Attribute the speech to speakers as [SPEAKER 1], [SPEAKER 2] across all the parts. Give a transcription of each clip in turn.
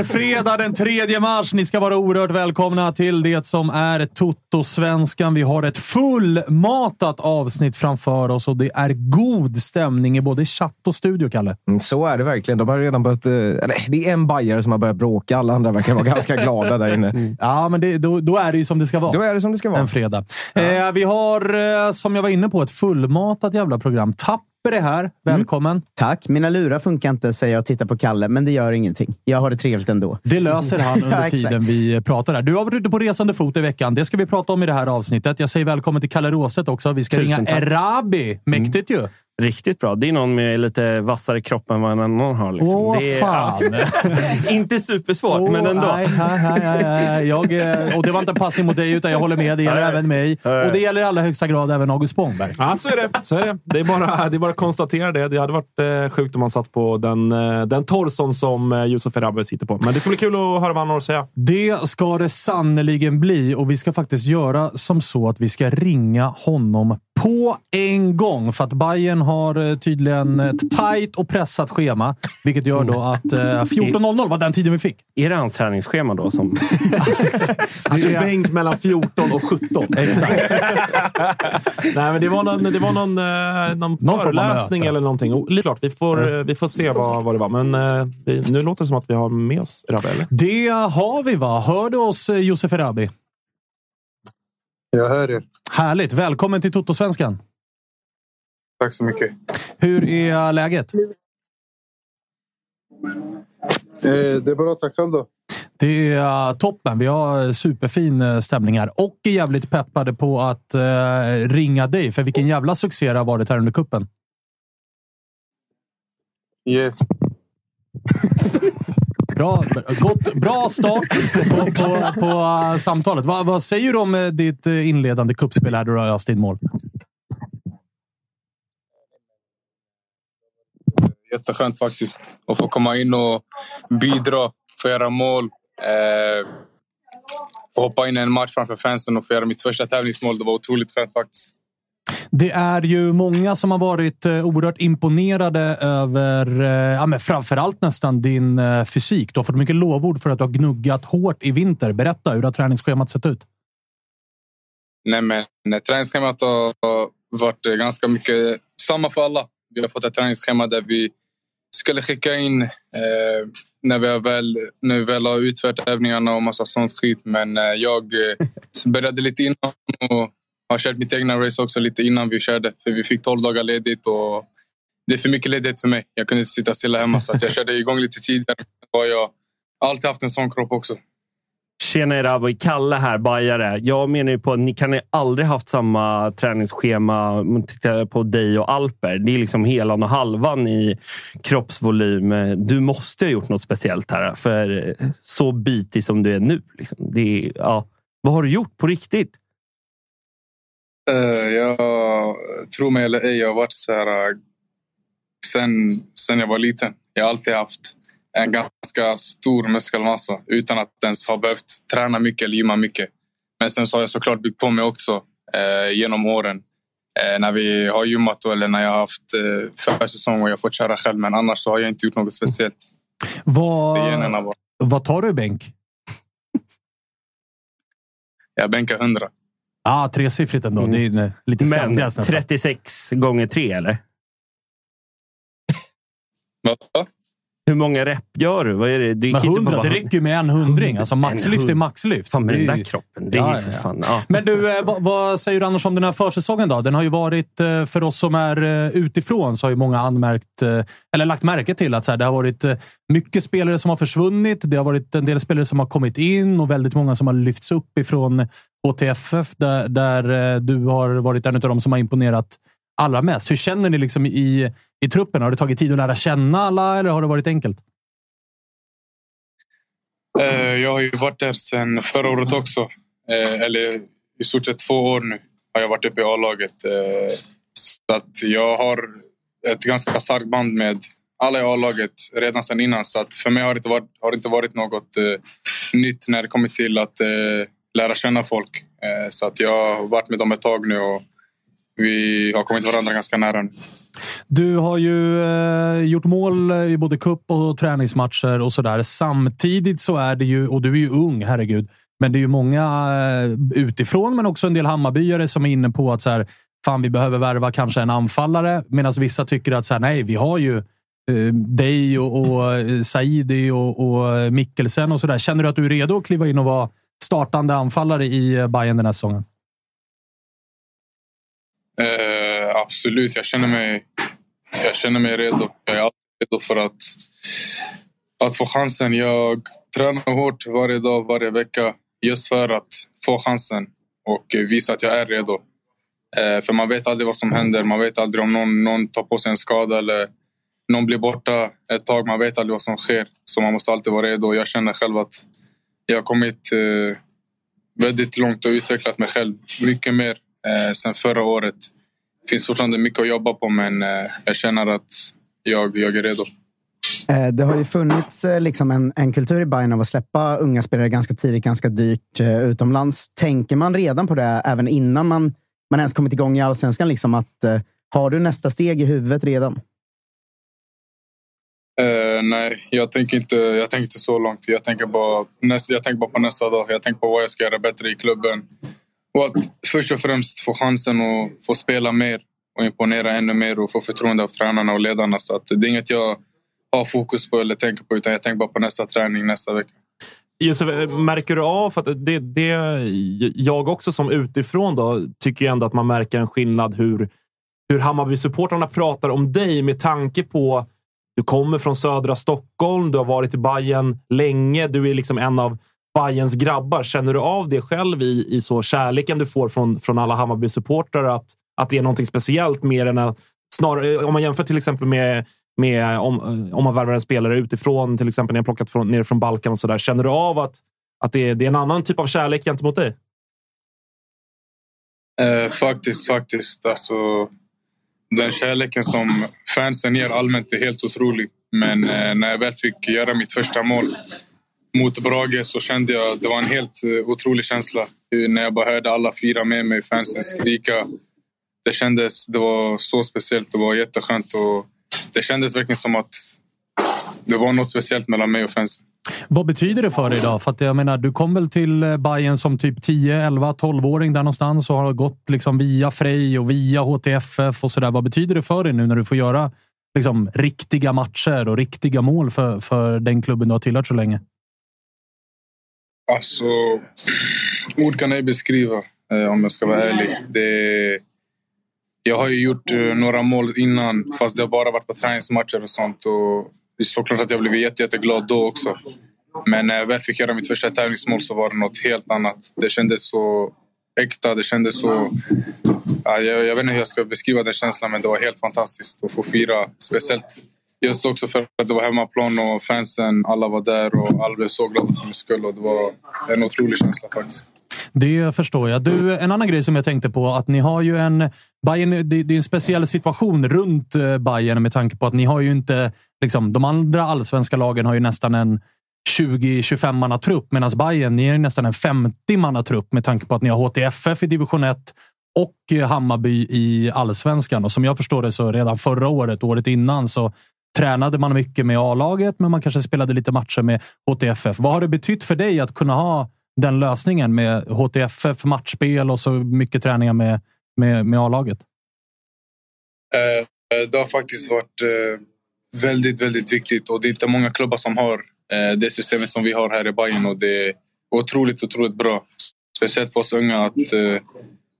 [SPEAKER 1] Är fredag den 3 mars. Ni ska vara oerhört välkomna till det som är Toto-svenskan. Vi har ett fullmatat avsnitt framför oss och det är god stämning i både chatt och studio, Kalle.
[SPEAKER 2] Mm, Så är det verkligen. De har redan börjat... eh, Eller, det är en bajare som har börjat bråka. Alla andra verkar vara ganska glada där inne.
[SPEAKER 1] Ja, men det, då, då är det ju som det ska vara.
[SPEAKER 2] Då är det som det ska vara.
[SPEAKER 1] En fredag. Eh, vi har, eh, som jag var inne på, ett fullmatat jävla program. Tapper är här. Välkommen.
[SPEAKER 3] Tack. Mina lurar funkar inte, säger jag och tittar på Kalle, men det gör ingenting. Jag har det trevligt ändå.
[SPEAKER 1] Det löser han under tiden vi pratar här. Du har varit ute på resande fot i veckan. Det ska vi prata om i det här avsnittet. Jag säger välkommen till Kalle Råstedt också. Vi ska
[SPEAKER 4] Tusen
[SPEAKER 1] ringa
[SPEAKER 4] tack.
[SPEAKER 1] Erabi. Mäktigt ju.
[SPEAKER 4] Riktigt bra. Det är någon med lite vassare kropp än vad en annan har. Liksom.
[SPEAKER 1] Åh,
[SPEAKER 4] det är,
[SPEAKER 1] fan.
[SPEAKER 4] inte supersvårt,
[SPEAKER 1] Åh,
[SPEAKER 4] men ändå.
[SPEAKER 1] Nej, nej, nej, nej. Jag, eh, och det var inte en passning mot dig, utan jag håller med. Det gäller
[SPEAKER 4] Nej.
[SPEAKER 1] även mig. Och det gäller i allra högsta grad även August Spångberg.
[SPEAKER 5] Ja, så är det. Så är det. Det, är bara, det är bara att konstatera det. Det hade varit eh, sjukt om man satt på den, eh, den torson som Yusuf Erabi sitter på. Men det ska bli kul att höra vad han har att säga.
[SPEAKER 1] Det ska det sannoliken bli och vi ska faktiskt göra som så att vi ska ringa honom på en gång. För att Bayern har eh, tydligen ett tajt och pressat schema, vilket gör då att eh, 14.00 var den tiden vi fick.
[SPEAKER 4] Är det hans träningsschema då? Som...
[SPEAKER 5] Han kör bänk mellan 14 och 17.
[SPEAKER 1] Exakt.
[SPEAKER 5] Nej, men det var någon, det var någon, eh, någon,
[SPEAKER 1] av
[SPEAKER 5] föreläsning eller någonting. Oh, Lite klart, vi får, eh, vi får se vad, vad det var. Men eh, vi, nu låter det som att vi har med oss eller?
[SPEAKER 1] Det har vi va? Hör du oss eh, Josef Erabi?
[SPEAKER 6] Jag hör er.
[SPEAKER 1] Härligt! Välkommen till Toto-svenskan.
[SPEAKER 6] Tack så mycket.
[SPEAKER 1] Hur är läget?
[SPEAKER 6] Eh, det är bra, tack själv då.
[SPEAKER 1] Det är toppen. Vi har superfin eh, stämning här och är jävligt peppade på att eh, ringa dig. För vilken jävla succé det har varit här under kuppen.
[SPEAKER 6] Yes.
[SPEAKER 1] Bra, gott, bra start på, på, på eh, samtalet. Vad, vad säger du om eh, ditt eh, inledande kuppspel här då du har öst in mål?
[SPEAKER 6] Jätteskönt faktiskt att få komma in och bidra, få göra mål. Eh, få hoppa in i en match framför fansen och få göra mitt första tävlingsmål. Det var otroligt skönt faktiskt.
[SPEAKER 1] Det är ju många som har varit eh, oerhört imponerade över, eh, ja, men framförallt nästan din eh, fysik. Du har fått mycket lovord för att du har gnuggat hårt i vinter. Berätta, hur har träningsschemat sett ut?
[SPEAKER 6] Nej, men träningsschemat har varit ganska mycket samma för alla. Vi har fått ett träningsschema där vi skulle skicka in eh, när, vi väl, när vi väl har utfört övningarna och massa sånt skit. Men eh, jag började lite innan och har kört mitt egna race också lite innan vi körde. För vi fick 12 dagar ledigt och det är för mycket ledighet för mig. Jag kunde inte sitta stilla hemma så att jag körde igång lite tidigare. Jag har alltid haft en sån kropp också.
[SPEAKER 4] Tjena Eraboy, Kalle här, bajare. Jag menar ju på att ni kan ju aldrig haft samma träningsschema om man tittar på dig och Alper. Det är liksom helan och halvan i kroppsvolym. Du måste ha gjort något speciellt här, för så bitig som du är nu. Liksom. Det är, ja. Vad har du gjort på riktigt?
[SPEAKER 6] Uh, jag tror mig eller ej, jag har varit så här uh, sen, sen jag var liten. Jag har alltid haft en ganska stor muskelmassa utan att ens ha behövt träna mycket eller gymma mycket. Men sen så har jag såklart byggt på mig också eh, genom åren. Eh, när vi har gymmat eller när jag har haft eh, försäsong och jag fått köra själv. Men annars så har jag inte gjort något speciellt.
[SPEAKER 1] Vad, vad tar du i bänk?
[SPEAKER 6] Jag bänkar 100.
[SPEAKER 1] Ja, ah, tresiffrigt ändå. Mm. Det är lite
[SPEAKER 4] Men 36 gånger 3 eller? Hur många rep gör du? Vad är det?
[SPEAKER 1] det, men 100, bara... det räcker ju med en hundring. Alltså maxlyft är maxlyft.
[SPEAKER 4] Fan, med den där kroppen. Det är ja, för fan, ja.
[SPEAKER 1] Men du, eh, vad, vad, säger du annars om den här försäsongen? Då? Den har ju varit, eh, för oss som är eh, utifrån, så har ju många anmärkt, eller lagt märke till att så här, det har varit mycket spelare som har försvunnit. Det har varit en del spelare som har kommit in och väldigt många som har lyfts upp ifrån HTFF, där, där du har varit en av dem som har imponerat allra mest. Hur känner ni liksom i, i truppen? Har det tagit tid att lära känna alla eller har det varit enkelt?
[SPEAKER 6] Eh, jag har ju varit där sedan förra året också. Eh, eller i stort sett två år nu har jag varit uppe i A-laget. Eh, så att jag har ett ganska starkt band med alla i A-laget redan sedan innan. Så att för mig har det inte varit, har det inte varit något nytt när det kommer till att lära känna folk. Så att jag har varit med dem ett tag nu och vi har kommit varandra ganska nära nu.
[SPEAKER 1] Du har ju eh, gjort mål i både cup och träningsmatcher och sådär. Samtidigt så är det ju, och du är ju ung, herregud, men det är ju många eh, utifrån, men också en del Hammarbyare som är inne på att så här, fan, vi behöver värva kanske en anfallare. Medan vissa tycker att så här, nej, vi har ju eh, dig och, och eh, Saidi och, och eh, Mikkelsen och sådär. Känner du att du är redo att kliva in och vara startande anfallare i eh, Bayern den här säsongen?
[SPEAKER 6] Eh, absolut, jag känner, mig, jag känner mig redo. Jag är alltid redo för att, att få chansen. Jag tränar hårt varje dag, varje vecka just för att få chansen och visa att jag är redo. Eh, för man vet aldrig vad som händer. Man vet aldrig om någon, någon tar på sig en skada eller någon blir borta ett tag. Man vet aldrig vad som sker. Så man måste alltid vara redo. Jag känner själv att jag har kommit eh, väldigt långt och utvecklat mig själv mycket mer eh, sen förra året. Det finns fortfarande mycket att jobba på men eh, jag känner att jag, jag är redo.
[SPEAKER 3] Eh, det har ju funnits eh, liksom en, en kultur i Bayern av att släppa unga spelare ganska tidigt, ganska dyrt eh, utomlands. Tänker man redan på det även innan man, man ens kommit igång i allsvenskan? Liksom att, har du nästa steg i huvudet redan?
[SPEAKER 6] Uh, nej, jag tänker, inte, jag tänker inte så långt. Jag tänker, bara, jag tänker bara på nästa dag. Jag tänker på vad jag ska göra bättre i klubben. Och att först och främst få chansen att få spela mer och imponera ännu mer och få förtroende av tränarna och ledarna. Så att det är inget jag har fokus på eller tänker på utan jag tänker bara på nästa träning nästa vecka.
[SPEAKER 5] Josef, märker du av, för det, det jag också som utifrån då, tycker ändå att man märker en skillnad hur, hur Hammarby-supportrarna pratar om dig med tanke på du kommer från södra Stockholm, du har varit i Bayern länge, du är liksom en av Bayerns grabbar. Känner du av det själv i, i så kärleken du får från, från alla Hammarby-supportrar? Att, att det är någonting speciellt mer än att... Snarare, eh, om man jämför till exempel med, med eh, om, eh, om man värvar en spelare utifrån, till exempel när jag plockat från, ner från Balkan och sådär. Känner du av att, att det, är, det är en annan typ av kärlek gentemot dig?
[SPEAKER 6] Eh, faktiskt, faktiskt. Alltså, den kärleken som fansen ger allmänt är helt otrolig. Men eh, när jag väl fick göra mitt första mål mot Brage så kände jag att det var en helt eh, otrolig känsla. Eh, när jag bara hörde alla fyra med mig, fansen skrika. Det kändes, det var så speciellt, det var jätteskönt och det kändes verkligen som att det var något speciellt mellan mig och fansen.
[SPEAKER 1] Vad betyder det för dig idag? För att jag menar, du kom väl till eh, Bayern som typ 10, 11, 12-åring där någonstans och har gått liksom via Frej och via HTFF och sådär. Vad betyder det för dig nu när du får göra liksom, riktiga matcher och riktiga mål för, för den klubben du har tillhört så länge?
[SPEAKER 6] Alltså, ord kan ej beskriva eh, om jag ska vara ärlig. Det, jag har ju gjort eh, några mål innan, fast det har bara varit på träningsmatcher och sånt. Och det är såklart att jag blev jätte, jätteglad då också. Men när jag väl fick göra mitt första tävlingsmål så var det något helt annat. Det kändes så äkta, det kändes så... Ja, jag, jag vet inte hur jag ska beskriva den känslan, men det var helt fantastiskt att få fira. Speciellt just också för att det var hemmaplan och fansen, alla var där och alla blev så glada för min skull. Och det var en otrolig känsla faktiskt.
[SPEAKER 1] Det förstår jag. Du, en annan grej som jag tänkte på, att ni har ju en... Bayern, det, det är en speciell situation runt eh, Bayern med tanke på att ni har ju inte... Liksom, de andra allsvenska lagen har ju nästan en 20-25 manna trupp medan Bayern ni är nästan en 50 manna trupp med tanke på att ni har HTFF i division 1 och Hammarby i allsvenskan. Och som jag förstår det så redan förra året, året innan, så tränade man mycket med A-laget, men man kanske spelade lite matcher med HTFF. Vad har det betytt för dig att kunna ha den lösningen med HTFF, matchspel och så mycket träningar med, med, med A-laget?
[SPEAKER 6] Eh, det har faktiskt varit eh, väldigt, väldigt viktigt och det är inte många klubbar som har eh, det systemet som vi har här i Bayern och det är otroligt, otroligt bra. Speciellt för oss unga att eh,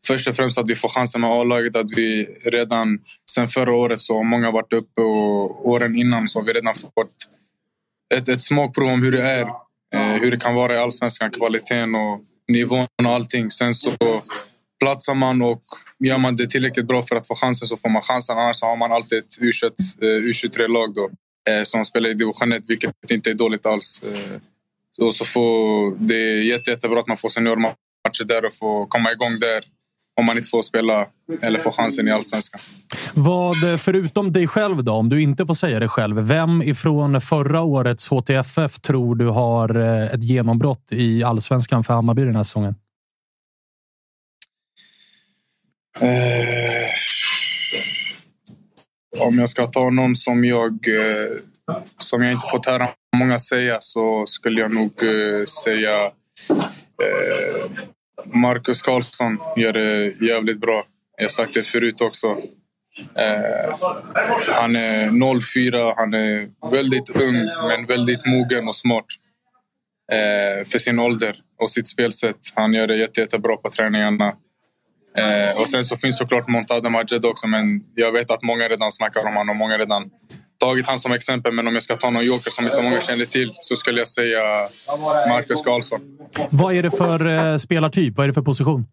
[SPEAKER 6] först och främst att vi får chansen med A-laget. Att vi redan sen förra året så har många varit uppe och åren innan så har vi redan fått ett, ett smakprov om hur det är Eh, hur det kan vara i allsvenskan, kvaliteten och nivån och allting. Sen så platsar man och gör man det tillräckligt bra för att få chansen så får man chansen. Annars har man alltid ett U23-lag eh, då, eh, som spelar i division 1, vilket inte är dåligt alls. Eh, och så får, det är jätte, jättebra att man får seniormatcher där och får komma igång där om man inte får spela eller får chansen i allsvenskan.
[SPEAKER 1] Vad, förutom dig själv då, om du inte får säga det själv, vem ifrån förra årets HTFF tror du har eh, ett genombrott i allsvenskan för Hammarby den här säsongen?
[SPEAKER 6] Eh, om jag ska ta någon som jag, eh, som jag inte fått höra många säga så skulle jag nog eh, säga eh, Marcus Karlsson gör det jävligt bra. Jag har sagt det förut också. Eh, han är 04, han är väldigt ung men väldigt mogen och smart eh, för sin ålder och sitt spelsätt. Han gör det jätte, jättebra på träningarna. Eh, och sen så finns såklart Montada Majed också men jag vet att många redan snackar om honom och många redan tagit han som exempel, men om jag ska ta någon joker som inte många känner till så skulle jag säga Marcus Karlsson.
[SPEAKER 1] Vad är det för eh, spelartyp? Vad är det för position?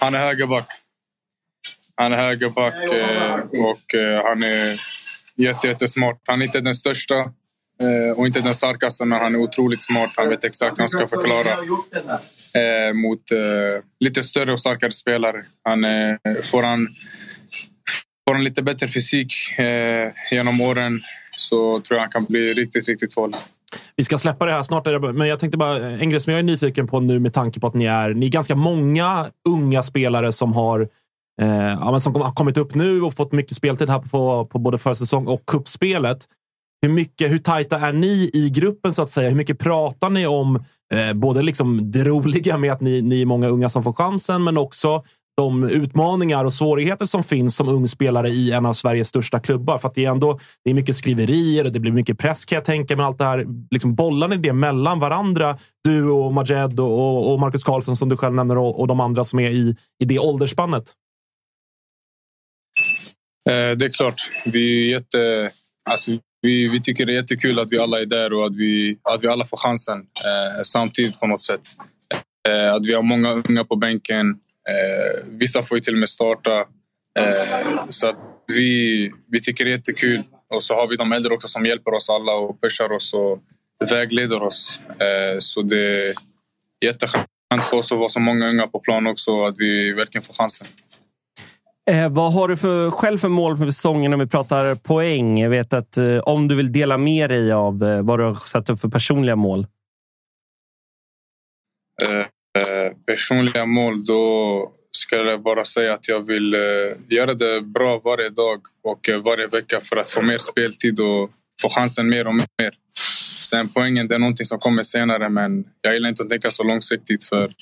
[SPEAKER 6] Han är högerback. Han är högerback eh, och eh, han är jättesmart. Han är inte den största och inte den starkaste, men han är otroligt smart. Han vet exakt hur han ska förklara mot lite större och starkare spelare. Han, får han Får han lite bättre fysik eh, genom åren så tror jag han kan bli riktigt, riktigt farlig.
[SPEAKER 5] Vi ska släppa det här snart, men jag tänkte bara en grej som jag är nyfiken på nu med tanke på att ni är, ni är ganska många unga spelare som har eh, ja, som har kommit upp nu och fått mycket speltid här på, på både försäsong och kuppspelet. Hur, mycket, hur tajta är ni i gruppen så att säga? Hur mycket pratar ni om eh, både liksom det roliga med att ni, ni är många unga som får chansen, men också de utmaningar och svårigheter som finns som ung spelare i en av Sveriges största klubbar. För att det är ändå det är mycket skriverier och det blir mycket press kan jag tänka mig. Allt det här. Liksom bollar ni det mellan varandra? Du och Majed och, och Marcus Karlsson som du själv nämner och, och de andra som är i, i det åldersspannet.
[SPEAKER 6] Eh, det är klart. Vi är jätte... Alltså, vi, vi tycker det är jättekul att vi alla är där och att vi, att vi alla får chansen eh, samtidigt på något sätt. Eh, att vi har många unga på bänken Eh, vissa får ju till och med starta. Eh, så vi, vi tycker det är jättekul. Och så har vi de äldre också som hjälper oss alla och pushar oss och vägleder oss. Eh, så det är jätteskönt för oss att vara så många unga på plan också, att vi verkligen får chansen.
[SPEAKER 4] Eh, vad har du för, själv för mål för säsongen om vi pratar poäng? Jag vet att eh, om du vill dela med dig av eh, vad du har satt upp för personliga mål.
[SPEAKER 6] Eh, personliga mål, då skulle jag bara säga att jag vill eh, göra det bra varje dag och eh, varje vecka för att få mer speltid och få chansen mer och mer. Sen poängen, det är någonting som kommer senare, men jag gillar inte att tänka så långsiktigt. För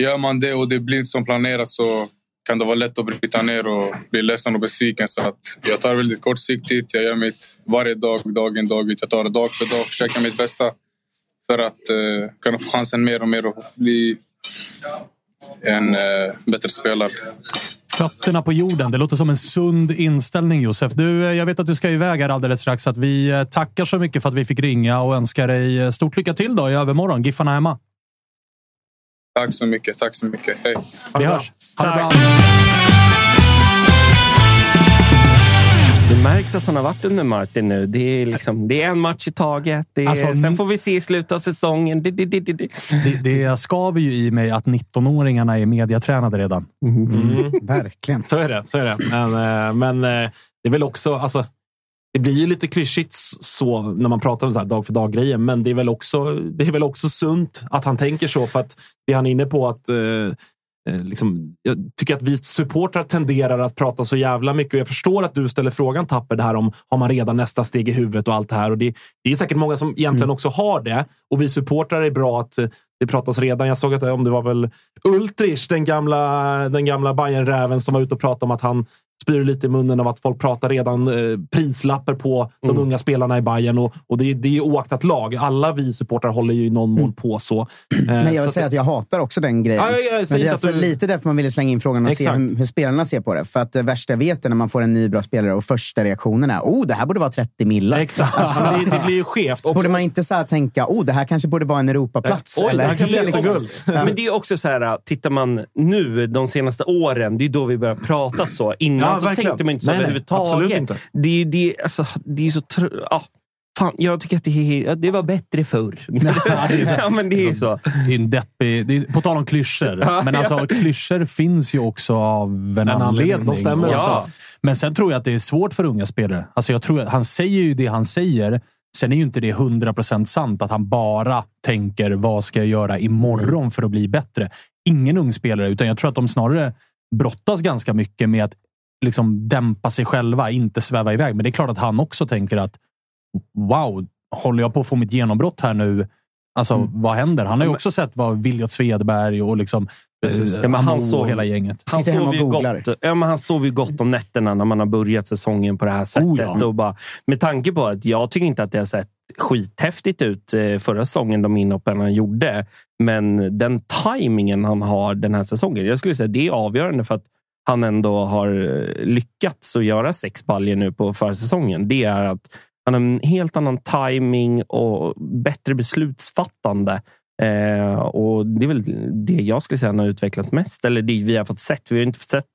[SPEAKER 6] gör man det och det blir som planerat så kan det vara lätt att bryta ner och bli ledsen och besviken. Så att jag tar väldigt kortsiktigt. Jag gör mitt varje dag, dag in, dag ut. Jag tar det dag för dag, försöker mitt bästa för att eh, kunna få chansen mer och mer och bli en eh, bättre spelare.
[SPEAKER 1] Fötterna på jorden. Det låter som en sund inställning, Josef. Du, eh, jag vet att du ska iväg här alldeles strax. Så att vi eh, tackar så mycket för att vi fick ringa och önskar dig eh, stort lycka till då i övermorgon. Giffarna hemma.
[SPEAKER 6] Tack så mycket. Tack så mycket. Hej.
[SPEAKER 1] Vi hörs. Ha det bra.
[SPEAKER 4] Det märks att han har varit under Martin nu. Det är, liksom, det är en match i taget. Det är,
[SPEAKER 1] Alltså,
[SPEAKER 4] sen får vi se i slutet av säsongen. Det, det, det, det, det.
[SPEAKER 1] Det, skaver ju i mig att 19-åringarna är mediatränade redan.
[SPEAKER 5] Mm.
[SPEAKER 3] Verkligen.
[SPEAKER 5] Så är det. Så är det. Men, eh, men eh, det är väl också... Alltså, det blir ju lite klyschigt så när man pratar om så här dag för dag-grejer, men det är, väl också, det är väl också sunt att han tänker så. För att det han är inne på att eh, Liksom, jag tycker att vi supportrar tenderar att prata så jävla mycket. Och jag förstår att du ställer frågan Tapper, det här om har man redan nästa steg i huvudet och allt det här. Och det, det är säkert många som egentligen också har det. Och vi supportrar är bra att eh, det pratas redan. Jag såg att eh, om det var väl Ultrich, den gamla, den gamla Bayern-räven som var ute och pratade om att han spyr lite i munnen av att folk pratar redan eh, prislapper på de
[SPEAKER 4] Mm.
[SPEAKER 5] unga spelarna i Bayern och, och det, det är ju oaktat lag. Alla vi supportrar håller ju i någon mån på så. Eh,
[SPEAKER 3] Men jag vill
[SPEAKER 5] att-
[SPEAKER 3] säga att jag hatar också den grejen.
[SPEAKER 5] Ja, ja, ja, jag
[SPEAKER 3] Men därför,
[SPEAKER 5] du-
[SPEAKER 3] lite därför man ville slänga in frågan och se
[SPEAKER 5] Exakt.
[SPEAKER 3] hur, hur spelarna ser på det. För att det värsta jag vet är när man får en ny bra spelare och första reaktionen är oh, det här borde vara 30 millar.
[SPEAKER 5] Exakt.
[SPEAKER 3] Alltså,
[SPEAKER 5] det, det blir ju skevt. Och,
[SPEAKER 3] Borde man inte så här tänka oh, det här kanske borde vara en Europaplats?
[SPEAKER 5] Oj, det här kan bli
[SPEAKER 3] Liksom.
[SPEAKER 4] Men det är också så här, tittar man nu de senaste åren, det är då vi börjar prata så. Innan
[SPEAKER 5] Ja,
[SPEAKER 4] så
[SPEAKER 5] verkligen.
[SPEAKER 4] tänkte man inte så
[SPEAKER 5] Nej,
[SPEAKER 4] överhuvudtaget.
[SPEAKER 5] absolut inte.
[SPEAKER 4] Det, det, alltså, det är så... Tr- ja. Fan, jag tycker att det, det var bättre förr. ja, men det är så.
[SPEAKER 1] Det är en deppig... Det är, på tal om klyschor. Men alltså, klyschor finns ju också av en,
[SPEAKER 5] anledning.
[SPEAKER 1] anledning.
[SPEAKER 5] De stämmer alltså.
[SPEAKER 4] Ja.
[SPEAKER 1] Men sen tror jag att det är svårt för unga spelare. Alltså jag tror att han säger ju det han säger. Sen är ju inte det 100% sant att han bara tänker vad ska jag göra imorgon för att bli bättre. Ingen ung spelare, utan jag tror att de snarare brottas ganska mycket med att liksom dämpa sig själva, inte sväva iväg. Men det är klart att han också tänker att wow, håller jag på att få mitt genombrott här nu? Alltså,
[SPEAKER 4] Mm.
[SPEAKER 1] vad händer? Han har ju också sett vad Viljot Svedberg och liksom,
[SPEAKER 4] Precis.
[SPEAKER 1] eh,
[SPEAKER 4] Ja, men han
[SPEAKER 1] och hela gänget.
[SPEAKER 4] Han
[SPEAKER 3] och
[SPEAKER 4] ju gott, ja, men han sover ju gott om nätterna när man har börjat säsongen på det här sättet.
[SPEAKER 1] Oh, ja.
[SPEAKER 4] och bara, med tanke på att jag tycker inte att det har sett skithäftigt ut eh, förra säsongen, de inhoppen han gjorde. Men den tajmingen han har den här säsongen, jag skulle säga det är avgörande för att han ändå har eh, lyckats att göra sex baljer nu på försäsongen. Det är att han har en helt annan timing och bättre beslutsfattande. Eh, och Det är väl det jag skulle säga han har utvecklat mest. Eller det vi har fått sett. Vi har inte fått sett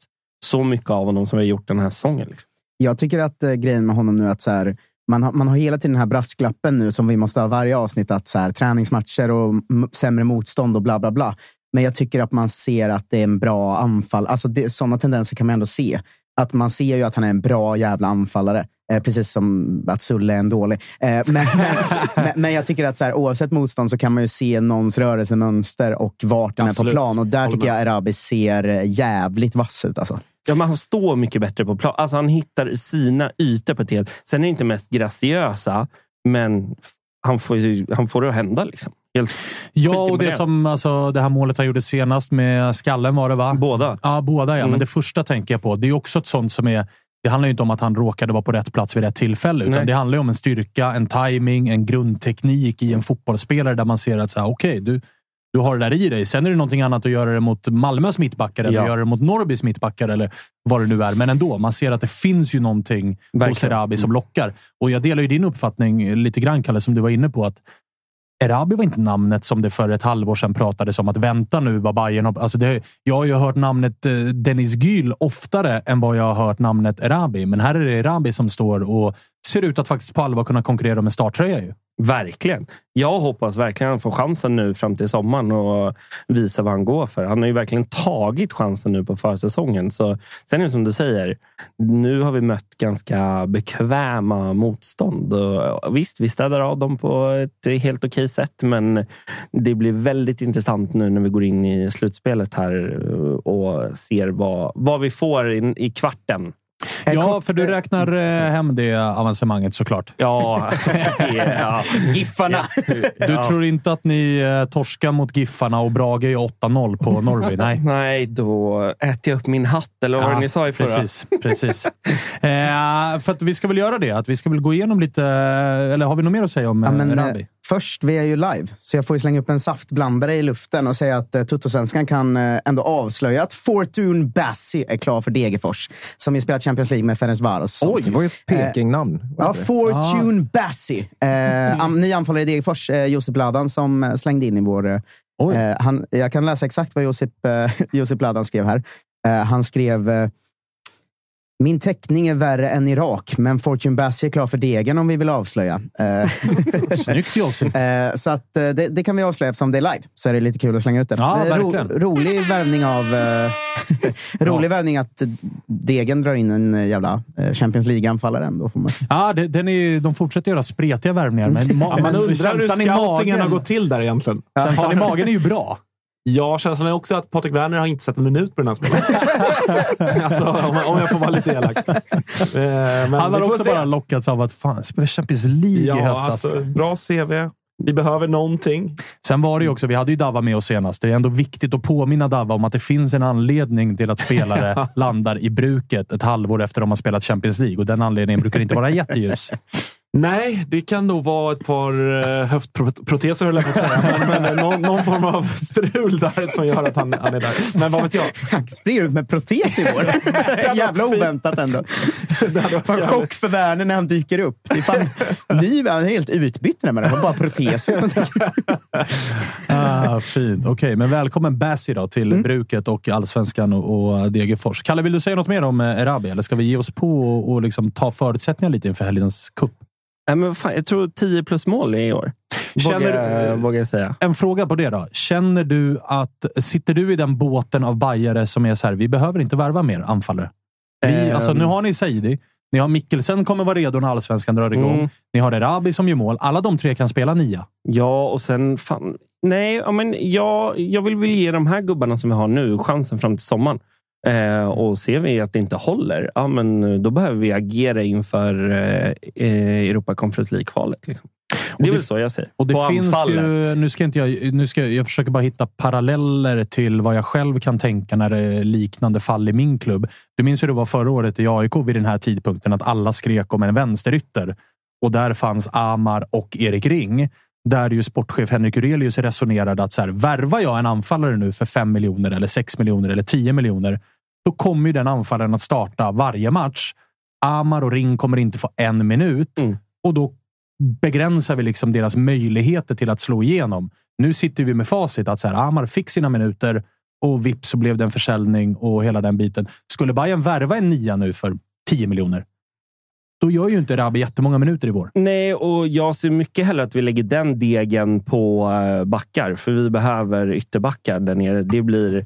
[SPEAKER 4] så mycket av honom som vi har gjort den här säsongen. Liksom.
[SPEAKER 3] Jag tycker att eh, grejen med honom nu är att så här, man, har, man har hela tiden den här brasklappen nu som vi måste ha varje avsnitt. Att så här, träningsmatcher och sämre motstånd och bla bla bla. Men jag tycker att man ser att det är en bra anfall. Alltså det, sådana tendenser kan man ändå se. Att man ser ju att han är en bra jävla anfallare. Eh, precis som att Sulle är en dålig. Eh, men, men, men, men jag tycker att så här, oavsett motstånd så kan man ju se någons rörelsemönster och vart den är
[SPEAKER 5] Absolut.
[SPEAKER 3] på plan. Och där
[SPEAKER 5] Håller
[SPEAKER 3] tycker
[SPEAKER 5] med.
[SPEAKER 3] jag Erabi ser jävligt vass ut. Alltså.
[SPEAKER 4] Ja, men han står mycket bättre på plan. Alltså, han hittar sina ytor på ett helt... Sen är det inte mest graciösa, men han får, han får det att hända. Liksom. Helt
[SPEAKER 1] Ja, och det,
[SPEAKER 4] det.
[SPEAKER 1] som alltså, det här målet han gjorde senast med skallen var det va?
[SPEAKER 4] Båda.
[SPEAKER 1] Ja, båda ja.
[SPEAKER 4] Mm.
[SPEAKER 1] Men det första tänker jag på. Det är också ett sånt som är... Det handlar ju inte om att han råkade vara på rätt plats vid rätt tillfälle, utan
[SPEAKER 4] Nej.
[SPEAKER 1] det handlar om en styrka, en timing, en grundteknik i en fotbollsspelare där man ser att så här, okej, du, du har det där i dig. Sen är det någonting annat att göra det mot Malmös mittbackar eller
[SPEAKER 4] Ja.
[SPEAKER 1] göra det mot Norrbys mittbackar eller vad det nu är. Men ändå, man ser att det finns ju någonting hos
[SPEAKER 4] Verkligen.
[SPEAKER 1] Erabi som lockar. Och jag delar ju din uppfattning lite grann, Kalle, som du var inne på. att Erabi var inte namnet som det för ett halvår sedan pratades om att vänta nu vad Bayern har... Alltså det, jag har ju hört namnet eh, Dennis Gül oftare än vad jag har hört namnet Erabi. Men här är det Erabi som står och ser ut att faktiskt på allvar kunna konkurrera med starttröja. Ju.
[SPEAKER 4] Verkligen. Jag hoppas verkligen att han får chansen nu fram till sommaren och visa vad han går för. Han har ju verkligen tagit chansen nu på försäsongen. Så, sen är det som du säger, nu har vi mött ganska bekväma motstånd. Och visst, vi städar av dem på ett helt okej sätt, men det blir väldigt intressant nu när vi går in i slutspelet här och ser vad, vad vi får i, i kvarten.
[SPEAKER 1] Ja, för du räknar eh, hem det avancemanget såklart.
[SPEAKER 4] Ja, ja.
[SPEAKER 3] Giffarna!
[SPEAKER 1] Du
[SPEAKER 4] Ja.
[SPEAKER 1] tror inte att ni eh, torskar mot Giffarna och Brage är 8-0 på Norrby? Nej.
[SPEAKER 4] Nej, då äter jag upp min hatt, eller vad det ni sa i förra?
[SPEAKER 1] Precis. precis. eh, för att vi ska väl göra det. Att vi ska väl gå igenom lite... Eller har vi något mer att säga om
[SPEAKER 3] Ja,
[SPEAKER 1] eh,
[SPEAKER 3] men, eh,
[SPEAKER 1] Erabi?
[SPEAKER 3] Först, vi är ju live, så jag får ju slänga upp en saftblandare i luften och säga att eh, Tuttosvenskan kan eh, ändå avslöja att Fortune Bassi är klar för Degerfors, som ju spelat Champions League med Ferencvaros.
[SPEAKER 2] Oj, det var ju ett Peking-namn.
[SPEAKER 3] Ja, Fortune Bassi. Eh, am, ny anfallare i Degerfors, eh, Josip Ladan, som eh, slängde in i vår... Eh, eh, han, jag kan läsa exakt vad Josip, eh, Josip Ladan skrev här. Eh, han skrev... Min teckning är värre än Irak, men Fortune Bassi är klar för degen om vi vill avslöja. Eh,
[SPEAKER 1] Snyggt Josip.
[SPEAKER 3] Eh, så att, eh, det, det kan vi avslöja eftersom det är live. Så är det lite kul att slänga ut det.
[SPEAKER 1] Ja, verkligen.
[SPEAKER 3] rolig värvning av... Rolig värvning att Degen drar in en jävla Champions League-anfallare ändå, får man säga.
[SPEAKER 1] Ja, det, den är, de fortsätter göra spretiga värvningar. Men, ma-
[SPEAKER 5] Ja, man undrar hur scoutingen har gått till där egentligen.
[SPEAKER 1] känslan i magen är ju bra.
[SPEAKER 5] Ja, känslan är också att Patrik Werner har inte sett en minut på den här spelaren. alltså, om, om jag får vara lite elak. Eh, men
[SPEAKER 1] Han har också
[SPEAKER 5] se.
[SPEAKER 1] bara lockats av att fan, spela Champions League i
[SPEAKER 5] Ja,
[SPEAKER 1] höstas.
[SPEAKER 5] alltså, bra CV. Vi behöver någonting.
[SPEAKER 1] Sen var det ju också, vi hade ju Dava med oss senast. Det är ändå viktigt att påminna Dava om att det finns en anledning till att spelare landar i bruket ett halvår efter de har spelat Champions League. Och den anledningen brukar inte vara jätteljus.
[SPEAKER 5] Nej, det kan nog vara ett par uh, höftproteser, höll jag på att säga. Men, men någon, någon form av strul där som gör att han, han är där. Men vad vet jag?
[SPEAKER 3] Han springer ut med protes i år. Jävla oväntat ändå. Fan, chock för Werner när han dyker upp. Det är fan ny, han är helt utbytt man har bara proteser.
[SPEAKER 1] Ah, fint. Okej, men välkommen Bassi då till bruket och allsvenskan och, och Degerfors. Kalle, vill du säga något mer om eh, Erabi? Eller ska vi ge oss på och, och liksom ta förutsättningar lite inför helgens cup?
[SPEAKER 4] Nej, men fan, jag tror 10 plus mål i år.
[SPEAKER 1] Känner
[SPEAKER 4] vågar,
[SPEAKER 1] du-
[SPEAKER 4] vågar jag säga.
[SPEAKER 1] En fråga på det då. Känner du att, sitter du i den båten av bajare som är så här, vi behöver inte värva mer anfallare? Vi,
[SPEAKER 4] Ehm.
[SPEAKER 1] alltså, nu har ni Saidi, ni har Mikkelsen kommer vara redo när allsvenskan drar igång.
[SPEAKER 4] Mm.
[SPEAKER 1] Ni har Erabi som gör mål. Alla de tre kan spela nia.
[SPEAKER 4] Ja, och sen fan. Nej, men jag, jag vill väl ge de här gubbarna som vi har nu chansen fram till sommaren. Eh, och ser vi att det inte håller, ja, men då behöver vi agera inför eh, eh, Europa Conference League-kvalet. Liksom. Det är
[SPEAKER 1] det-
[SPEAKER 4] väl så jag säger.
[SPEAKER 1] Och det
[SPEAKER 4] På
[SPEAKER 1] finns
[SPEAKER 4] anfallet.
[SPEAKER 1] ju, nu ska inte jag, nu ska, jag- jag försöker bara hitta paralleller till vad jag själv kan tänka när det är liknande fall i min klubb. Du minns hur det var förra året i AIK vid den här tidpunkten, att alla skrek om en vänsterytter. Och där fanns Amar och Erik Ring. Där ju sportchef Henrik Urelius resonerade att så här, värvar jag en anfallare nu för 5 miljoner eller 6 miljoner eller 10 miljoner, då kommer ju den anfallaren att starta varje match. Amar och Ring kommer inte få en minut
[SPEAKER 4] Mm.
[SPEAKER 1] och då begränsar vi liksom deras möjligheter till att slå igenom. Nu sitter vi med facit att så här, Amar fick sina minuter och vips så blev det en försäljning och hela den biten. Skulle Bayern värva en nia nu för 10 miljoner, då gör ju inte Rabi jättemånga minuter i vår.
[SPEAKER 4] Nej, och jag ser mycket hellre att vi lägger den degen på eh, backar, för vi behöver ytterbackar där nere. Det blir...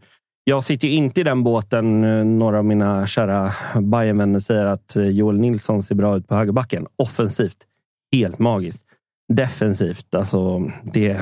[SPEAKER 4] Jag sitter ju inte i den båten. eh, Några av mina kära Bayern-vänner säger att eh, Joel Nilsson ser bra ut på högerbacken. Offensivt, helt magiskt. Defensivt, alltså det,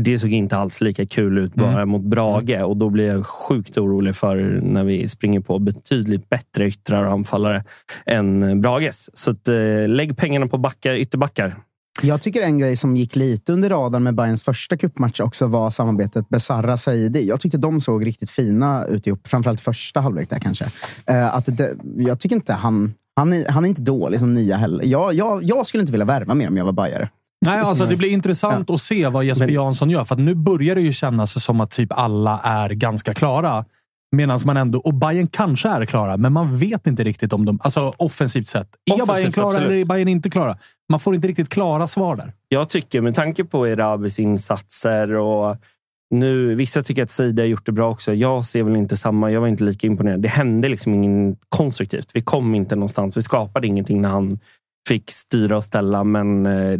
[SPEAKER 4] det såg inte alls lika kul ut bara
[SPEAKER 1] Mm.
[SPEAKER 4] mot Brage och då blir jag sjukt orolig för när vi springer på betydligt bättre yttrar och anfallare än Brages. Så att, eh, lägg pengarna på backar, ytterbackar.
[SPEAKER 3] Jag tycker en grej som gick lite under radarn med Bayerns första cupmatch också var samarbetet Besarra Saidi. Jag tyckte de såg riktigt fina ut ihop, framförallt första halvlek där kanske. Eh, att det, jag tycker inte han... Han är, han är inte dålig som nia heller. Jag, jag, jag skulle inte vilja värva mer om jag var bajare.
[SPEAKER 1] Nej, alltså det blir intressant att se vad Jesper Jansson gör. För att nu börjar det ju kännas som att typ alla är ganska klara. Medan man ändå, och Bayern kanske är klara, men man vet inte riktigt om de... Alltså offensivt sett. Är
[SPEAKER 4] Offensivt,
[SPEAKER 1] Bayern klara
[SPEAKER 4] absolut.
[SPEAKER 1] eller är Bayern inte klara? Man får inte riktigt klara svar där.
[SPEAKER 4] Jag tycker, med tanke på Erabis insatser och nu, vissa tycker att Sida har gjort det bra också. Jag ser väl inte samma. Jag var inte lika imponerad. Det hände liksom ingen konstruktivt. Vi kom inte någonstans. Vi skapade ingenting när han fick styra och ställa. Men eh,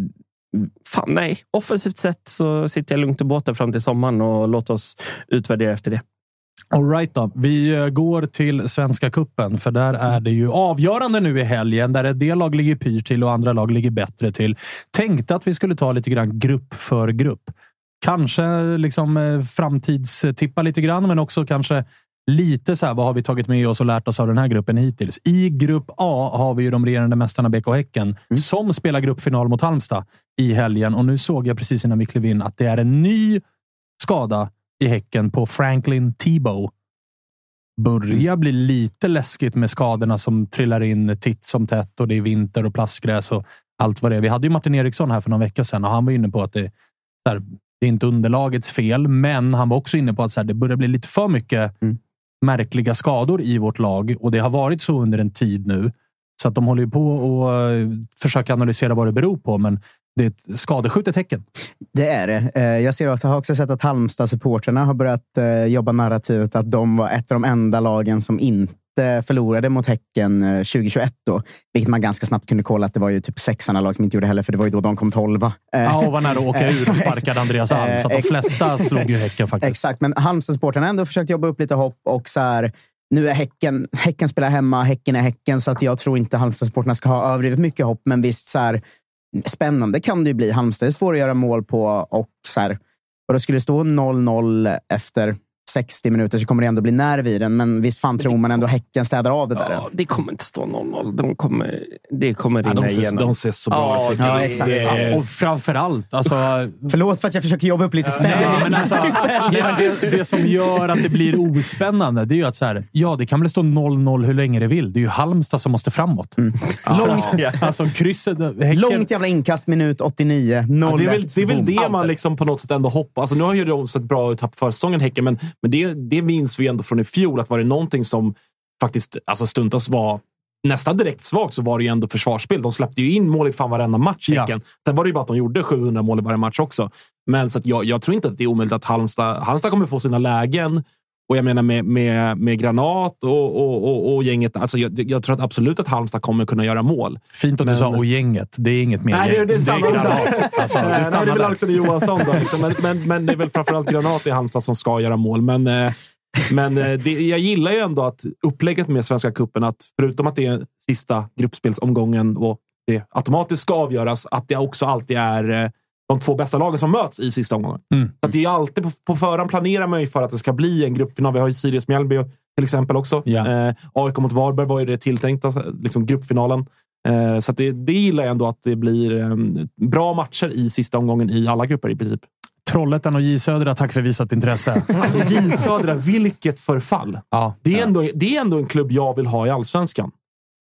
[SPEAKER 4] fan nej, offensivt sett så sitter jag lugnt i båten fram till sommaren och låt oss utvärdera efter det.
[SPEAKER 1] All right då. Vi eh, går till Svenska Kuppen för där är det ju avgörande nu i helgen där en del lag ligger pyrt till och andra lag ligger bättre till. Tänkte att vi skulle ta lite grann grupp för grupp. Kanske liksom eh, framtidstippa lite grann, men också kanske lite så här, vad har vi tagit med oss och lärt oss av den här gruppen hittills? I grupp A har vi ju de regerande mästarna BK Häcken som spelar gruppfinal mot Halmstad i helgen. Och nu såg jag precis innan vi klev in att det är en ny skada i Häcken på Franklin Tebow. Börjar bli lite läskigt med skadorna som trillar in titt som tätt och det är vinter och plastgräs och allt vad det är. Vi hade ju Martin Eriksson här för någon vecka sedan och han var inne på att det, här, det är inte underlagets fel, men han var också inne på att så här, det börjar bli lite för mycket märkliga skador i vårt lag och det har varit så under en tid nu. Så att de håller ju på att försöka analysera vad det beror på, men det är ett skadeskjutet tecken.
[SPEAKER 3] Det är det. Eh, Jag ser att jag har också sett att Halmstad-supporterna har börjat eh, jobba narrativet att de var ett av de enda lagen som inte förlorade mot Häcken eh, 2021. Då, vilket man ganska snabbt kunde kolla att det var ju typ sexarna lag som inte gjorde heller, för det var ju då de kom tolva. Eh,
[SPEAKER 1] Ja, och var nära att åka ut och sparkade Andreas Alm. Så de flesta slog ju Häcken faktiskt.
[SPEAKER 3] Exakt, men Halmstad-supportrarna har ändå försökt jobba upp lite hopp och så här, nu är häcken, häcken spelar hemma, Häcken är Häcken, så att jag tror inte Halmstad-supportrarna ska ha överdrivet mycket hopp. Men visst, så här, spännande kan det ju bli. Halmstad är svår att göra mål på och så här, och då skulle det stå 0-0 efter 60 minuter så kommer det ändå bli nerv i den. Men visst fan tror man ändå Häcken städar av det där.
[SPEAKER 4] Ja, det kommer inte stå 0-0. De kommer, det kommer
[SPEAKER 5] Ja,
[SPEAKER 4] rinna
[SPEAKER 5] de, ser,
[SPEAKER 4] igenom.
[SPEAKER 5] de ser så bra
[SPEAKER 4] Ja,
[SPEAKER 5] ut.
[SPEAKER 3] Ja, exakt.
[SPEAKER 4] det-
[SPEAKER 1] Och framför allt, alltså,
[SPEAKER 3] Förlåt för att jag försöker jobba upp lite spänning.
[SPEAKER 1] Ja, men alltså, ja, men det, det som gör att det blir ospännande, det är ju att så här, ja, det kan väl stå 0-0 hur länge det vill. Det är ju Halmstad som måste framåt. Långt, alltså krysset... Häcken,
[SPEAKER 3] Långt jävla inkast, minut 89. 0
[SPEAKER 5] Ja, det, är väl, det är väl det man liksom på något sätt ändå hoppas. Alltså, nu har ju de sett bra ut här på försäsongen, Häcken, men, men det, det minns vi ändå från i fjol. Att var det någonting som faktiskt alltså stundtals var nästan direkt svagt så var det ju ändå försvarsspel. De släppte ju in mål i fan varenda match,
[SPEAKER 1] Ja.
[SPEAKER 5] Sen var det ju bara att de gjorde 700 mål i varje match också. Men så jag, jag tror inte att det är omöjligt att Halmstad, Halmstad kommer få sina lägen. Och jag menar med, med, med Granat och, och, och, och gänget. Alltså jag, jag tror att absolut att Halmstad kommer kunna göra mål.
[SPEAKER 1] Fint att du
[SPEAKER 5] Men-
[SPEAKER 1] sa och gänget. Det är inget mer
[SPEAKER 5] Nej, det,
[SPEAKER 1] gäng.
[SPEAKER 5] det är samma
[SPEAKER 1] granat. Alltså, det
[SPEAKER 5] Nej, det
[SPEAKER 1] stannar
[SPEAKER 5] är väl. Alexander Johansson då. Liksom. Men, men, men det är väl framförallt Granat i Halmstad som ska göra mål. Men, eh, men eh, det, jag gillar ju ändå att upplägget med Svenska cupen, att förutom att det är sista gruppspelsomgången och det automatiskt ska avgöras, att det också alltid är eh, de två bästa lagen som möts i sista omgången.
[SPEAKER 1] Mm.
[SPEAKER 5] Så att det är alltid på, på förhand planerar man ju för att det ska bli en gruppfinal. Vi har ju Sirius Mjällby till exempel också.
[SPEAKER 1] Ja.
[SPEAKER 5] Eh, AIK mot Varberg var ju det tilltänkta liksom, gruppfinalen. Eh, så det, det gillar jag ändå att det blir eh, bra matcher i sista omgången i alla grupper i princip.
[SPEAKER 1] Trollhättan och J Södra, tack för visat intresse.
[SPEAKER 5] Alltså J Södra, vilket förfall!
[SPEAKER 1] Ja.
[SPEAKER 5] Det är, ändå, det är ändå en klubb jag vill ha i allsvenskan.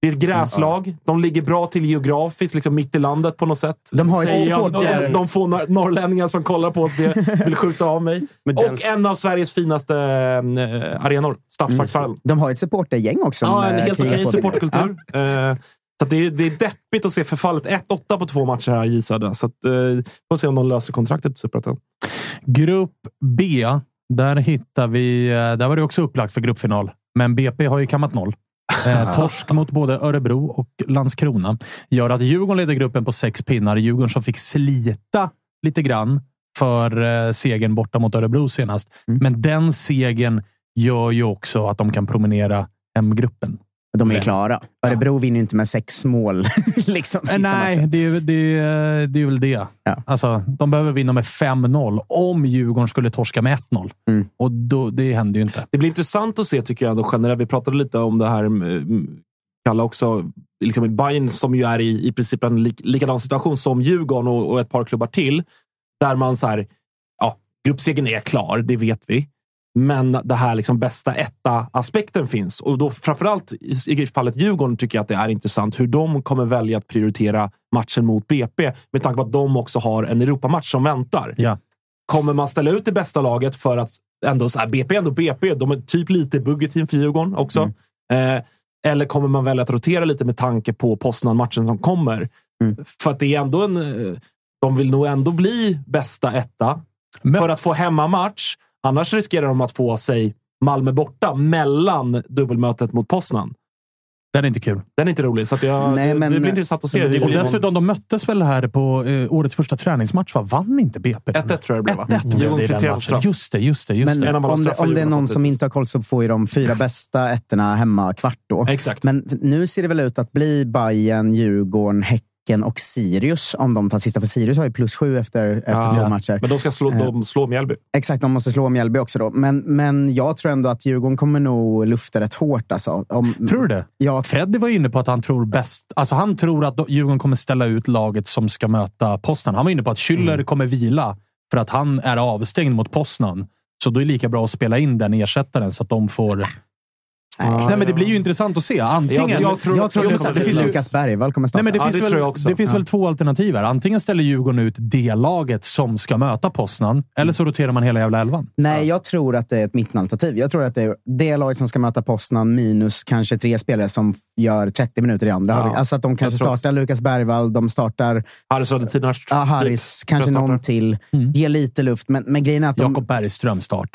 [SPEAKER 5] Det är ett gräslag. De ligger bra till geografiskt, liksom mitt i landet på något sätt.
[SPEAKER 3] De har ju
[SPEAKER 5] Säger jag.
[SPEAKER 3] supporter-
[SPEAKER 5] de, de få nor- norrlänningar som kollar på oss vill, vill skjuta av mig.
[SPEAKER 4] Men
[SPEAKER 5] Och en av Sveriges finaste eh, arenor, Stadsparkshallen.
[SPEAKER 3] De har ett supportergäng också.
[SPEAKER 5] Ja, en helt okej
[SPEAKER 3] på.
[SPEAKER 5] supporterkultur. Eh, så det, är, det är deppigt att se förfallet. 1-8 på två matcher här i J Södra. Så att, eh, får se om de löser kontraktet i Superettan.
[SPEAKER 1] Grupp B, där hittar vi... eh, Där var det också upplagt för gruppfinal. Men BP har ju kammat noll. Eh, torsk mot både Örebro och Landskrona gör att Djurgården leder gruppen på sex pinnar. Djurgården som fick slita lite grann för eh, segern borta mot Örebro senast. Men den segern gör ju också att de kan promenera hem gruppen.
[SPEAKER 3] De är klara. Örebro vinner ju inte med sex mål. liksom, sista
[SPEAKER 1] Nej,
[SPEAKER 3] matchen.
[SPEAKER 1] det är, det, är, det är väl det.
[SPEAKER 3] Ja.
[SPEAKER 1] Alltså, de behöver vinna med 5-0 om Djurgården skulle torska med 1-0.
[SPEAKER 3] Mm.
[SPEAKER 1] Och då, det händer ju inte.
[SPEAKER 5] Det blir intressant att se, tycker jag, ändå generellt. Vi pratade lite om det här, mm, Kalle också, liksom Bayern som ju är i, i princip en lik, likadan situation som Djurgården och, och ett par klubbar till. Där man så här, ja, gruppsegern är klar, det vet vi. Men det här liksom bästa etta-aspekten finns. Och då framförallt i, fallet Djurgården tycker jag att det är intressant hur de kommer välja att prioritera matchen mot BP. Med tanke på att de också har en Europamatch som väntar.
[SPEAKER 1] Ja.
[SPEAKER 5] Kommer man ställa ut det bästa laget för att ändå så här, BP är ändå BP. De är typ lite buggeteam för Djurgården också. Eh, eller kommer man välja att rotera lite med tanke på Poznan-matchen som kommer?
[SPEAKER 3] Mm.
[SPEAKER 5] För att det är ändå en... eh, De vill nog ändå bli bästa etta
[SPEAKER 1] Men-
[SPEAKER 5] för att få hemmamatch. Annars riskerar de att få sig Malmö borta mellan dubbelmötet mot Poznan.
[SPEAKER 1] Den är inte kul.
[SPEAKER 5] Den är inte rolig, så att jag,
[SPEAKER 3] Nej, men-
[SPEAKER 5] det blir intressant att se. Det
[SPEAKER 1] Och dessutom, de möttes väl här på eh, årets första träningsmatch, va? Vann inte BP?
[SPEAKER 5] 1-1 tror jag det blev, va?
[SPEAKER 1] 1-1 blev det i den matchen. Just det, just det. Just
[SPEAKER 3] Men
[SPEAKER 1] det.
[SPEAKER 5] Alla
[SPEAKER 3] om det, om det är någon som inte har koll så får ju de fyra bästa ettorna hemma kvart då.
[SPEAKER 5] Exakt.
[SPEAKER 3] Men nu ser det väl ut att bli Bayern, Djurgården, Häcken, Häcken och Sirius om de tar sista. För Sirius har ju plus sju efter, efter
[SPEAKER 5] Ja.
[SPEAKER 3] två matcher.
[SPEAKER 5] Men de ska slå,
[SPEAKER 3] Eh,
[SPEAKER 5] de slå Mjällby.
[SPEAKER 3] Exakt, de måste slå Mjällby också. Då. Men, men jag tror ändå att Djurgården kommer nog lufta rätt hårt. Alltså. Om,
[SPEAKER 1] Tror du det?
[SPEAKER 3] Ja,
[SPEAKER 1] Freddy var inne på att han tror bäst... Alltså han tror att Djurgården kommer ställa ut laget som ska möta Poznan. Han var inne på att Schüller
[SPEAKER 3] Mm.
[SPEAKER 1] kommer vila för att han är avstängd mot Poznan. Så då är det lika bra att spela in den ersättaren så att de får... Nej, men det blir ju intressant att se. Antingen...
[SPEAKER 5] Jag- jag tror-
[SPEAKER 3] jag tror att
[SPEAKER 1] det finns ju-
[SPEAKER 3] Lukas Bergvall kommer starta.
[SPEAKER 1] Nej, men det
[SPEAKER 5] Ja,
[SPEAKER 1] finns,
[SPEAKER 5] det
[SPEAKER 1] väl,
[SPEAKER 5] tror jag också.
[SPEAKER 1] Det finns
[SPEAKER 5] Ja.
[SPEAKER 1] väl två alternativ här. Antingen ställer Djurgården ut det laget som ska möta Poznan, eller så roterar man hela jävla elvan.
[SPEAKER 3] Nej, jag tror att det är ett mittenalternativ. Jag tror att det är det laget som ska möta Poznan minus kanske tre spelare som gör 30 minuter i andra.
[SPEAKER 5] Ja,
[SPEAKER 3] Alltså att de kanske
[SPEAKER 5] jag
[SPEAKER 3] startar Lukas Bergvall, de startar
[SPEAKER 5] Harris Radetinac.
[SPEAKER 3] ja, Harris, kanske någon till.
[SPEAKER 1] Mm.
[SPEAKER 3] Ge lite luft. Men, men grejen är att de...
[SPEAKER 1] Jakob Bergström start.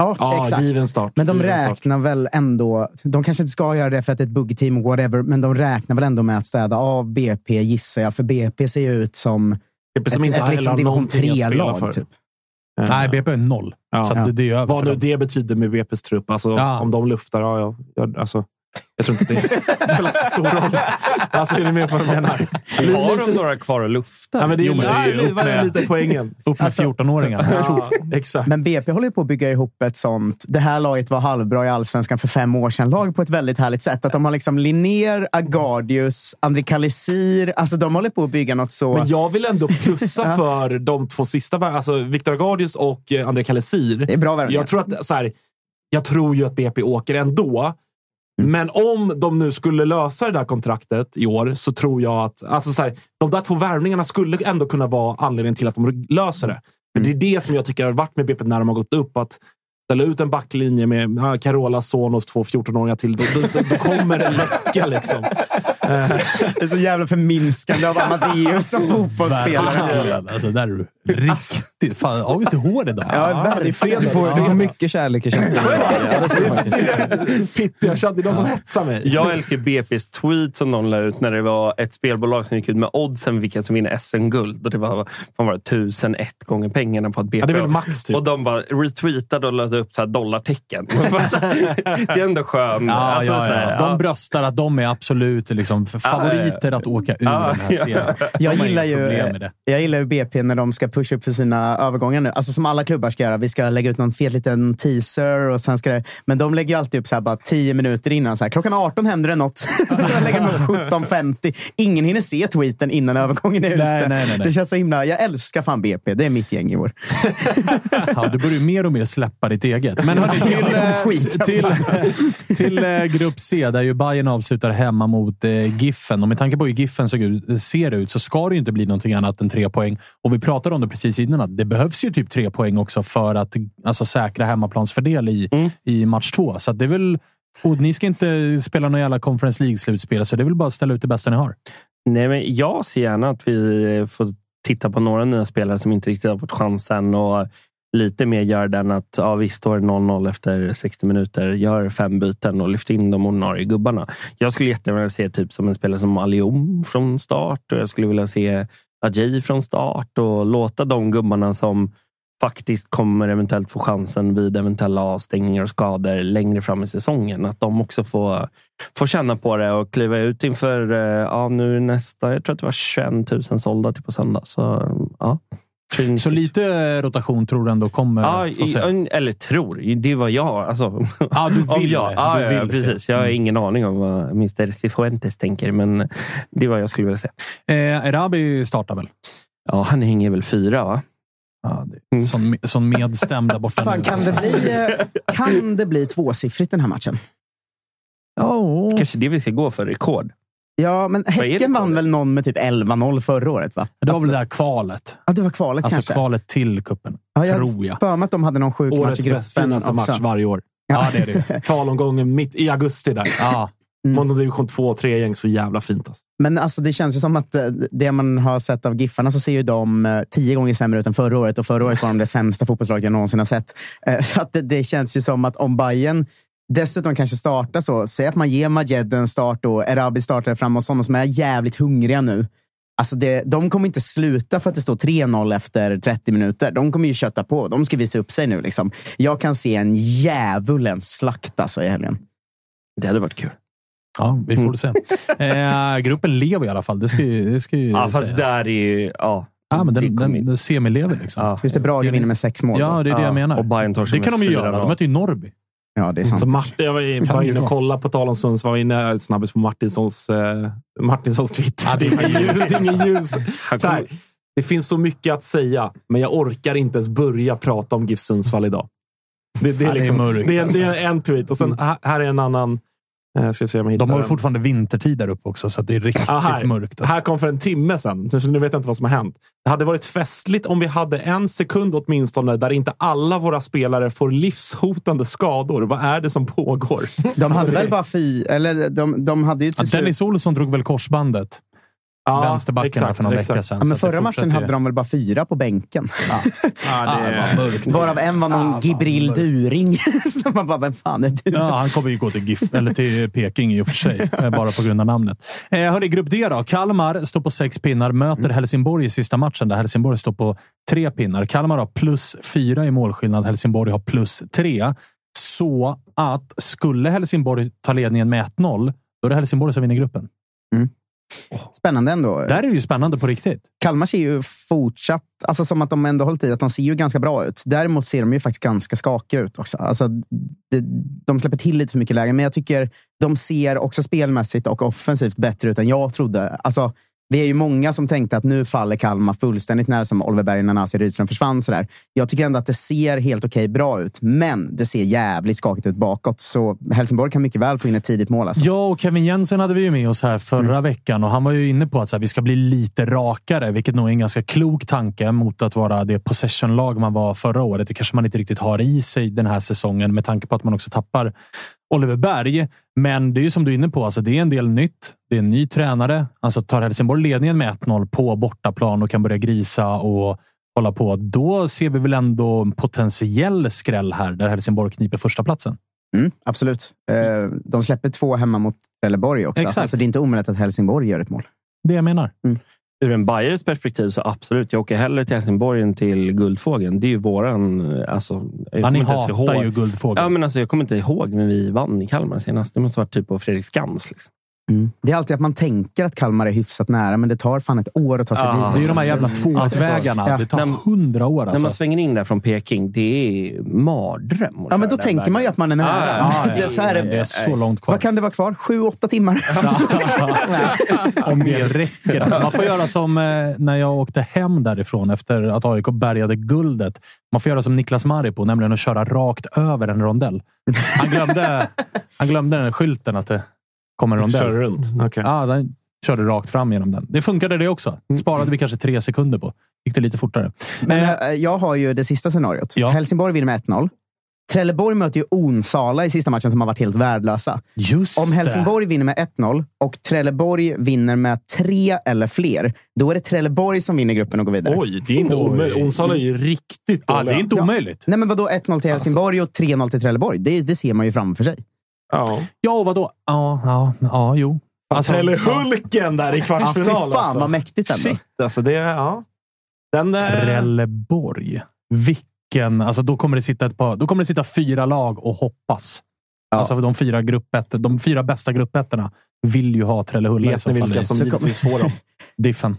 [SPEAKER 3] Ja,
[SPEAKER 5] Ja,
[SPEAKER 3] exakt.
[SPEAKER 5] given start.
[SPEAKER 3] Men de
[SPEAKER 5] Given start.
[SPEAKER 3] räknar väl ändå... De kanske inte ska göra det för att det är ett bugg-team, whatever. Men de räknar väl ändå med att städa av BP, gissar jag. För BP ser ju ut som
[SPEAKER 5] BP som
[SPEAKER 3] ett,
[SPEAKER 5] inte
[SPEAKER 3] ett
[SPEAKER 5] har
[SPEAKER 3] liksom division
[SPEAKER 5] någonting att spela
[SPEAKER 3] 3-lag.
[SPEAKER 5] för.
[SPEAKER 3] Typ.
[SPEAKER 5] Eh,
[SPEAKER 1] Nej, BP är noll.
[SPEAKER 5] Ja.
[SPEAKER 1] Så att det, det är
[SPEAKER 5] Vad nu det betyder med BP's trupp. Alltså,
[SPEAKER 1] Ja.
[SPEAKER 5] Om de luftar, ja, ja, alltså, jag tror inte det spelar så stor roll. Alltså, är ni med på vad jag menar?
[SPEAKER 4] Har de några kvar att lufta?
[SPEAKER 5] Ja, men det är,
[SPEAKER 1] Jo, men det är ju upp med-
[SPEAKER 5] lite poängen.
[SPEAKER 1] Upp med
[SPEAKER 3] Alltså-
[SPEAKER 1] 14-åringar.
[SPEAKER 5] Ja, exakt.
[SPEAKER 3] Men BP håller på att bygga ihop ett sånt... Det här laget var halvbra i allsvenskan för fem år sedan. Lag på ett väldigt härligt sätt. Att de har liksom Linnér, Agardius, André Kalisir. Alltså de håller på att bygga något så...
[SPEAKER 5] Men jag vill ändå plussa för de två sista, alltså Viktor Agardius och eh, André Kalesir.
[SPEAKER 3] Det är bra värvningar.
[SPEAKER 5] Jag tror, att, så här, jag tror ju att BP åker ändå. Men om de nu skulle lösa det där kontraktet i år så tror jag att alltså så här, de där två värvningarna skulle ändå kunna vara anledningen till att de löser det. För Det är det som jag tycker har varit med BP när de har gått upp. Att ställa ut en backlinje med Carolas son och två 14-åringar till. Då, då, då, då kommer det läcka liksom.
[SPEAKER 3] Det är så jävla förminskande av Amadeus som fotbollsspelare.
[SPEAKER 1] Alltså, där är du riktigt... Fan, August är hård idag.
[SPEAKER 3] Ja, verkligen.
[SPEAKER 2] Du får, du får mycket kärlek i chatten.
[SPEAKER 5] Pittiga chatt. Det är någon som hetsar mig.
[SPEAKER 4] Jag älskar BP's tweet som de la ut när det var ett spelbolag som gick ut med oddsen vilka som vinner SM-guld. Och det var, fan var det, tusen ett gånger pengarna på att BP...
[SPEAKER 5] Ja, det är väl max typ.
[SPEAKER 4] Och de bara retweetade och lade upp så här dollartecken. det är ändå skönt.
[SPEAKER 1] Ja,
[SPEAKER 4] Alltså,
[SPEAKER 1] ja, ja. De bröstar att de är absolut liksom favoriter att åka ur
[SPEAKER 4] Ja,
[SPEAKER 1] den här serien.
[SPEAKER 3] Jag
[SPEAKER 1] De har
[SPEAKER 3] gillar, ju, jag gillar ju BP när de ska pusha upp för sina övergångar nu. Alltså som alla klubbar ska göra. Vi ska lägga ut någon fet liten teaser. Och sen ska det, men de lägger ju alltid upp så här bara 10 minuter innan. Så här, Klockan 18 händer det något. så lägger de upp 17.50. Ingen hinner se tweeten innan övergången är ute.
[SPEAKER 1] Nej, nej, nej, nej.
[SPEAKER 3] Det känns så himla... Jag älskar fan BP. Det är mitt gäng i år.
[SPEAKER 1] Ja, du börjar ju mer och mer släppa ditt eget. Men hörni, till,
[SPEAKER 3] Ja,
[SPEAKER 1] eh,
[SPEAKER 3] skit.
[SPEAKER 1] till, till eh, grupp C, där ju Bayern avslutar hemma mot eh, Giffen. Och med tanke på hur Giffen såg ut, ser ut så ska det inte bli någonting annat än tre poäng. Och vi pratade om det precis innan, att det behövs ju typ tre poäng också för att alltså, säkra hemmaplansfördel i, i match två. Så det är väl... Och ni ska inte spela någon jävla Conference League-slutspel, så det är väl bara att ställa ut det bästa ni har.
[SPEAKER 4] Nej, men jag ser gärna att vi får titta på några nya spelare som inte riktigt har fått chansen och lite mer gör den att ja, visst står det 0-0 efter 60 minuter. Gör fem byten och lyft in de ordinarie gubbarna. Jag skulle jättegärna se typ som en spelare som Alium från start och jag skulle vilja se Ajay från start och låta de gubbarna som faktiskt kommer eventuellt få chansen vid eventuella avstängningar och skador längre fram i säsongen. Att de också får, får känna på det och kliva ut inför eh, ja, nu nästa, jag tror att det var 21 000 sålda till på söndag. Så, ja.
[SPEAKER 1] Så lite rotation tror du ändå kommer
[SPEAKER 4] Ja, i- eller tror. Det var jag. Alltså,
[SPEAKER 1] Ja, du vill
[SPEAKER 4] jag, ja,
[SPEAKER 1] Du
[SPEAKER 4] ja,
[SPEAKER 1] vill se.
[SPEAKER 4] precis. Jag har ingen aning om vad Mr. Cifuentes tänker, men det var jag skulle vilja se.
[SPEAKER 1] Eh, Erabi startar väl?
[SPEAKER 4] Ja, han hänger väl fyra, va?
[SPEAKER 1] Ja, är sån, sån medstäm där borta.
[SPEAKER 3] Fan, kan, det bli, eh, kan det bli tvåsiffrigt den här matchen?
[SPEAKER 1] Ja,
[SPEAKER 4] Kanske det vi ska gå för rekord.
[SPEAKER 3] Ja, men Häcken vann väl någon med typ 11-0 förra året? va?
[SPEAKER 1] det var väl det där kvalet.
[SPEAKER 3] Ja, det var kvalet
[SPEAKER 1] Alltså
[SPEAKER 3] kanske.
[SPEAKER 1] kvalet till kuppen.
[SPEAKER 3] Ja, jag
[SPEAKER 1] tror jag.
[SPEAKER 3] för mig att de hade någon sjuk match
[SPEAKER 5] Årets
[SPEAKER 3] i
[SPEAKER 5] bäst,
[SPEAKER 3] gruppen
[SPEAKER 5] finaste
[SPEAKER 3] också.
[SPEAKER 5] match varje år.
[SPEAKER 1] Ja, det är det.
[SPEAKER 5] Kvalomgången mitt i augusti där.
[SPEAKER 1] Ja.
[SPEAKER 3] Mm.
[SPEAKER 5] Måndag division 2 och 3 gäng så jävla fint. Alltså.
[SPEAKER 3] Men alltså, det känns ju som att eh, det man har sett av Giffarna så ser ju de eh, tio gånger sämre ut än förra året. Och förra året var de det sämsta fotbollslaget jag någonsin har sett. Eh, Så att det, det känns ju som att om Bayern dessutom kanske startar så, säg att man ger Majed en start och Erabi startar fram och sådana som är jävligt hungriga nu. Alltså det, de kommer inte sluta för att det står 3-0 efter 30 minuter. De kommer ju kötta på. De ska visa upp sig nu. Liksom. Jag kan se en djävulens slakt alltså, i helgen.
[SPEAKER 4] Det hade varit kul.
[SPEAKER 1] Ja, vi får se. Eh, gruppen lever i alla fall. Det ska ju, det ska ju
[SPEAKER 4] Ja, fast
[SPEAKER 1] sägas.
[SPEAKER 4] där är ju... Ja,
[SPEAKER 1] Ja, men
[SPEAKER 4] det
[SPEAKER 1] den, den, den semilever liksom.
[SPEAKER 4] ja.
[SPEAKER 3] Just det, Brage vinner med sex mål.
[SPEAKER 1] Ja, det är det jag menar.
[SPEAKER 4] Och Bayern torskar
[SPEAKER 1] Det kan de ju göra. De
[SPEAKER 4] rad.
[SPEAKER 1] möter ju Norrby.
[SPEAKER 3] Ja, det är sant.
[SPEAKER 5] Så Martin, jag var, inne och kollade på tal om Sundsvall. var inne snabbis på Martinssons, eh, Martinssons Twitter.
[SPEAKER 1] Ja,
[SPEAKER 5] det är ljus. Det, är inget ljus. Så här, det finns så mycket att säga, men jag orkar inte ens börja prata om GIF Sundsvall idag. Det, det, är,
[SPEAKER 1] Ja, det är
[SPEAKER 5] liksom,
[SPEAKER 1] mörkt,
[SPEAKER 5] det, är,
[SPEAKER 1] alltså.
[SPEAKER 5] det är en tweet och sen här, här är en annan. Eh, ska se om jag hittar
[SPEAKER 1] De har ju
[SPEAKER 5] den.
[SPEAKER 1] fortfarande vintertid där uppe också, så att det är riktigt
[SPEAKER 5] Ja, här,
[SPEAKER 1] mörkt. Alltså.
[SPEAKER 5] här kom för en timme sedan, så nu vet jag inte vad som har hänt. Det hade varit festligt om vi hade en sekund åtminstone där inte alla våra spelare får livshotande skador. Vad är det som pågår?
[SPEAKER 3] De hade väl bara fy... Eller de, de hade ju
[SPEAKER 1] Ja,
[SPEAKER 3] till slut...
[SPEAKER 1] Dennis Olsson drog väl korsbandet.
[SPEAKER 5] Ja,
[SPEAKER 1] Vänsterbacken för någon vecka sedan.
[SPEAKER 3] Ja, men förra matchen hade de väl bara fyra på bänken.
[SPEAKER 5] Ja, det,
[SPEAKER 1] mörkt.
[SPEAKER 3] Varav en var någon
[SPEAKER 1] vad
[SPEAKER 3] Gibril
[SPEAKER 1] mörkt.
[SPEAKER 3] During. Så man bara, vem fan är du?
[SPEAKER 1] Ja, han kommer ju gå till GIF, eller till Peking i och för sig, eh, bara på grund av namnet. Eh, hörni, grupp D då. Kalmar står på sex pinnar, möter
[SPEAKER 3] Mm.
[SPEAKER 1] Helsingborg i sista matchen där Helsingborg står på tre pinnar. Kalmar har plus fyra i målskillnad, Helsingborg har plus tre. Så att skulle Helsingborg ta ledningen med 1-0, då är det Helsingborg som vinner gruppen.
[SPEAKER 3] Spännande ändå.
[SPEAKER 1] Där är det ju spännande på riktigt.
[SPEAKER 3] Kalmar ser ju fortsatt, alltså som att de ändå hållit i, att de ser ju ganska bra ut. Däremot ser de ju faktiskt ganska skakiga ut också. Alltså, det, de släpper till lite för mycket lägen, men jag tycker de ser också spelmässigt och offensivt bättre ut än jag trodde. Alltså, det är ju många som tänkte att nu faller Kalmar fullständigt när som Oliver Berg när Nasir Rydström försvann. Sådär. Jag tycker ändå att det ser helt okej bra ut, men det ser jävligt skakigt ut bakåt. Så Helsingborg kan mycket väl få in ett tidigt mål. Alltså.
[SPEAKER 1] Ja, och Kevin Jensen hade vi ju med oss här förra veckan och han var ju inne på att så här, vi ska bli lite rakare, vilket nog är en ganska klok tanke mot att vara det possession-lag man var förra året. Det kanske man inte riktigt har i sig den här säsongen med tanke på att man också tappar Oliver Berg. Men det är ju som du är inne på, alltså det är en del nytt. Det är en ny tränare. Alltså tar Helsingborg ledningen med 1-0 på bortaplan och kan börja grisa och hålla på. Då ser vi väl ändå en potentiell skräll här där Helsingborg kniper första platsen.
[SPEAKER 3] Mm, absolut. Eh, de släpper två hemma mot Trelleborg också.
[SPEAKER 1] Exakt.
[SPEAKER 3] Alltså, det är inte omöjligt att Helsingborg gör ett mål.
[SPEAKER 1] Det jag menar.
[SPEAKER 4] Ur en Bayers perspektiv så absolut. Jag åker hellre till Helsingborg än till Guldfågeln. Det är ju våran... Alltså,
[SPEAKER 1] Ja, ni hatar
[SPEAKER 4] ihåg.
[SPEAKER 1] ju Guldfågeln.
[SPEAKER 4] Ja, men alltså, jag kommer inte ihåg när vi vann i Kalmar senast. Det måste ha varit typ på Fredrik Skans. Liksom.
[SPEAKER 3] Det är alltid att man tänker att Kalmar är hyfsat nära, men det tar fan ett år att ta sig
[SPEAKER 4] Ja.
[SPEAKER 3] dit.
[SPEAKER 1] Det är ju de här jävla tvåvägarna.
[SPEAKER 3] ja.
[SPEAKER 1] Det tar
[SPEAKER 4] När-
[SPEAKER 1] hundra år
[SPEAKER 4] När
[SPEAKER 1] alltså.
[SPEAKER 4] man svänger in där från Peking, det är mardröm.
[SPEAKER 3] Ja, men då tänker man ju
[SPEAKER 4] vägen.
[SPEAKER 3] att man är nära.
[SPEAKER 4] Ja, ja,
[SPEAKER 3] det är så här,
[SPEAKER 1] det är så långt kvar.
[SPEAKER 3] Vad kan det vara kvar? Sju, åtta timmar?
[SPEAKER 1] Om det räcker. Alltså, man får göra som eh, när jag åkte hem därifrån efter att AIK bärgade guldet. Man får göra som Niklas Maripo, nämligen att köra rakt över en rondell. Han glömde, han glömde den skylten att det kommer en rondell.
[SPEAKER 5] Kör runt. Okej.
[SPEAKER 1] Ja, den körde rakt fram genom den. Det funkade det också. Sparade vi kanske tre sekunder på. Gick det lite fortare.
[SPEAKER 3] Men
[SPEAKER 1] Eh,
[SPEAKER 3] eh, jag har ju det sista scenariot.
[SPEAKER 1] Ja.
[SPEAKER 3] Helsingborg vinner med 1-0. Trelleborg möter ju Onsala i sista matchen som har varit helt värdelösa.
[SPEAKER 1] Just
[SPEAKER 3] Om
[SPEAKER 1] det.
[SPEAKER 3] Helsingborg vinner med 1-0 och Trelleborg vinner med tre eller fler, då är det Trelleborg som vinner gruppen och går vidare.
[SPEAKER 5] Oj, det är inte
[SPEAKER 1] Oj.
[SPEAKER 5] omöjligt. Onsala är ju riktigt
[SPEAKER 1] Ja,
[SPEAKER 5] dåliga.
[SPEAKER 1] det är inte
[SPEAKER 3] Ja.
[SPEAKER 1] omöjligt.
[SPEAKER 3] Nej, men vadå 1-0 till Helsingborg och 3-0 till Trelleborg? Det, det ser man ju framför sig.
[SPEAKER 5] Ja.
[SPEAKER 1] Ja, och vadå? Ja, ja, ja, jo. Alltså,
[SPEAKER 5] Trellehulken där i
[SPEAKER 3] Ja, fy
[SPEAKER 5] kvartsfinal.
[SPEAKER 3] fan
[SPEAKER 5] alltså.
[SPEAKER 3] vad mäktigt ändå.
[SPEAKER 5] Shit, alltså det... Ja. Den, eh,
[SPEAKER 1] Trelleborg. Vilken... Alltså då, kommer det sitta ett par, då kommer det sitta fyra lag och hoppas.
[SPEAKER 3] Ja.
[SPEAKER 1] Alltså för de fyra, gruppett, de fyra bästa gruppettorna vill ju ha Trellehulla
[SPEAKER 5] vet
[SPEAKER 1] så
[SPEAKER 5] ni vilka som
[SPEAKER 3] Så
[SPEAKER 5] givetvis får dem?
[SPEAKER 1] Diffen.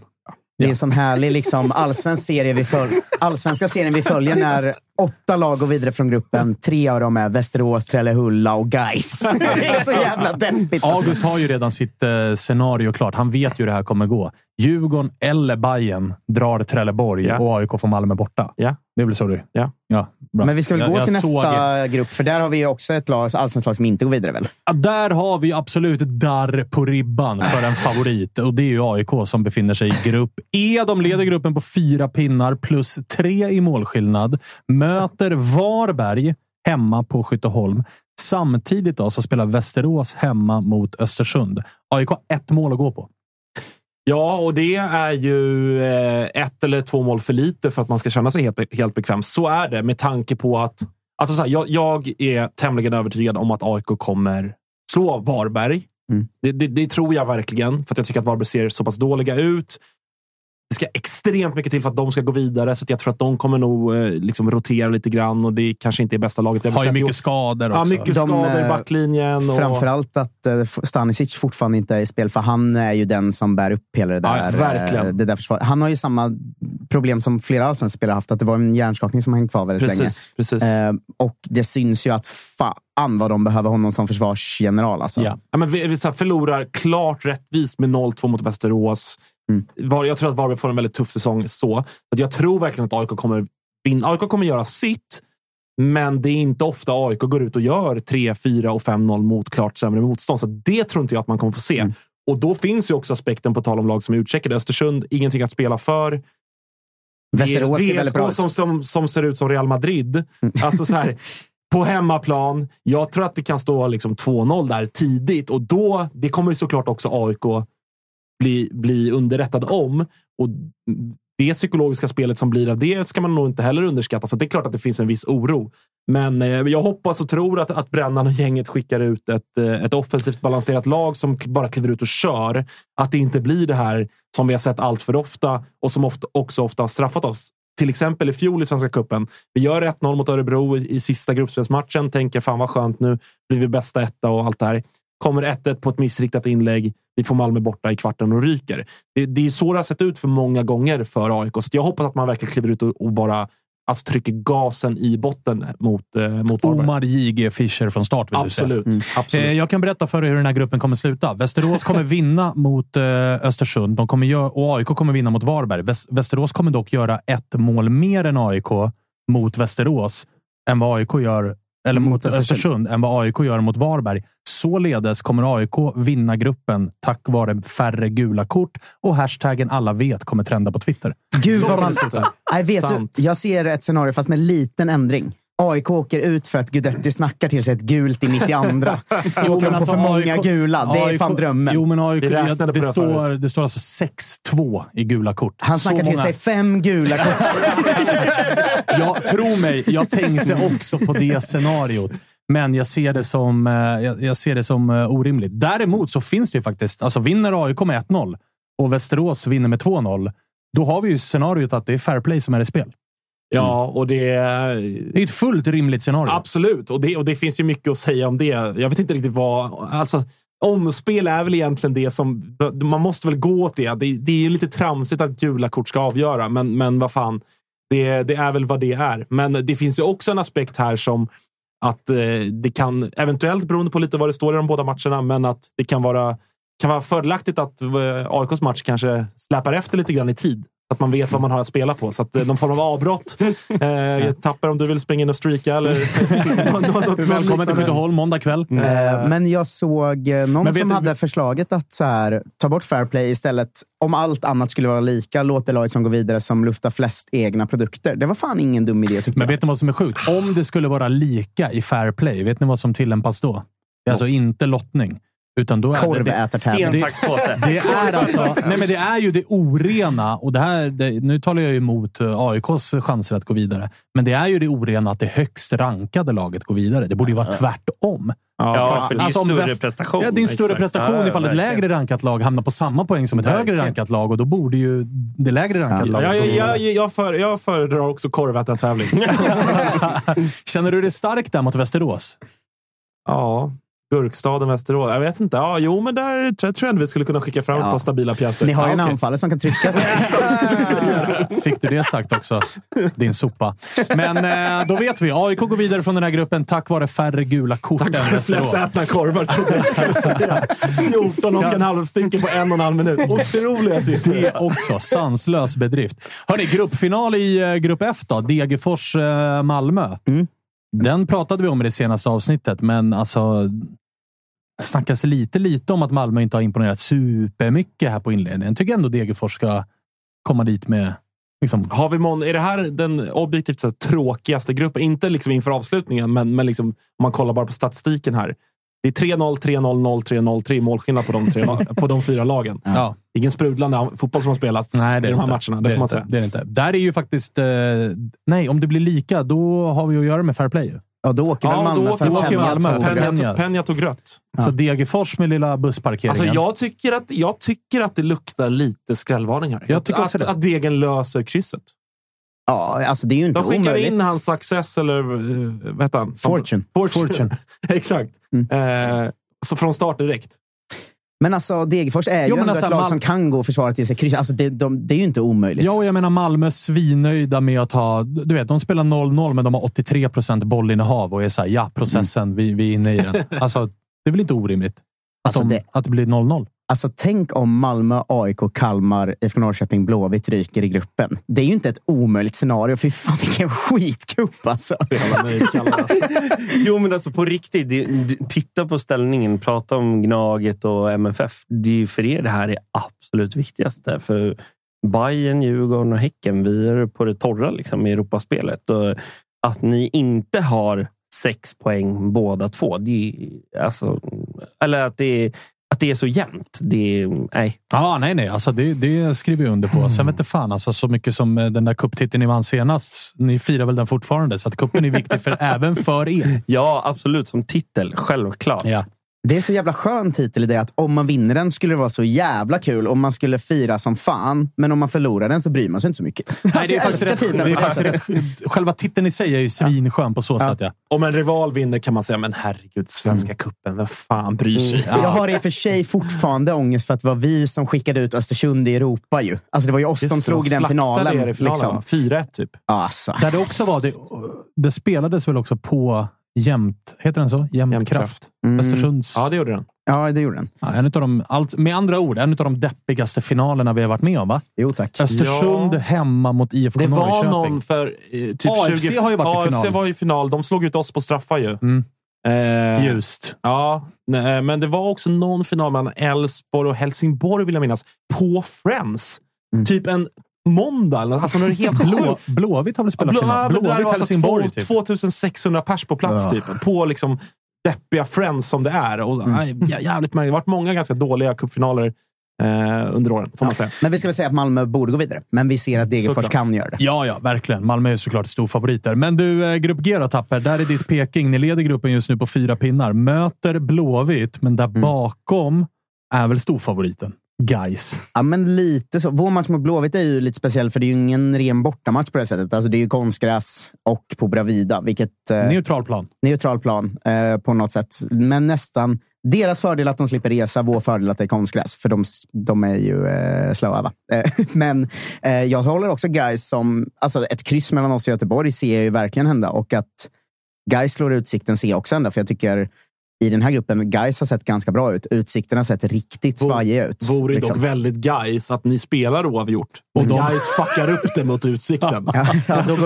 [SPEAKER 3] Det är en sån härlig liksom, allsvensk serie vi följer. Allsvenska serien vi följer när åtta lag går vidare från gruppen. Tre av dem är Västerås, Trellehulla och Gais. Det är så jävla deppigt.
[SPEAKER 1] August har ju redan sitt eh, scenario klart. Han vet ju hur det här kommer gå. Djurgården eller Bayern drar Trelleborg
[SPEAKER 5] Ja.
[SPEAKER 1] och AIK får Malmö borta.
[SPEAKER 5] Ja.
[SPEAKER 1] Det väl så du...
[SPEAKER 5] Ja.
[SPEAKER 1] ja bra.
[SPEAKER 3] Men vi ska väl
[SPEAKER 1] Jag-
[SPEAKER 3] gå
[SPEAKER 1] jag
[SPEAKER 3] till
[SPEAKER 1] såg-
[SPEAKER 3] nästa grupp, för där har vi ju också ett lag, allsvenskt lag som inte går vidare väl?
[SPEAKER 1] Ja, där har vi absolut darr på ribban för en favorit och det är ju AIK som befinner sig i grupp E. De leder gruppen på fyra pinnar plus tre i målskillnad. Möter Varberg hemma på Skytteholm. Samtidigt då så spelar Västerås hemma mot Östersund. AIK har ett mål att gå på.
[SPEAKER 5] Ja, och det är ju eh, ett eller två mål för lite för att man ska känna sig helt, helt bekväm. Så är det med tanke på att... Alltså så här, jag, jag är tämligen övertygad om att AIK kommer slå Varberg.
[SPEAKER 3] Mm.
[SPEAKER 5] Det, det, det tror jag verkligen, för att jag tycker att Varberg ser så pass dåliga ut. Ska extremt mycket till för att de ska gå vidare, så att jag tror att de kommer nog eh, liksom rotera lite grann och det kanske inte är bästa laget. Det
[SPEAKER 1] Har ju mycket
[SPEAKER 5] år.
[SPEAKER 1] skador
[SPEAKER 5] Ja,
[SPEAKER 1] också.
[SPEAKER 5] mycket
[SPEAKER 3] De,
[SPEAKER 5] skador i
[SPEAKER 3] eh,
[SPEAKER 5] backlinjen. Och...
[SPEAKER 3] Framförallt att eh, Stanisic fortfarande inte är i spel, för han är ju den som bär upp hela det
[SPEAKER 5] Ja,
[SPEAKER 3] där,
[SPEAKER 5] verkligen.
[SPEAKER 3] eh, det där försvaret. Han har ju samma problem som flera allsvenska spelare haft, att det var en hjärnskakning som hängde kvar väldigt länge.
[SPEAKER 5] Precis, precis.
[SPEAKER 3] Eh, och det syns ju att fan vad de behöver honom som försvarsgeneral. Alltså.
[SPEAKER 1] Ja.
[SPEAKER 5] Ja, men vi, vi så här förlorar klart rättvist med 0-2 mot Västerås.
[SPEAKER 3] Mm.
[SPEAKER 5] Jag tror att Varberg får en väldigt tuff säsong. så. Att jag tror verkligen att AIK kommer vinna. AIK kommer göra sitt, men det är inte ofta AIK går ut och gör 3, 4 och 5-0 mot klart sämre motstånd. Så det tror inte jag att man kommer få se.
[SPEAKER 3] Mm.
[SPEAKER 5] Och då finns ju också aspekten på tal om lag som är utcheckade. Östersund, ingenting att spela för.
[SPEAKER 3] Västerås ser väldigt bra ut.
[SPEAKER 5] som, som, som ser ut som Real Madrid. Alltså så här, på hemmaplan. Jag tror att det kan stå liksom 2-0 där tidigt och då, det kommer ju såklart också AIK bli, bli underrättad om. Och det psykologiska spelet som blir av det ska man nog inte heller underskatta. Så det är klart att det finns en viss oro. Men eh, jag hoppas och tror att, att Brännan och gänget skickar ut ett, eh, ett offensivt balanserat lag som bara kliver ut och kör. Att det inte blir det här som vi har sett allt för ofta och som ofta, också ofta har straffat oss. Till exempel i fjol i Svenska Cupen. Vi gör 1-0 mot Örebro i, i sista gruppspelsmatchen. Tänker fan vad skönt, nu blir vi bästa etta och allt det här. Kommer 1-1 på ett missriktat inlägg. Vi får Malmö borta i kvarten och ryker. Det, det är så det har sett ut för många gånger för AIK. Så jag hoppas att man verkligen kliver ut och, och bara alltså, trycker gasen i botten mot, eh, mot Varberg.
[SPEAKER 1] Omar J.G. Fischer från start vill
[SPEAKER 5] Absolut.
[SPEAKER 1] du säga.
[SPEAKER 5] Absolut.
[SPEAKER 1] Eh, Jag kan berätta för er hur den här gruppen kommer sluta. Västerås kommer vinna mot eh, Östersund de kommer gö- och AIK kommer vinna mot Varberg. Väs- Västerås kommer dock göra ett mål mer än AIK mot Västerås än vad AIK gör eller mot,
[SPEAKER 3] Mot Östersund.
[SPEAKER 1] Än vad AIK gör mot Varberg. Således kommer AIK vinna gruppen tack vare färre gula kort och hashtaggen alla vet kommer trenda på Twitter.
[SPEAKER 3] Gud vad man... Nej, vet
[SPEAKER 5] Sant.
[SPEAKER 3] du, jag ser ett scenario fast med en liten ändring. AIK åker ut för att Guidetti snackar till sig ett gult i mitt i andra. Så
[SPEAKER 1] Jo,
[SPEAKER 3] åker
[SPEAKER 1] men
[SPEAKER 3] de på
[SPEAKER 1] alltså,
[SPEAKER 3] för många
[SPEAKER 1] AIK
[SPEAKER 3] gula. Det är
[SPEAKER 1] AIK
[SPEAKER 3] fan drömmen.
[SPEAKER 1] Jo, men AIK,
[SPEAKER 5] på
[SPEAKER 1] det,
[SPEAKER 5] det
[SPEAKER 1] står, det står alltså 6-2 i gula kort.
[SPEAKER 3] Han
[SPEAKER 1] Så
[SPEAKER 3] snackar till
[SPEAKER 1] många-
[SPEAKER 3] sig fem gula kort.
[SPEAKER 1] Ja, tro mig, jag tänkte också på det scenariot. Men jag ser det som, eh, jag, jag ser det som eh, orimligt. Däremot så finns det ju faktiskt, alltså vinner AIK med 1-0 och Västerås vinner med 2-0, då har vi ju scenariot att det är fair play som är i spel.
[SPEAKER 5] Ja, och det...
[SPEAKER 1] Det är ett fullt rimligt scenario.
[SPEAKER 5] Absolut, och det, och det finns ju mycket att säga om det. Jag vet inte riktigt vad... Alltså, omspel är väl egentligen det som... Man måste väl gå åt det. Det, det är ju lite tramsigt att gula kort ska avgöra, men, men vad fan. Det, det är väl vad det är. Men det finns ju också en aspekt här som att eh, det kan, eventuellt beroende på lite vad det står i de båda matcherna, men att det kan vara, kan vara fördelaktigt att eh, AIKs match kanske släpar efter lite grann i tid. Att man vet vad man har att spela på. Så att eh, någon form av avbrott. Eh, Tapper om du vill springa in och streaka. Eller,
[SPEAKER 1] Välkommen till Skytteholm måndag kväll.
[SPEAKER 3] Eh, Men jag såg eh, någon som
[SPEAKER 1] du-
[SPEAKER 3] hade förslaget att så här, ta bort fair play istället. Om allt annat skulle vara lika, låt det lag som går vidare som luftar flest egna produkter. Det var fan ingen dum idé tyckte
[SPEAKER 1] Men vet ni vad som är sjukt? Om det skulle vara lika i fair play, vet ni vad som tillämpas då? Det är alltså inte lottning. Utan då är det, det,
[SPEAKER 7] Sten, sax, påse.
[SPEAKER 1] det, är alltså, nej men det är ju det orena. Och det här, det, nu talar jag ju emot eh, AIKs chanser att gå vidare. Men det är ju det orena att det högst rankade laget går vidare. Det borde ju vara tvärtom.
[SPEAKER 7] Ja, för det är ju
[SPEAKER 1] Alltså,
[SPEAKER 7] större
[SPEAKER 1] väst-
[SPEAKER 7] prestation.
[SPEAKER 1] Ja, det är en större
[SPEAKER 7] Exakt.
[SPEAKER 1] prestation
[SPEAKER 7] Ja,
[SPEAKER 1] ifall ett lägre rankat lag hamnar på samma poäng som ett högre
[SPEAKER 7] Verkligen.
[SPEAKER 1] rankat lag. Och då borde ju det lägre rankade
[SPEAKER 5] Ja,
[SPEAKER 1] laget
[SPEAKER 5] jag,
[SPEAKER 1] gå
[SPEAKER 5] jag,
[SPEAKER 1] vidare.
[SPEAKER 5] jag, jag, för, jag föredrar också korvätartävling.
[SPEAKER 1] Känner du dig stark där mot Västerås?
[SPEAKER 5] ja, Gurkstaden, Västerås. Jag vet inte. Ja, jo, men där tror jag- tror jag ändå vi skulle kunna skicka fram ett
[SPEAKER 3] Ja.
[SPEAKER 5] par stabila pjäser.
[SPEAKER 3] Ni har ju
[SPEAKER 5] Ja,
[SPEAKER 3] en
[SPEAKER 5] okej.
[SPEAKER 3] anfallare som kan trycka.
[SPEAKER 1] Fick du det sagt också, din sopa. Men eh, då vet vi. AIK går vidare från den här gruppen tack vare färre gula kort
[SPEAKER 5] Tack
[SPEAKER 1] än
[SPEAKER 5] vare flest
[SPEAKER 1] Västerås.
[SPEAKER 5] ätna korvar, trodde jag skulle säga. 14 och en halv stycken på en och en halv minut. Otroliga siffror.
[SPEAKER 1] Det också. Sanslös bedrift. Hörni, gruppfinal i eh, grupp F då. Degerfors-Malmö.
[SPEAKER 3] Mm.
[SPEAKER 1] Den pratade vi om i det senaste avsnittet, men alltså... Det snackas lite, lite om att Malmö inte har imponerat supermycket här på inledningen. Jag tycker ändå Degerfors ska komma dit med... Liksom,
[SPEAKER 5] Har vi mån, är det här den objektivt sett tråkigaste gruppen? Inte liksom inför avslutningen, men, men liksom, om man kollar bara på statistiken här. Det är 3-0, 3-0, 0-3, 0-3 målskillnad på de, tre, på de fyra lagen.
[SPEAKER 1] ja.
[SPEAKER 5] Ingen sprudlande fotboll som har spelats
[SPEAKER 1] Nej, det
[SPEAKER 5] i
[SPEAKER 1] är
[SPEAKER 5] de här
[SPEAKER 1] inte.
[SPEAKER 5] matcherna. Det,
[SPEAKER 1] är
[SPEAKER 5] får man
[SPEAKER 1] inte.
[SPEAKER 5] säga.
[SPEAKER 1] Det är det inte. Där är ju faktiskt... Eh, nej, om det blir lika, då har vi att göra med fair play.
[SPEAKER 3] Ja, då åker
[SPEAKER 5] Ja,
[SPEAKER 3] Malmö
[SPEAKER 5] då
[SPEAKER 3] för
[SPEAKER 5] åker
[SPEAKER 1] Malmö
[SPEAKER 3] tog
[SPEAKER 1] för
[SPEAKER 3] rött.
[SPEAKER 1] Peña.
[SPEAKER 5] Peña tog rött.
[SPEAKER 1] Så Degerfors med lilla bussparkeringen.
[SPEAKER 5] Alltså, jag, tycker att, jag tycker att det luktar lite skrällvarning här.
[SPEAKER 1] Jag tycker
[SPEAKER 5] att,
[SPEAKER 1] också det.
[SPEAKER 5] att Degen löser krysset.
[SPEAKER 3] Ja, alltså det är ju inte
[SPEAKER 5] De skickar
[SPEAKER 3] omöjligt.
[SPEAKER 5] in hans Access eller uh, vad heter han?
[SPEAKER 3] Fortune.
[SPEAKER 5] Fortune.
[SPEAKER 1] Fortune.
[SPEAKER 5] Exakt.
[SPEAKER 3] Mm.
[SPEAKER 5] Eh, så från start direkt.
[SPEAKER 3] Men alltså, Degerfors är ju
[SPEAKER 1] Jo, men
[SPEAKER 3] ändå
[SPEAKER 1] alltså,
[SPEAKER 3] ett lag
[SPEAKER 1] Mal-
[SPEAKER 3] som kan gå och försvara till sig kryss. Alltså, det, de, det är ju inte omöjligt.
[SPEAKER 1] Ja, och jag menar Malmö är svinnöjda med att ha... Du vet, de spelar 0-0, men de har 83 procent bollinnehav och är såhär, ja, processen, vi, vi är inne i den. Alltså, det är väl inte orimligt att,
[SPEAKER 3] Alltså,
[SPEAKER 1] de,
[SPEAKER 3] det-
[SPEAKER 1] att det blir 0-0?
[SPEAKER 3] Alltså, tänk om Malmö, AIK, Kalmar, IFK Norrköping, Blåvitt ryker i gruppen. Det är ju inte ett omöjligt scenario. Fy fan vilken skitcup alltså.
[SPEAKER 5] Alltså.
[SPEAKER 4] Jo, men alltså på riktigt. Det, det- titta på ställningen. Prata om Gnaget och MFF. Det är ju för er det här är absolut viktigaste. För Bayern, Djurgården och Häcken, vi är på det torra liksom, i Europaspelet. Och att ni inte har sex poäng båda två. Det är, alltså, eller att det är, det är så jämnt. Det nej.
[SPEAKER 1] Ja, nej, nej. Alltså, det, det skriver jag under på. Sen vet inte fan, alltså, så mycket som eh, den där cuptiteln ni vann senast. Ni firar väl den fortfarande, så att kuppen är viktig för, även för er.
[SPEAKER 4] Ja, absolut. Som titel. Självklart.
[SPEAKER 1] Ja.
[SPEAKER 3] Det är så jävla skön titel i det att om man vinner den skulle det vara så jävla kul. Om man skulle fira som fan. Men om man förlorar den så bryr man sig inte så mycket.
[SPEAKER 1] Nej, det är
[SPEAKER 3] Alltså, jag
[SPEAKER 1] faktiskt
[SPEAKER 3] älskar
[SPEAKER 1] rätt,
[SPEAKER 3] titeln
[SPEAKER 1] det är
[SPEAKER 3] på det
[SPEAKER 1] faktiskt
[SPEAKER 3] sättet.
[SPEAKER 1] rätt. Själva titeln i sig är ju svinskön på så sätt. Ja.
[SPEAKER 5] Om en rival vinner kan man säga, men herregud, Svenska cupen, vem fan bryr sig?
[SPEAKER 3] Jag har i och för sig fortfarande ångest för att det var vi som skickade ut Östersund i Europa. Ju. Alltså det var ju oss de
[SPEAKER 5] Just det,
[SPEAKER 3] slog i den finalen.
[SPEAKER 5] finalen,
[SPEAKER 3] liksom.
[SPEAKER 5] va? 4-1 typ.
[SPEAKER 3] Ja, Alltså.
[SPEAKER 1] Där det också var, det, det spelades väl också på jämt, heter den så? Jämtkraft.
[SPEAKER 3] Mm.
[SPEAKER 1] Östersunds.
[SPEAKER 5] Ja, det gjorde den.
[SPEAKER 3] Ja, det gjorde den.
[SPEAKER 1] Ja, en utav de, allt, med andra ord, en av de deppigaste finalerna vi har varit med om. Va?
[SPEAKER 3] Jo, tack.
[SPEAKER 1] Östersund
[SPEAKER 5] Ja.
[SPEAKER 1] hemma mot IFK
[SPEAKER 5] Det var
[SPEAKER 1] Norrköping.
[SPEAKER 5] någon för eh, typ
[SPEAKER 1] AFC
[SPEAKER 5] 20...
[SPEAKER 1] har ju varit i
[SPEAKER 5] AFC
[SPEAKER 1] final.
[SPEAKER 5] var i final. De slog ut oss på straffar ju.
[SPEAKER 1] Mm.
[SPEAKER 5] Eh,
[SPEAKER 1] Just.
[SPEAKER 5] Ja, nej, men det var också någon final mellan Elfsborg och Helsingborg vill jag minnas. På Friends.
[SPEAKER 3] Mm.
[SPEAKER 5] Typ en måndag. Alltså när det är helt
[SPEAKER 1] Blå. Blåvitt har väl spelat
[SPEAKER 5] Blå-
[SPEAKER 1] final? Blåvitt
[SPEAKER 5] var alltså
[SPEAKER 1] Helsingborg.
[SPEAKER 5] två-
[SPEAKER 1] Typ.
[SPEAKER 5] 2600 pers på plats
[SPEAKER 3] Ja.
[SPEAKER 5] typ. På liksom deppiga Friends som det är. Och,
[SPEAKER 3] Mm.
[SPEAKER 5] nej, jä- jävligt märkligt. Det har varit många ganska dåliga cupfinaler eh, under åren, får man säga.
[SPEAKER 3] Men vi ska väl säga att Malmö borde gå vidare. Men vi ser att Degerfors kan göra det.
[SPEAKER 1] Ja, ja, verkligen. Malmö är såklart storfavoriter. Men du, eh, Grupp G då, Tapper. Där är ditt Peking. Ni leder gruppen just nu på fyra pinnar. Möter Blåvitt, men där
[SPEAKER 3] Mm.
[SPEAKER 1] bakom är väl storfavoriten. Guys.
[SPEAKER 3] Ja, men lite så. Vår match mot Blåvitt är ju lite speciell, för det är ju ingen ren bortamatch på det sättet. Alltså, det är ju konstgräs och på Bravida, vilket... Eh,
[SPEAKER 1] Neutral plan.
[SPEAKER 3] neutral plan eh, på något sätt. Men nästan. Deras fördel att de slipper resa, vår fördel att det är konstgräs. För de, de är ju eh, slöa. Va? Eh, men eh, jag håller också guys som... Alltså ett kryss mellan oss och Göteborg ser jag ju verkligen hända. Och att guys slår Utsikten ser jag också hända. För jag tycker i den här gruppen, guys har sett ganska bra ut. Utsikten har sett riktigt svajiga ut.
[SPEAKER 5] Vore
[SPEAKER 3] liksom.
[SPEAKER 5] dock väldigt guys att ni spelar oavgjort. Och
[SPEAKER 1] de-
[SPEAKER 5] guys fuckar upp det mot Utsikten.
[SPEAKER 3] Ja,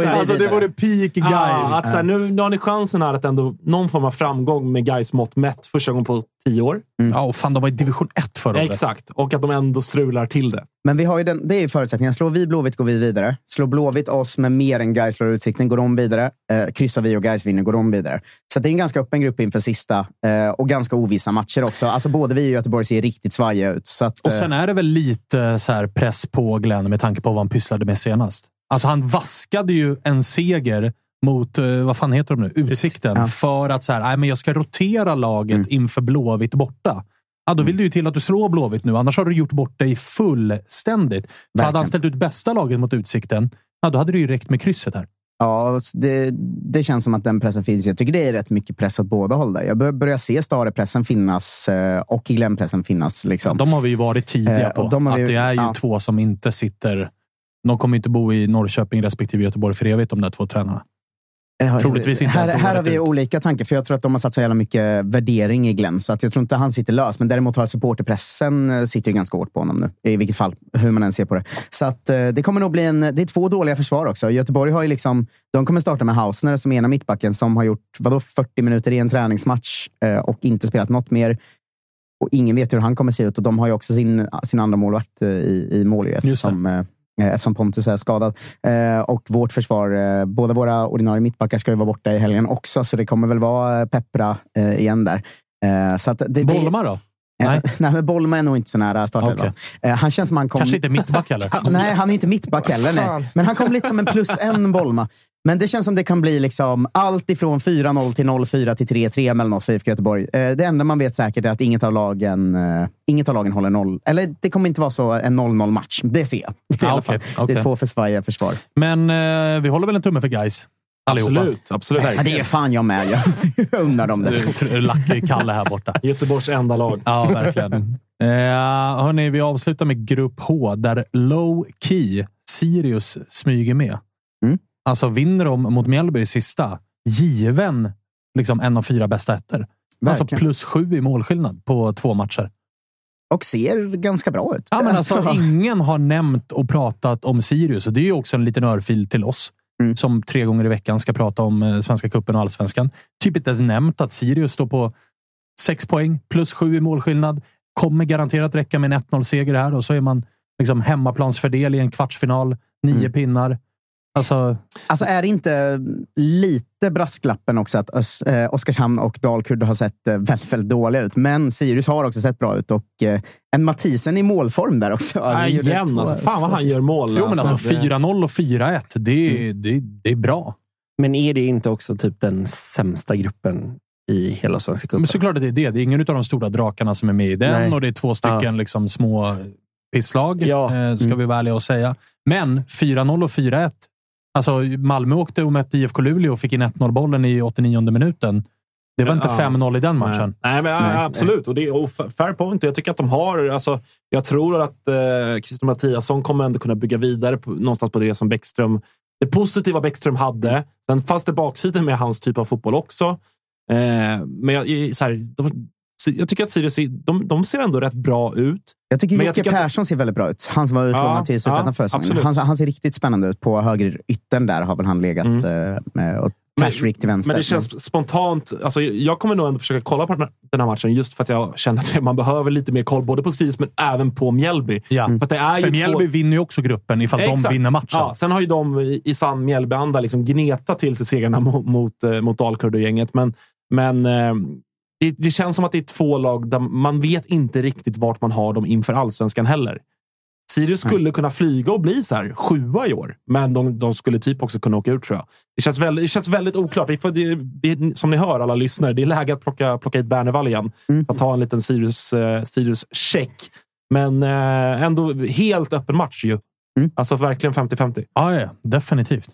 [SPEAKER 3] vi
[SPEAKER 1] Alltså, det vore peak guys.
[SPEAKER 5] Ah, att så här, nu, nu har ni chansen här att ändå någon form av framgång med guys mått mätt första gången på tio år.
[SPEAKER 1] Ja, och fan, de var i division 1 förra året.
[SPEAKER 5] Exakt. Och att de ändå strular till det.
[SPEAKER 3] Men vi har ju den, det är ju förutsättningen. Slår vi Blåvitt går vi vidare. Slår Blåvitt oss med mer än Gais slår Utsikten går de vidare. Eh, kryssar vi och Gais vinner går de vidare. Så det är en ganska öppen grupp inför sista. Eh, och ganska ovissa matcher också. Alltså både vi och Göteborg ser riktigt svajiga ut. Så att,
[SPEAKER 1] Och
[SPEAKER 3] eh,
[SPEAKER 1] sen är det väl lite så här press på Glenn med tanke på vad han pysslade med senast. Alltså han vaskade ju en seger mot, eh, vad fan heter de nu, Utsikten.
[SPEAKER 3] Ja.
[SPEAKER 1] För att så här, nej, men jag ska rotera laget
[SPEAKER 3] Mm.
[SPEAKER 1] inför Blåvitt borta. Ja, då vill det ju till att du slår Blåvitt nu, annars har du gjort bort dig fullständigt. För hade han ställt ut bästa laget mot Utsikten, ja, då hade det ju räckt med krysset här.
[SPEAKER 3] Ja, det, det känns som att den pressen finns. Jag tycker det är rätt mycket press åt båda håll. Där. Jag bör, börjar se Stare-pressen finnas eh, och Glenn-pressen finnas. Liksom.
[SPEAKER 1] De har vi ju varit tidiga
[SPEAKER 3] Eh,
[SPEAKER 1] på.
[SPEAKER 3] de
[SPEAKER 1] att
[SPEAKER 3] vi-
[SPEAKER 1] det är ju
[SPEAKER 3] ja.
[SPEAKER 1] två som inte sitter... De kommer inte bo i Norrköping respektive Göteborg för evigt, de där två tränarna.
[SPEAKER 3] Eh,
[SPEAKER 1] Troligtvis inte
[SPEAKER 3] Här, här har vi
[SPEAKER 1] ut.
[SPEAKER 3] olika tankar, för jag tror att de har satt så jävla mycket värdering i Glenn. Så att jag tror inte han sitter lös. Men däremot har supporterpressen eh, sitter ju ganska hårt på honom nu. I vilket fall, hur man än ser på det. Så att eh, det kommer nog bli en... Det är två dåliga försvar också. Göteborg har ju liksom... De kommer starta med Hausner som ena mittbacken som har gjort vadå, 40 minuter i en träningsmatch och inte spelat något mer. Och ingen vet hur han kommer se ut. Och de har ju också sin, sin andra målvakt i, i mål ju, eftersom, eh, eftersom Pontus är skadad. Eh, och vårt försvar, eh, båda våra ordinarie mittbackar ska ju vara borta i helgen också, så det kommer väl vara Peppra eh, igen där. Så att det,
[SPEAKER 1] Bolmar då?
[SPEAKER 3] Nej.
[SPEAKER 1] Nej.
[SPEAKER 3] men Bolma är nog inte så nära startelvan. Eh, han känns som han kom...
[SPEAKER 1] Kanske inte mittback heller.
[SPEAKER 3] Nej, han är inte mittback heller. Nej. Men han kom lite som en plus en Bolma. Men det känns som det kan bli liksom allt ifrån 4-0 till 0-4 till 3-3 mellan oss och IFK Göteborg. Eh, Det enda man vet säkert är att inget av lagen, eh, inget av lagen håller noll. Eller det kommer inte vara så en 0-0 match. Det ser jag.
[SPEAKER 1] Ah, okej,
[SPEAKER 3] fall. Det är två för svajiga försvar.
[SPEAKER 1] Men eh, vi håller väl en tumme för guys. Allihopa.
[SPEAKER 5] Absolut, absolut.
[SPEAKER 3] Ja, det är fan jag med. Jag unnar dem det.
[SPEAKER 1] Lucky Kalle här borta.
[SPEAKER 5] Göteborgs enda lag.
[SPEAKER 1] Ja, verkligen. Eh, hörni, vi avslutar med Grupp H där low key Sirius smyger med. Alltså vinner de mot Mjällby i sista, given liksom en av fyra bästa ettor. Alltså plus sju i målskillnad på två matcher.
[SPEAKER 3] Och ser ganska bra ut.
[SPEAKER 1] Ja, men alltså, ingen har nämnt och pratat om Sirius och det är ju också en liten örfil till oss
[SPEAKER 3] Mm.
[SPEAKER 1] som tre gånger i veckan ska prata om eh, Svenska cupen och allsvenskan. Typ inte ens nämnt att Sirius står på sex poäng plus sju i målskillnad. Kommer garanterat räcka med en 1-0-seger här och så är man liksom hemmaplansfördel i en kvartsfinal. Nio
[SPEAKER 3] Mm.
[SPEAKER 1] pinnar. Alltså,
[SPEAKER 3] Alltså är det inte lite brasklappen också att Ös, eh, Oskarshamn och Dalkurd har sett eh, väldigt, väldigt dåliga ut. Men Sirius har också sett bra ut och eh, en Mathisen i målform där också. Ja,
[SPEAKER 5] igen
[SPEAKER 3] två-
[SPEAKER 5] alltså. Fan vad han gör mål.
[SPEAKER 1] jo, men alltså
[SPEAKER 5] det-
[SPEAKER 1] 4-0 och 4-1. Det, är- det, det är bra.
[SPEAKER 4] Men är det inte också typ den sämsta gruppen i hela Svenska cupen?
[SPEAKER 1] Men såklart att det är det. Det är ingen av de stora drakarna som är med i den
[SPEAKER 4] Nej.
[SPEAKER 1] och det är två stycken
[SPEAKER 4] Ja.
[SPEAKER 1] liksom små pisslag,
[SPEAKER 4] Ja.
[SPEAKER 1] eh, ska
[SPEAKER 4] Mm.
[SPEAKER 1] vi vara ärliga och säga. Men 4-0 och 4-1. Alltså, Malmö åkte och mötte IFK Luleå och fick in 1-0-bollen i 89 minuten. Det var inte
[SPEAKER 5] Ja.
[SPEAKER 1] 5-0 i den matchen.
[SPEAKER 5] Nej, men
[SPEAKER 3] Nej,
[SPEAKER 5] absolut. Och det är och fa- fair point. Jag tycker att de har... Alltså, jag tror att eh, Christer Mattiasson kommer ändå kunna bygga vidare på, någonstans på det som Bäckström... Det positiva Bäckström hade. Sen fanns det baksidor med hans typ av fotboll också. Eh, men jag, så här, de, jag tycker att Sirius de, de ser ändå rätt bra ut.
[SPEAKER 3] Jag tycker Jocke
[SPEAKER 5] jag tycker att-
[SPEAKER 3] Persson ser väldigt bra ut. Han som var utlånad
[SPEAKER 5] Ja,
[SPEAKER 3] till Superettan
[SPEAKER 5] ja,
[SPEAKER 3] förra säsongen. Han, han ser riktigt spännande ut. På höger yttern där har väl han legat
[SPEAKER 5] Mm.
[SPEAKER 3] eh, med, och Tashrik till vänster.
[SPEAKER 5] Men det känns spontant. Alltså, jag kommer nog ändå försöka kolla på den här, den här matchen just för att jag känner att man behöver lite mer koll både på Sirius men även på Mjällby.
[SPEAKER 1] Ja.
[SPEAKER 5] För, att det är
[SPEAKER 1] För
[SPEAKER 5] ju
[SPEAKER 1] Mjällby
[SPEAKER 5] två...
[SPEAKER 1] vinner ju också gruppen ifall de
[SPEAKER 5] Exakt.
[SPEAKER 1] vinner matchen.
[SPEAKER 5] Ja, sen har ju de i, i sann Mjällbyanda liksom gnetat till sig segrarna mot, mot, eh, mot Dalkurd och gänget. Men, men eh, det, det känns som att det är två lag där man vet inte riktigt vart man har dem inför allsvenskan heller. Sirius skulle kunna flyga och bli så här sjua i år, men de, de skulle typ också kunna åka ut tror jag. Det känns väldigt, det känns väldigt oklart. Vi får, det, det, som ni hör, alla lyssnare, det är läge att plocka, plocka hit Bernevall igen.
[SPEAKER 3] Mm.
[SPEAKER 5] Att ta en liten Sirius, eh, Sirius-check. Men eh, ändå helt öppen match ju.
[SPEAKER 3] Mm.
[SPEAKER 5] Alltså verkligen 50-50.
[SPEAKER 1] Ja, ja, definitivt.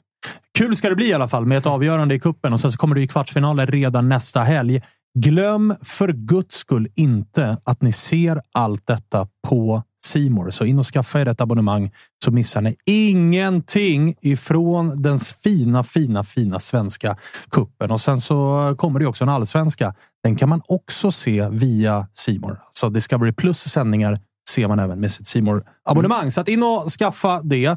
[SPEAKER 1] Kul ska det bli i alla fall med ett avgörande i kuppen och sen så kommer det ju kvartsfinaler redan nästa helg. Glöm för guds skull inte att ni ser allt detta på Simor. Så in och skaffa er ett abonnemang så missar ni ingenting ifrån den fina, fina, fina svenska kuppen. Och sen så kommer det också en allsvenska. Den kan man också se via Simor. Så Discovery Plus sändningar ser man även med sitt simor abonnemang Så att in och skaffa det.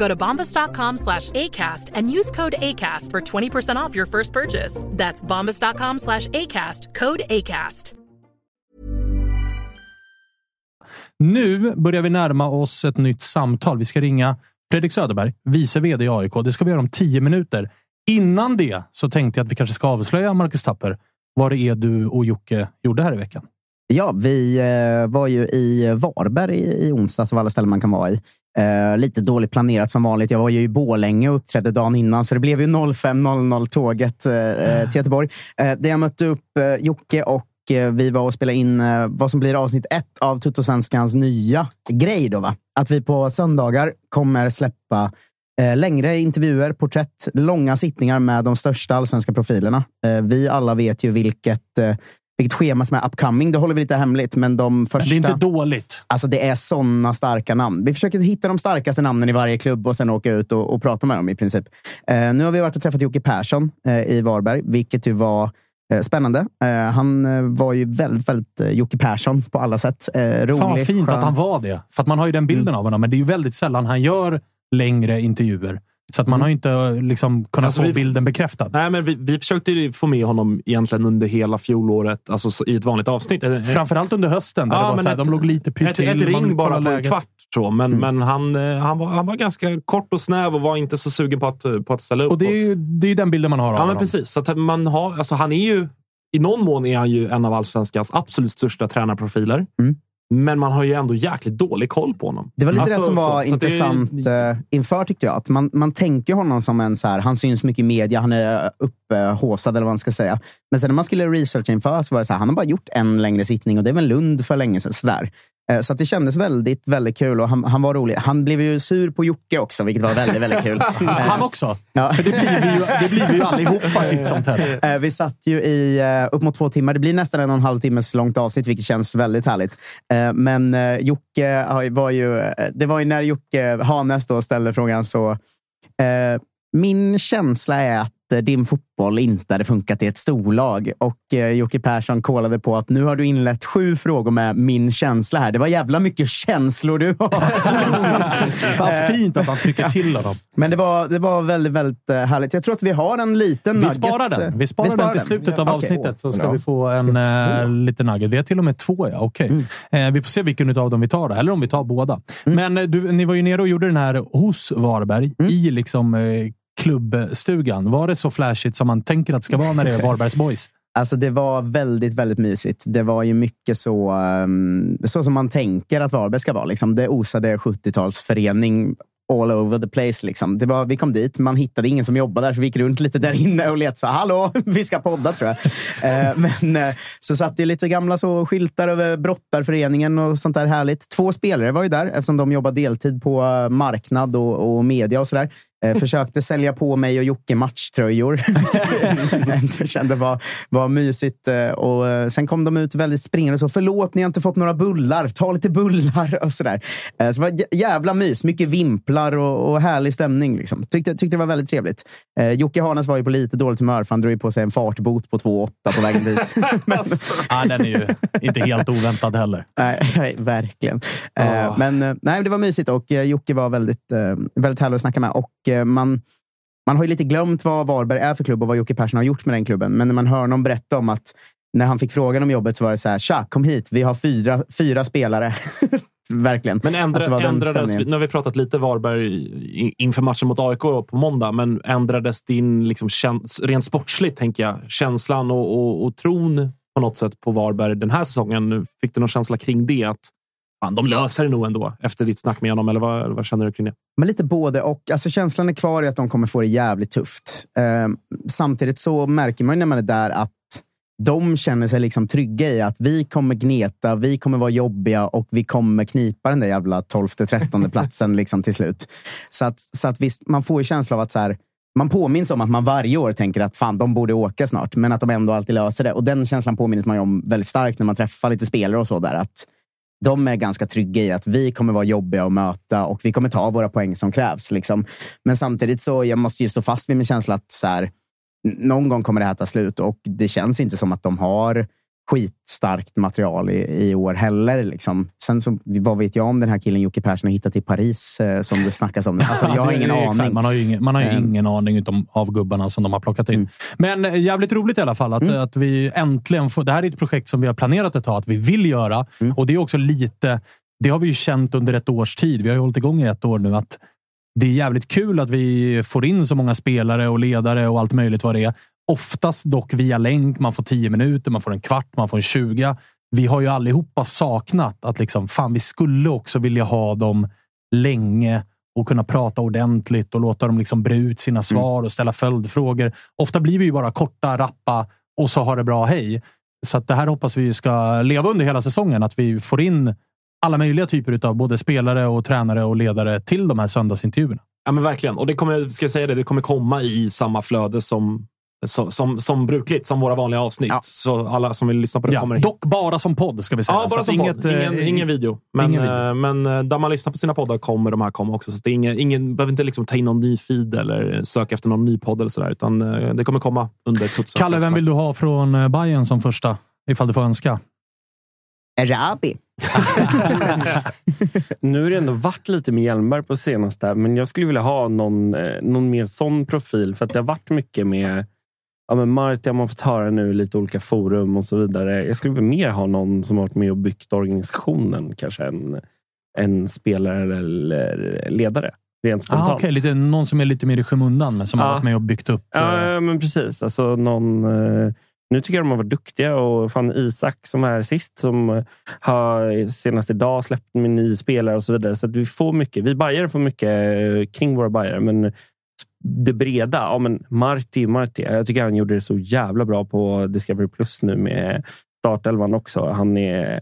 [SPEAKER 8] Go to bombas.com slash ACAST and use code ACAST for 20% off your first purchase. That's bombas.com slash ACAST, code ACAST.
[SPEAKER 1] Nu börjar vi närma oss ett nytt samtal. Vi ska ringa Fredrik Söderberg, vice vd i AIK. Det ska vi göra om tio minuter. Innan det så tänkte jag att vi kanske ska avslöja, Marcus Tapper, vad det är du och Jocke gjorde här i veckan.
[SPEAKER 3] Ja, vi eh, var ju i Varberg i, i onsdags, av alla ställen man kan vara i. Uh, lite dåligt planerat som vanligt. Jag var ju i Borlänge och uppträdde dagen innan, så det blev ju 05.00 tåget eh, eh, till Göteborg. Eh, där jag mötte upp Jocke och vi var och spelade in vad som blir avsnitt ett av Tuttosvenskans nya grej. Då, va? Att vi på söndagar kommer släppa längre intervjuer, porträtt, långa sittningar med de största allsvenska profilerna. Vi alla vet ju vilket vilket schema som är upcoming. Det håller vi lite hemligt, men de första...
[SPEAKER 1] Det är inte dåligt.
[SPEAKER 3] Alltså det är såna starka namn. Vi försöker hitta de starkaste namnen i varje klubb och sen åka ut och, och prata med dem i princip. Eh, nu har vi varit och träffat Jocke Persson eh, i Varberg, vilket ju var eh, spännande. Eh, han eh, var ju väldigt, väldigt Jocke Persson på alla sätt. Rolig,
[SPEAKER 1] Fan vad fint
[SPEAKER 3] skön.
[SPEAKER 1] att han var det. För att man har ju den bilden
[SPEAKER 5] Mm.
[SPEAKER 1] av honom, men det är ju väldigt sällan han gör längre intervjuer. Så att man har ju inte liksom kunnat
[SPEAKER 5] Alltså,
[SPEAKER 1] få
[SPEAKER 5] vi-
[SPEAKER 1] bilden bekräftad.
[SPEAKER 5] Nej, men vi, vi försökte få med honom egentligen under hela fjolåret, alltså så- i ett vanligt avsnitt.
[SPEAKER 1] Framförallt under hösten, där det var
[SPEAKER 5] men
[SPEAKER 1] så här,
[SPEAKER 5] ett-
[SPEAKER 1] de låg lite pyrt
[SPEAKER 5] Ett,
[SPEAKER 1] till.
[SPEAKER 5] ett ring bara på en kvart. Så, men
[SPEAKER 1] Mm.
[SPEAKER 5] men han, eh, han, var, han var ganska kort och snäv och var inte så sugen på att, på att ställa upp.
[SPEAKER 1] Och det är ju det är den bilden man har av
[SPEAKER 5] Ja, men
[SPEAKER 1] honom.
[SPEAKER 5] precis. Så man har, alltså, han är ju, I någon mån är han ju en av allsvenskans absolut största tränarprofiler. Men man har ju ändå jäkligt dålig koll på honom.
[SPEAKER 3] Det var lite
[SPEAKER 5] Alltså,
[SPEAKER 3] det som var
[SPEAKER 5] så- så det
[SPEAKER 3] intressant eh, inför, tyckte jag. Att man, man tänker honom som en så här, han syns mycket i media, han är upphåsad eller vad man ska säga. Men sen när man skulle researcha inför så var det så här, han har bara gjort en längre sittning och det är väl Lund för länge sedan. Eh, Så att det kändes väldigt, väldigt kul och han, han var rolig. Han blev ju sur på Jocke också, vilket var väldigt, väldigt kul.
[SPEAKER 1] Han också?
[SPEAKER 3] Ja.
[SPEAKER 1] För det blir vi ju, det blir vi ju allihopa titt som tätt.
[SPEAKER 3] Eh, Vi satt ju i eh, upp mot två timmar. Det blir nästan en och en halv timmes långt avsnitt, vilket känns väldigt härligt. Eh, Men eh, Jocke var ju... eh, Det var ju när Jocke Hanes då ställde frågan så... eh, Min känsla är att eh, din fotboll inte hade funkat i ett storlag. Och eh, Jocke Persson kollade på att nu har du inlett sju frågor med min känsla här. Det var jävla mycket känslor du har.
[SPEAKER 1] Vad fint att han trycker till honom.
[SPEAKER 3] Men det var, det var väldigt, väldigt eh, härligt. Jag tror att vi har en liten
[SPEAKER 1] Vi
[SPEAKER 3] nugget.
[SPEAKER 1] sparar den. Vi sparar, den till slutet av
[SPEAKER 3] Okej.
[SPEAKER 1] avsnittet så ska
[SPEAKER 3] Ja.
[SPEAKER 1] vi få en äh, liten nugget. Vi har till och med två, ja. Okej. Eh, vi får se vilken av dem vi tar, då, eller om vi tar båda. Men eh, du, ni var ju nere och gjorde den här hos Varberg i liksom eh, klubbstugan. Var det så flashigt som man tänker att det ska vara när det är Varbergs boys?
[SPEAKER 3] Alltså det var väldigt, väldigt mysigt. Det var ju mycket så, um, så som man tänker att Varberg ska vara. Liksom. Det osade 70-talsförening all over the place. Liksom. Det var, vi kom dit, man hittade ingen som jobbade där, så vi gick runt lite där inne och letade. Så, Hallå, vi ska podda tror jag. Eh, men eh, så satt det lite gamla så, skyltar över brottarföreningen och sånt där härligt. Två spelare var ju där eftersom de jobbar deltid på eh, marknad och, och media och sådär. Eh, försökte sälja på mig och Jocke matchtröjor. det kände var, var mysigt. eh, Och eh, sen kom de ut väldigt springande så. Förlåt, ni har inte fått några bullar. Ta lite bullar och sådär. Så det var jä- jävla mys. Mycket vimplar och, och härlig stämning. Liksom. Tyckte, tyckte det var väldigt trevligt. Jocke Hanes var ju på lite dåligt humör för han drog ju på sig en fartbot på 2,8 på vägen dit. Men,
[SPEAKER 1] ah, den är ju inte helt oväntad heller.
[SPEAKER 3] Nej, verkligen.
[SPEAKER 1] Ja.
[SPEAKER 3] Men nej, det var mysigt och Jocke var väldigt, väldigt härlig att snacka med. Och man, man har ju lite glömt vad Varberg är för klubb och vad Jocke Persson har gjort med den klubben. Men när man hör någon berätta om att när han fick frågan om jobbet så var det så här, tja, kom hit, vi har fyra, fyra spelare. Verkligen.
[SPEAKER 5] Men ändra, ändrades, nu har vi pratat lite Varberg inför matchen mot AIK på måndag, men ändrades din, liksom, rent sportsligt, tänker jag, känslan och, och, och tron på något sätt på Varberg den här säsongen? Fick du någon känsla kring det? Att fan, de löser det nog ändå efter ditt snack med honom, eller vad, vad känner du kring det?
[SPEAKER 3] Men lite både och. Alltså känslan är kvar i att de kommer få det jävligt tufft. Eh, samtidigt så märker man ju när man är där att de känner sig liksom trygga i att vi kommer gneta, vi kommer vara jobbiga och vi kommer knipa den där jävla 12-13 platsen liksom till slut. Så att, så att visst, man får ju känsla av att så här, man påminns om att man varje år tänker att fan, de borde åka snart, men att de ändå alltid löser det. Och den känslan påminner man ju om väldigt starkt när man träffar lite spelare och så där. Att de är ganska trygga i att vi kommer vara jobbiga att möta och vi kommer ta våra poäng som krävs. Liksom. Men samtidigt så jag måste ju stå fast vid min känsla att så här, någon gång kommer det här ta slut och det känns inte som att de har skitstarkt material i, i år heller. Liksom. Sen så, vad vet jag om den här killen Jocke Persson har hittat i Paris eh, som det snackas om. Alltså, jag har ingen
[SPEAKER 1] exakt.
[SPEAKER 3] aning.
[SPEAKER 1] Man har ju ingen, man har
[SPEAKER 3] Ehm.
[SPEAKER 1] ingen aning utom av gubbarna som de har plockat
[SPEAKER 3] Mm.
[SPEAKER 1] in. Men eh, jävligt roligt i alla fall att, att vi äntligen får... Det här är ett projekt som vi har planerat ett tag att vi vill göra.
[SPEAKER 3] Mm.
[SPEAKER 1] Och det är också lite... Det har vi ju känt under ett års tid. Vi har ju hållit igång i ett år nu. att Det är jävligt kul att vi får in så många spelare och ledare och allt möjligt vad det är. Oftast dock via länk. Man får 10 minuter, man får en kvart, man får en 20. vi har ju allihopa saknat att liksom, fan, vi skulle också vilja ha dem länge och kunna prata ordentligt och låta dem liksom bre ut sina svar och ställa följdfrågor. Ofta blir vi ju bara korta, rappa och så har det bra, hej. Så det här hoppas vi ska leva under hela säsongen. Att vi får in alla möjliga typer av både spelare och tränare och ledare till de här söndagsintervjuerna.
[SPEAKER 5] Ja, men verkligen. Och det kommer, ska jag säga det, det kommer komma i samma flöde som, som, som, som brukligt, som våra vanliga avsnitt. Så alla som vill lyssna på det
[SPEAKER 1] Ja,
[SPEAKER 5] kommer
[SPEAKER 1] dock bara som podd ska vi säga.
[SPEAKER 5] Ja, bara som
[SPEAKER 1] inget,
[SPEAKER 5] podd. Ingen,
[SPEAKER 1] eh,
[SPEAKER 5] ingen video. Men,
[SPEAKER 1] ingen video.
[SPEAKER 5] eh, men eh, där man lyssnar på sina poddar kommer de här komma också. Så det är ingen, ingen behöver inte liksom ta in någon ny feed eller söka efter någon ny podd eller sådär. Utan det kommer komma under Tutsens
[SPEAKER 1] Kalle, vem vill du ha från Bayern som första? Ifall du får önska.
[SPEAKER 3] Erabi.
[SPEAKER 4] Nu har det ändå varit lite med Hjelmberg på senaste, men jag skulle vilja ha någon, någon mer sån profil. För att det har varit mycket med ja, men Marti har man fått höra nu i lite olika forum och så vidare. Jag skulle vilja mer ha någon som har varit med och byggt organisationen. Kanske en, en spelare eller ledare. Rent spontant.
[SPEAKER 1] Ah, okay. lite, någon som är lite mer i skymundan, men som har
[SPEAKER 4] Ja.
[SPEAKER 1] varit med och byggt upp. eh,
[SPEAKER 4] Ja, men precis. Alltså någon, eh, nu tycker jag de har varit duktiga. Och fan Isak som är sist, som eh, har senast idag släppt med ny spelare och så vidare. Så vi får mycket. Vi bajare får mycket eh, kring våra bajare, men det breda. Ja, men Marti, Marti. Jag tycker han gjorde det så jävla bra på Discovery Plus nu med startelvan också. Han är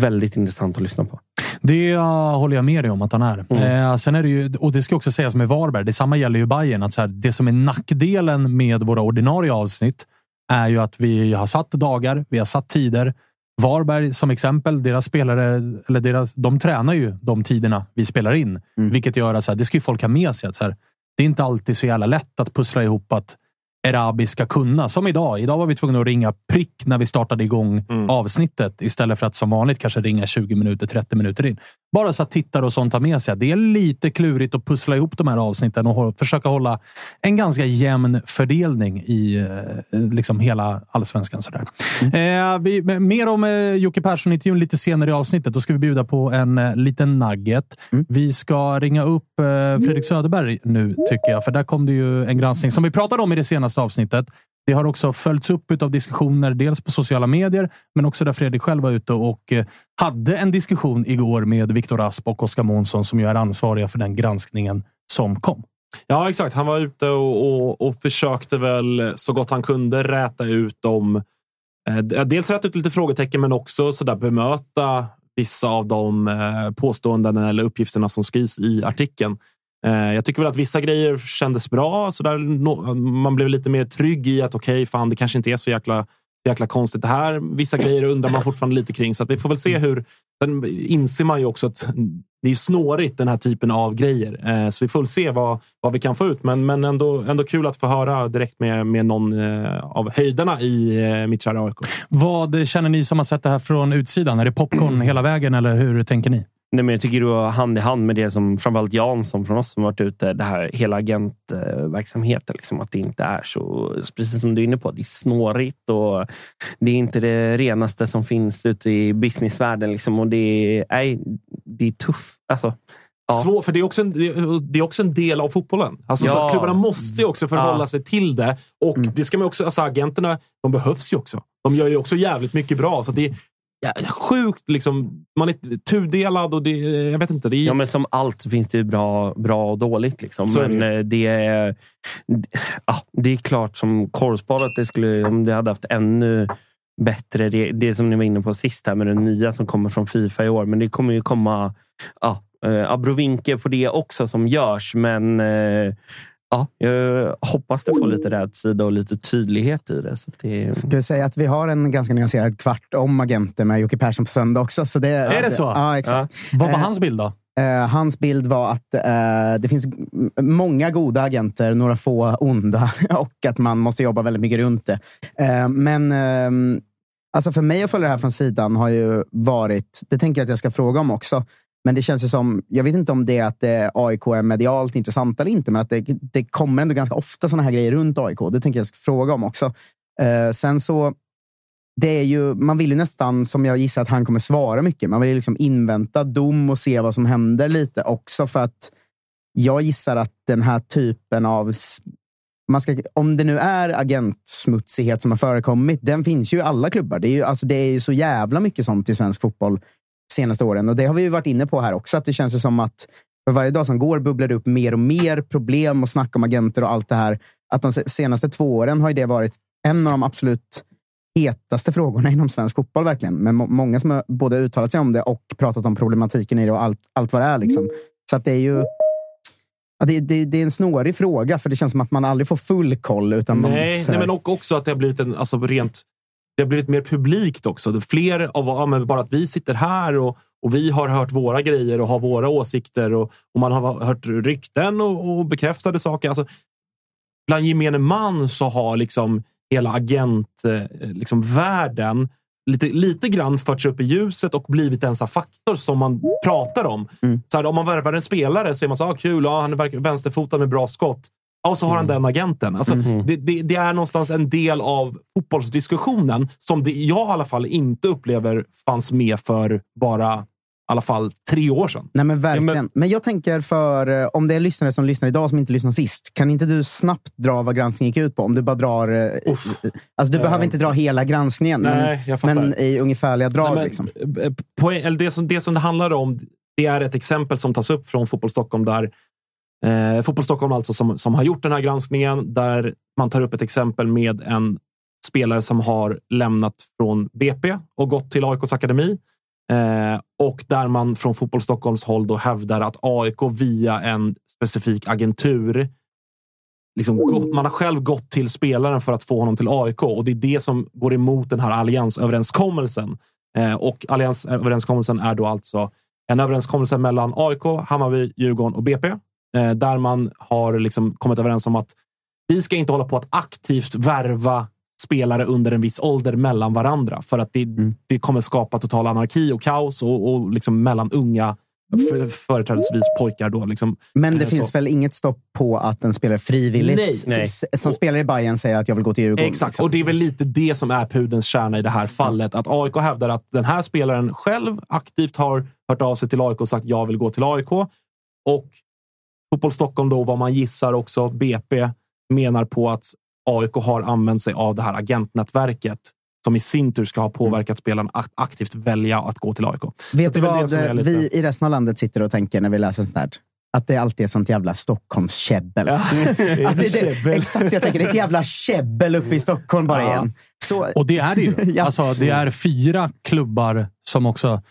[SPEAKER 4] väldigt intressant att lyssna på.
[SPEAKER 1] Det håller jag med dig om att han är.
[SPEAKER 4] Mm.
[SPEAKER 1] Eh, sen är det ju, och det ska också sägas med Varberg. Detsamma gäller ju Bayern. Att så här, det som är nackdelen med våra ordinarie avsnitt är ju att vi har satt dagar, vi har satt tider. Varberg som exempel, deras spelare, eller deras, de tränar ju de tiderna vi spelar in. Vilket gör att så här, det ska ju folk ha med sig. Att så här, det är inte alltid så jävla lätt att pussla ihop att Erabi ska kunna. Som idag. Idag var vi tvungna att ringa prick när vi startade igång avsnittet istället för att som vanligt kanske ringa 20 minuter, 30 minuter in. Bara så att tittare och sånt tar med sig det är lite klurigt att pussla ihop de här avsnitten och försöka hålla en ganska jämn fördelning i eh, liksom hela allsvenskan. Sådär. Eh, vi, mer om eh, Jocke Persson-intervjun lite senare i avsnittet. Då ska vi bjuda på en eh, liten nugget. Vi ska ringa upp eh, Fredrik Söderberg nu, tycker jag. För där kom det ju en granskning som vi pratade om i det senaste avsnittet. Det har också följts upp av diskussioner, dels på sociala medier, men också där Fredrik själv var ute och eh, hade en diskussion igår med Viktor Asp och Oskar Månsson som ju är ansvariga för den granskningen som kom.
[SPEAKER 5] Ja, exakt. Han var ute och, och, och försökte väl eh, så gott han kunde räta ut dem. Eh, dels räta ut lite frågetecken, men också så där bemöta vissa av de eh, påståenden eller uppgifterna som skrivs i artikeln. Eh, jag tycker väl att vissa grejer kändes bra. Så där, man blev lite mer trygg i att okej, fan, det kanske inte är så jäkla, jäkla konstigt det här. Vissa grejer undrar man fortfarande lite kring, så att vi får väl se hur. Sen inser man ju också att det är snårigt den här typen av grejer, eh, så vi får väl se vad, vad vi kan få ut. Men, men ändå, ändå kul att få höra direkt med, med någon eh, av höjderna i mitt kära AIK.
[SPEAKER 1] Vad känner ni som har sett det här från utsidan? Är det popcorn hela vägen eller hur tänker ni?
[SPEAKER 4] Nej, men jag tycker det går hand i hand med det som framförallt Jansson från oss som varit ute. Det här hela agentverksamheten. Liksom, att det inte är så, precis som du är inne på, det är snårigt och det är inte det renaste som finns ute i businessvärlden. Liksom, och det är, nej, det är tufft. Alltså, ja.
[SPEAKER 5] Svår, för det är, också en, det är- också en del av fotbollen. Alltså, så
[SPEAKER 4] Ja.
[SPEAKER 5] klubbarna måste ju också förhålla
[SPEAKER 4] Ja.
[SPEAKER 5] sig till det. Och det ska man också, alltså, agenterna de behövs ju också. De gör ju också jävligt mycket bra. Så det sjukt. Liksom, man är tudelad och det, jag vet inte. Det är,
[SPEAKER 4] Ja, men som allt finns det bra, bra och dåligt. Liksom.
[SPEAKER 5] Så är det
[SPEAKER 4] men eh, det är, ja, det är klart som korvspad att det skulle, om det hade haft ännu bättre, det, det som ni var inne på sist här med den nya som kommer från Fifa i år. Men det kommer ju komma ja, eh, abrovinker på det också som görs. Men eh, ja, jag hoppas det får lite rätsida och lite tydlighet i det. Så det
[SPEAKER 3] Ska vi säga att vi har en ganska nyanserad kvart om agenter med Jocke Persson på söndag också. Så det,
[SPEAKER 1] Är det så?
[SPEAKER 3] Ja, exakt.
[SPEAKER 1] Vad var
[SPEAKER 3] Eh,
[SPEAKER 1] hans bild då?
[SPEAKER 3] Eh, hans bild var att eh, det finns många goda agenter, några få onda och att man måste jobba väldigt mycket runt det. Eh, men ehm, alltså för mig att följa det här från sidan har ju varit, det tänker jag att jag ska fråga om också, men det känns ju som, jag vet inte om det är att eh, AIK är medialt intressant eller inte, men att det, det kommer ändå ganska ofta sådana här grejer runt AIK. Det tänker jag fråga om också. Eh, sen så det är ju, man vill ju nästan, som jag gissar att han kommer svara mycket, man vill ju liksom invänta dom och se vad som händer lite också. För att jag gissar att den här typen av man ska, om det nu är agentsmutsighet som har förekommit, den finns ju i alla klubbar. Det är ju, alltså, det är ju så jävla mycket sånt i svensk fotboll senaste åren. Och det har vi ju varit inne på här också, att det känns som att för varje dag som går bubblar det upp mer och mer problem och snack om agenter och allt det här. Att de se- senaste två åren har ju det varit en av de absolut hetaste frågorna inom svensk fotboll. verkligen. Men må- många som har både uttalat sig om det och pratat om problematiken i det och allt, allt vad det är. Liksom. Så att det är ju ja, det, det, det är en snårig fråga, för det känns som att man aldrig får full koll. Utan man,
[SPEAKER 5] Nej,
[SPEAKER 3] här-
[SPEAKER 5] nej, men också att det har blivit en, alltså rent, det har blivit mer publikt också. Fler av, ja, bara att vi sitter här och, och vi har hört våra grejer och har våra åsikter och, och man har hört rykten och, och bekräftade saker. Alltså, bland gemene man så har liksom hela agentvärlden liksom världen lite, lite grann förts upp i ljuset och blivit en sån faktor som man pratar om. Så här, om man värvar en spelare så är man så ah, kul, ja, han är vänsterfotad med bra skott. Ja, och så har han den agenten. Alltså, det, det, det är någonstans en del av fotbollsdiskussionen som det, jag i alla fall inte upplever fanns med för bara i alla fall tre år sedan.
[SPEAKER 3] Nej, men verkligen. men... jag tänker för, eh, om det är lyssnare som lyssnar idag som inte lyssnade sist, kan inte du snabbt dra vad granskningen gick ut på? Om du bara drar... eh, Alltså, du
[SPEAKER 5] Eh,
[SPEAKER 3] behöver inte dra hela granskningen,
[SPEAKER 5] nej,
[SPEAKER 3] men, men i ungefärliga drag.
[SPEAKER 5] Nej, men,
[SPEAKER 3] liksom.
[SPEAKER 5] eh, poäng, eller det, som, det som det handlar om, det är ett exempel som tas upp från Fotboll Stockholm där eh, Fotboll Stockholm alltså som, som har gjort den här granskningen där man tar upp ett exempel med en spelare som har lämnat från BP och gått till AIKs akademi. Eh, och där man från Fotboll Stockholms håll då hävdar att AIK via en specifik agentur liksom, gå- man har själv gått till spelaren för att få honom till AIK och det är det som går emot den här alliansöverenskommelsen. Eh, och alliansöverenskommelsen är då alltså en överenskommelse mellan AIK, Hammarby, Djurgården och BP där man har liksom kommit överens om att vi ska inte hålla på att aktivt värva spelare under en viss ålder mellan varandra för att det,
[SPEAKER 3] Mm.
[SPEAKER 5] det kommer skapa total anarki och kaos och, och liksom mellan unga, f- företrädesvis pojkar. Då, liksom.
[SPEAKER 3] Men det
[SPEAKER 5] Eh,
[SPEAKER 3] finns
[SPEAKER 5] så.
[SPEAKER 3] väl inget stopp på att en spelare frivilligt,
[SPEAKER 5] Nej.
[SPEAKER 3] Som spelar i Bayern säger att jag vill gå till Djurgården.
[SPEAKER 5] Exakt,
[SPEAKER 3] liksom.
[SPEAKER 5] och det är väl lite det som är pudens kärna i det här fallet. Att AIK hävdar att den här spelaren själv aktivt har hört av sig till AIK och sagt jag vill gå till AIK. Och Fotboll Stockholm, då, vad man gissar också, BP, menar på att AIK har använt sig av det här agentnätverket som i sin tur ska ha påverkat spelaren att aktivt välja att gå till AIK.
[SPEAKER 3] Vet
[SPEAKER 5] det
[SPEAKER 3] du
[SPEAKER 5] det
[SPEAKER 3] vad eh,
[SPEAKER 5] lite-
[SPEAKER 3] vi i resten av landet sitter och tänker när vi läser sånt här? Att det alltid är sånt jävla Stockholmskäbbel.
[SPEAKER 5] Ja,
[SPEAKER 3] att det, det, exakt, jag tänker det är ett jävla käbbel uppe i Stockholm bara
[SPEAKER 1] Ja.
[SPEAKER 3] igen. Så,
[SPEAKER 1] Och det är det ju.
[SPEAKER 3] Ja.
[SPEAKER 1] Alltså, det är fyra klubbar som också...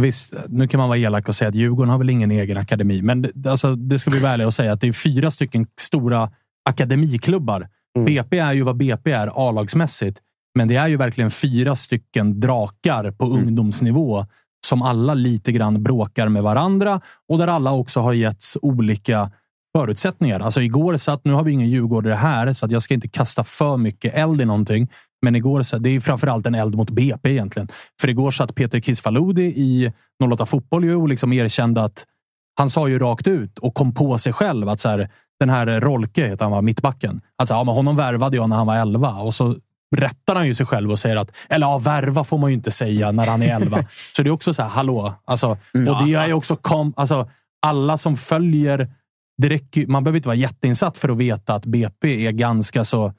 [SPEAKER 1] Visst, nu kan man vara elak och säga att Djurgården har väl ingen egen akademi, men det, alltså, det ska vi vara ärliga och säga att det är fyra stycken stora akademiklubbar. BP är ju vad BP är A-lagsmässigt, men det är ju verkligen fyra stycken drakar på ungdomsnivå som alla lite grann bråkar med varandra och där alla också har getts olika förutsättningar. Alltså igår satt, nu har vi ingen djurgårdare här, så att jag ska inte kasta för mycket eld i någonting. Men igår, så, det är framförallt en eld mot BP egentligen. För igår satt Peter Kisfaludi i 08 Fotboll ju och liksom erkände att han sa ju rakt ut och kom på sig själv att så här, den här Rolke, heter han var mittbacken. Att så här, ja, men honom värvade jag när han var 11 och så rättar han ju sig själv och säger att, eller ja, värva får man ju inte säga när han är 11. så det är också så här, hallå. Alltså, och det är också, kom, alltså, alla som följer det räcker, man behöver inte vara jätteinsatt för att veta att BP är ganska så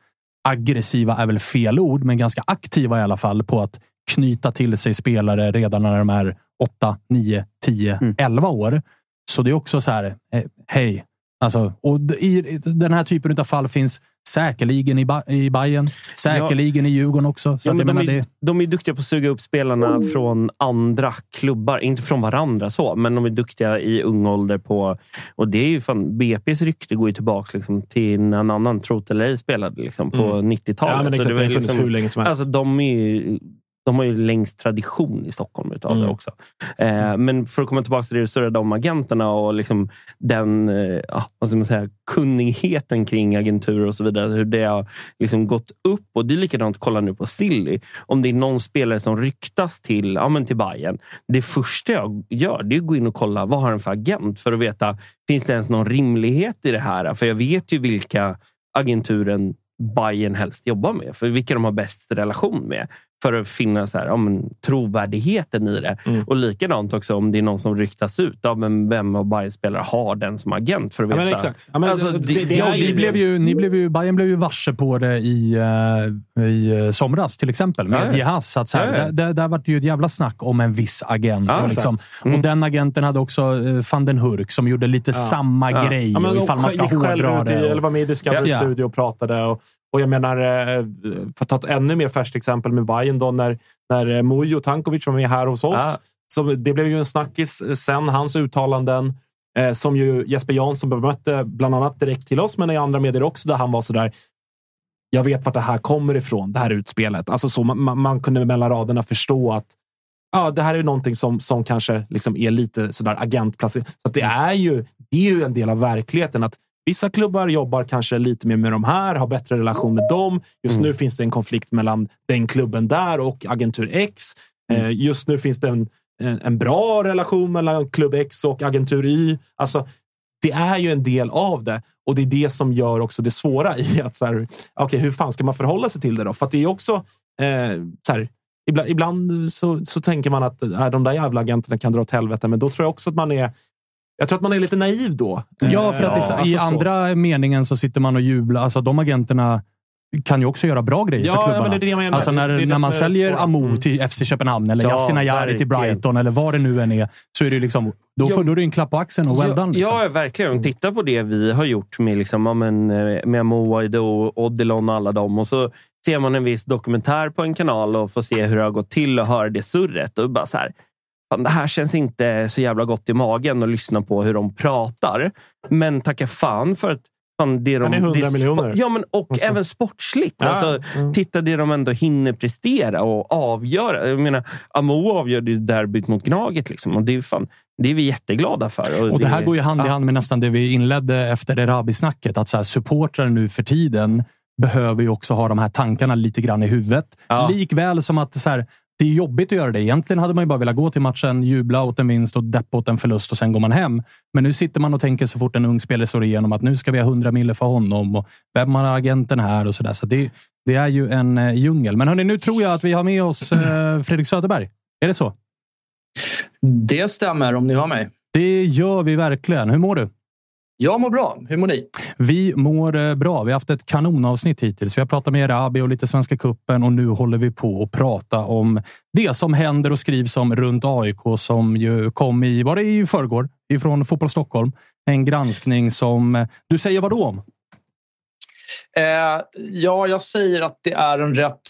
[SPEAKER 1] aggressiva, är väl fel ord, men ganska aktiva i alla fall på att knyta till sig spelare redan när de är 8, 9, 10, 11 år. Så det är också så här, eh, hej. Alltså, och i den här typen av fall finns säkerligen i, ba i Bayern, säkerligen i Djurgården också. Så
[SPEAKER 4] Ja,
[SPEAKER 1] att
[SPEAKER 4] men de, är,
[SPEAKER 1] det,
[SPEAKER 4] de är duktiga på att suga upp spelarna från andra klubbar. Inte från varandra, så, men de är duktiga i ung ålder. på och det är ju fan, BP's rykte går ju tillbaka liksom, till när en annan trot eller ej spelade liksom, på
[SPEAKER 5] Mm.
[SPEAKER 4] 90-talet.
[SPEAKER 5] Ja, men exakt. Det har
[SPEAKER 4] var
[SPEAKER 5] funnits hur länge som helst.
[SPEAKER 4] Alltså, de, är ju, de har ju längst tradition i Stockholm utav det
[SPEAKER 5] Mm.
[SPEAKER 4] också. Eh, men för att komma tillbaka till det du surrade om agenterna och liksom den eh, vad ska man säga, kunnigheten kring agenturer och så vidare. Hur det har liksom gått upp. Och Det är likadant, kolla nu på Silly. Om det är någon spelare som ryktas till, ja, men till Bayern. Det första jag gör det är att gå in och kolla vad har den för agent för att veta, finns det ens någon rimlighet i det här? För jag vet ju vilka agenturen Bayern helst jobbar med. För vilka de har bäst relation med. För att finna så här, ja, men, trovärdigheten i det.
[SPEAKER 5] Mm.
[SPEAKER 4] Och likadant också om det är någon som ryktas ut. Ja, men vem av Bayerns spelare har den som agent? För att
[SPEAKER 5] Ja,
[SPEAKER 4] veta.
[SPEAKER 5] men exakt. Ja, men
[SPEAKER 4] Alltså,
[SPEAKER 5] det-
[SPEAKER 4] det-
[SPEAKER 5] det- det
[SPEAKER 1] Ja,
[SPEAKER 5] är
[SPEAKER 1] ni blev
[SPEAKER 5] det.
[SPEAKER 1] ju, ni blev ju, Bayern blev ju varse på det i, eh, i eh, somras till exempel med
[SPEAKER 4] Ja, ja.
[SPEAKER 1] Jehas. Att så här,
[SPEAKER 4] Ja, ja.
[SPEAKER 1] Där, där, där var det ju ett jävla snack om en viss agent.
[SPEAKER 4] Ja,
[SPEAKER 1] och, liksom.
[SPEAKER 4] Mm.
[SPEAKER 1] och den agenten hade också eh, van den Hurk som gjorde lite samma
[SPEAKER 5] Ja.
[SPEAKER 1] grej.
[SPEAKER 5] Ja, men
[SPEAKER 1] och ifall man ska hårdra
[SPEAKER 5] ut i,
[SPEAKER 1] det. och-
[SPEAKER 5] Eller var med i Discovery
[SPEAKER 1] Ja.
[SPEAKER 5] Studio och pratade. Och, och jag menar, eh, för att ta ett ännu mer färskt exempel med Bayern då när, när eh, Mujo Tankovic var med här hos oss.
[SPEAKER 4] Ja.
[SPEAKER 5] Så det blev ju en snackis sen, hans uttalanden. Eh, som ju Jesper Jansson bemötte bland annat direkt till oss, men i andra medier också, där han var sådär. Jag vet vart det här kommer ifrån, det här utspelet. Alltså så man, man, kunde mellan raderna förstå att ja, det här är någonting som, som kanske liksom är lite sådär agentplacerat. Så det, är ju, det är ju en del av verkligheten. att Vissa klubbar jobbar kanske lite mer med de här, har bättre relation med dem. Just
[SPEAKER 4] Mm.
[SPEAKER 5] nu finns det en konflikt mellan den klubben där och agentur X. Eh, just nu finns det en, en, en bra relation mellan klubb X och agentur Y. Alltså, det är ju en del av det och det är det som gör också det svåra i att så här, okay, hur fan ska man förhålla sig till det då? För att det är också eh, så här, ibland, ibland så, så tänker man att äh, de där jävla agenterna kan dra åt helvete, men då tror jag också att man är jag tror att man är lite naiv då.
[SPEAKER 1] Ja, för att
[SPEAKER 5] Eh,
[SPEAKER 1] i, i
[SPEAKER 5] alltså så.
[SPEAKER 1] andra meningen så sitter man och jublar. Alltså, de agenterna kan ju också göra bra grejer
[SPEAKER 5] Ja,
[SPEAKER 1] för
[SPEAKER 5] ja,
[SPEAKER 1] klubbarna.
[SPEAKER 5] men det är det.
[SPEAKER 1] Alltså när,
[SPEAKER 5] Det är det
[SPEAKER 1] när man säljer. Amo
[SPEAKER 5] Mm.
[SPEAKER 1] till FC Köpenhamn eller
[SPEAKER 4] Ja,
[SPEAKER 1] Yasin Ayari till. Brighton eller vad det nu än är, så är det liksom, då, får, då är det en klapp på axeln och well done. Liksom.
[SPEAKER 4] Ja, verkligen. Titta på det vi har gjort med, liksom, ja, men, eh, med Moaid och Odilon och alla dem. Och så ser man en viss dokumentär på en kanal och får se hur det har gått till och höra det surret. Och bara så här, fan, det här känns inte så jävla gott i magen att lyssna på hur de pratar. Men tacka fan för att fan, det de,
[SPEAKER 5] Han är 100
[SPEAKER 4] det
[SPEAKER 5] miljoner.
[SPEAKER 4] Ja, men, och
[SPEAKER 5] Och så-
[SPEAKER 4] även sportsligt.
[SPEAKER 5] Ja,
[SPEAKER 4] Alltså,
[SPEAKER 5] mm.
[SPEAKER 4] Titta det de ändå hinner prestera och avgöra. Jag menar, Amo avgörde ju derbyt mot Gnaget. Liksom, och det, är fan, det är vi jätteglada för.
[SPEAKER 1] Och det här går ju hand i hand med nästan det vi inledde efter Erabi-snacket. Att så här, supportrar nu för tiden behöver ju också ha de här tankarna lite grann i huvudet.
[SPEAKER 4] Ja.
[SPEAKER 1] Likväl som att så här, det är jobbigt att göra det. Egentligen hade man ju bara velat gå till matchen, jubla åt en vinst och deppa åt en förlust och sen går man hem. Men nu sitter man och tänker så fort en ung spelare slår igenom att nu ska vi ha 100 mille för honom och vem har agenten här och så där. Så det, det är ju en eh, djungel. Men hörni, nu tror jag att vi har med oss eh, Fredrik Söderberg. Är det så?
[SPEAKER 9] Det stämmer om ni hör mig.
[SPEAKER 1] Det gör vi verkligen. Hur mår du?
[SPEAKER 9] Jag mår bra. Hur mår ni?
[SPEAKER 1] Vi mår eh, bra. Vi har haft ett kanonavsnitt hittills. Vi har pratat med Erabi och lite Svenska Kuppen och nu håller vi på att prata om det som händer och skrivs om runt AIK som ju kom i, var det i förrgår, ifrån Fotboll Stockholm. En granskning som, eh, du säger vad då om?
[SPEAKER 9] Eh, ja, jag säger att det är en rätt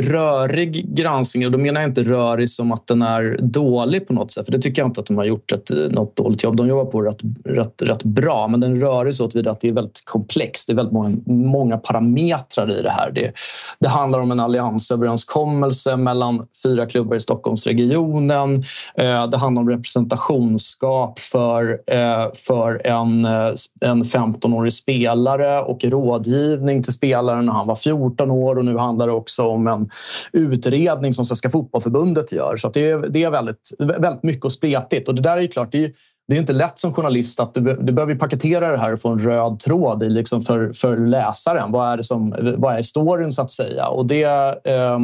[SPEAKER 9] rörig granskning och då menar jag inte rörig som att den är dålig på något sätt. För det tycker jag inte att de har gjort ett, eh, något dåligt jobb. De jobbar på rätt, rätt, rätt bra, men den är rörig så tillvida att det är väldigt komplext. Det är väldigt många, många parametrar i det här. Det, det handlar om en alliansöverenskommelse mellan fyra klubbar i Stockholmsregionen. Eh, det handlar om representationsskap för, eh, för en, eh, en 15-årig spelare och rådgivning till spelaren när han var 14 år och nu handlar det också om en utredning som Svenska Fotbollförbundet gör. Så att det är, det är väldigt, väldigt mycket och spretigt och det där är ju klart, det är, det är inte lätt som journalist att du, du behöver paketera det här och få en röd tråd i liksom för, för läsaren. Vad är, det som, vad är storyn så att säga? Och det, eh,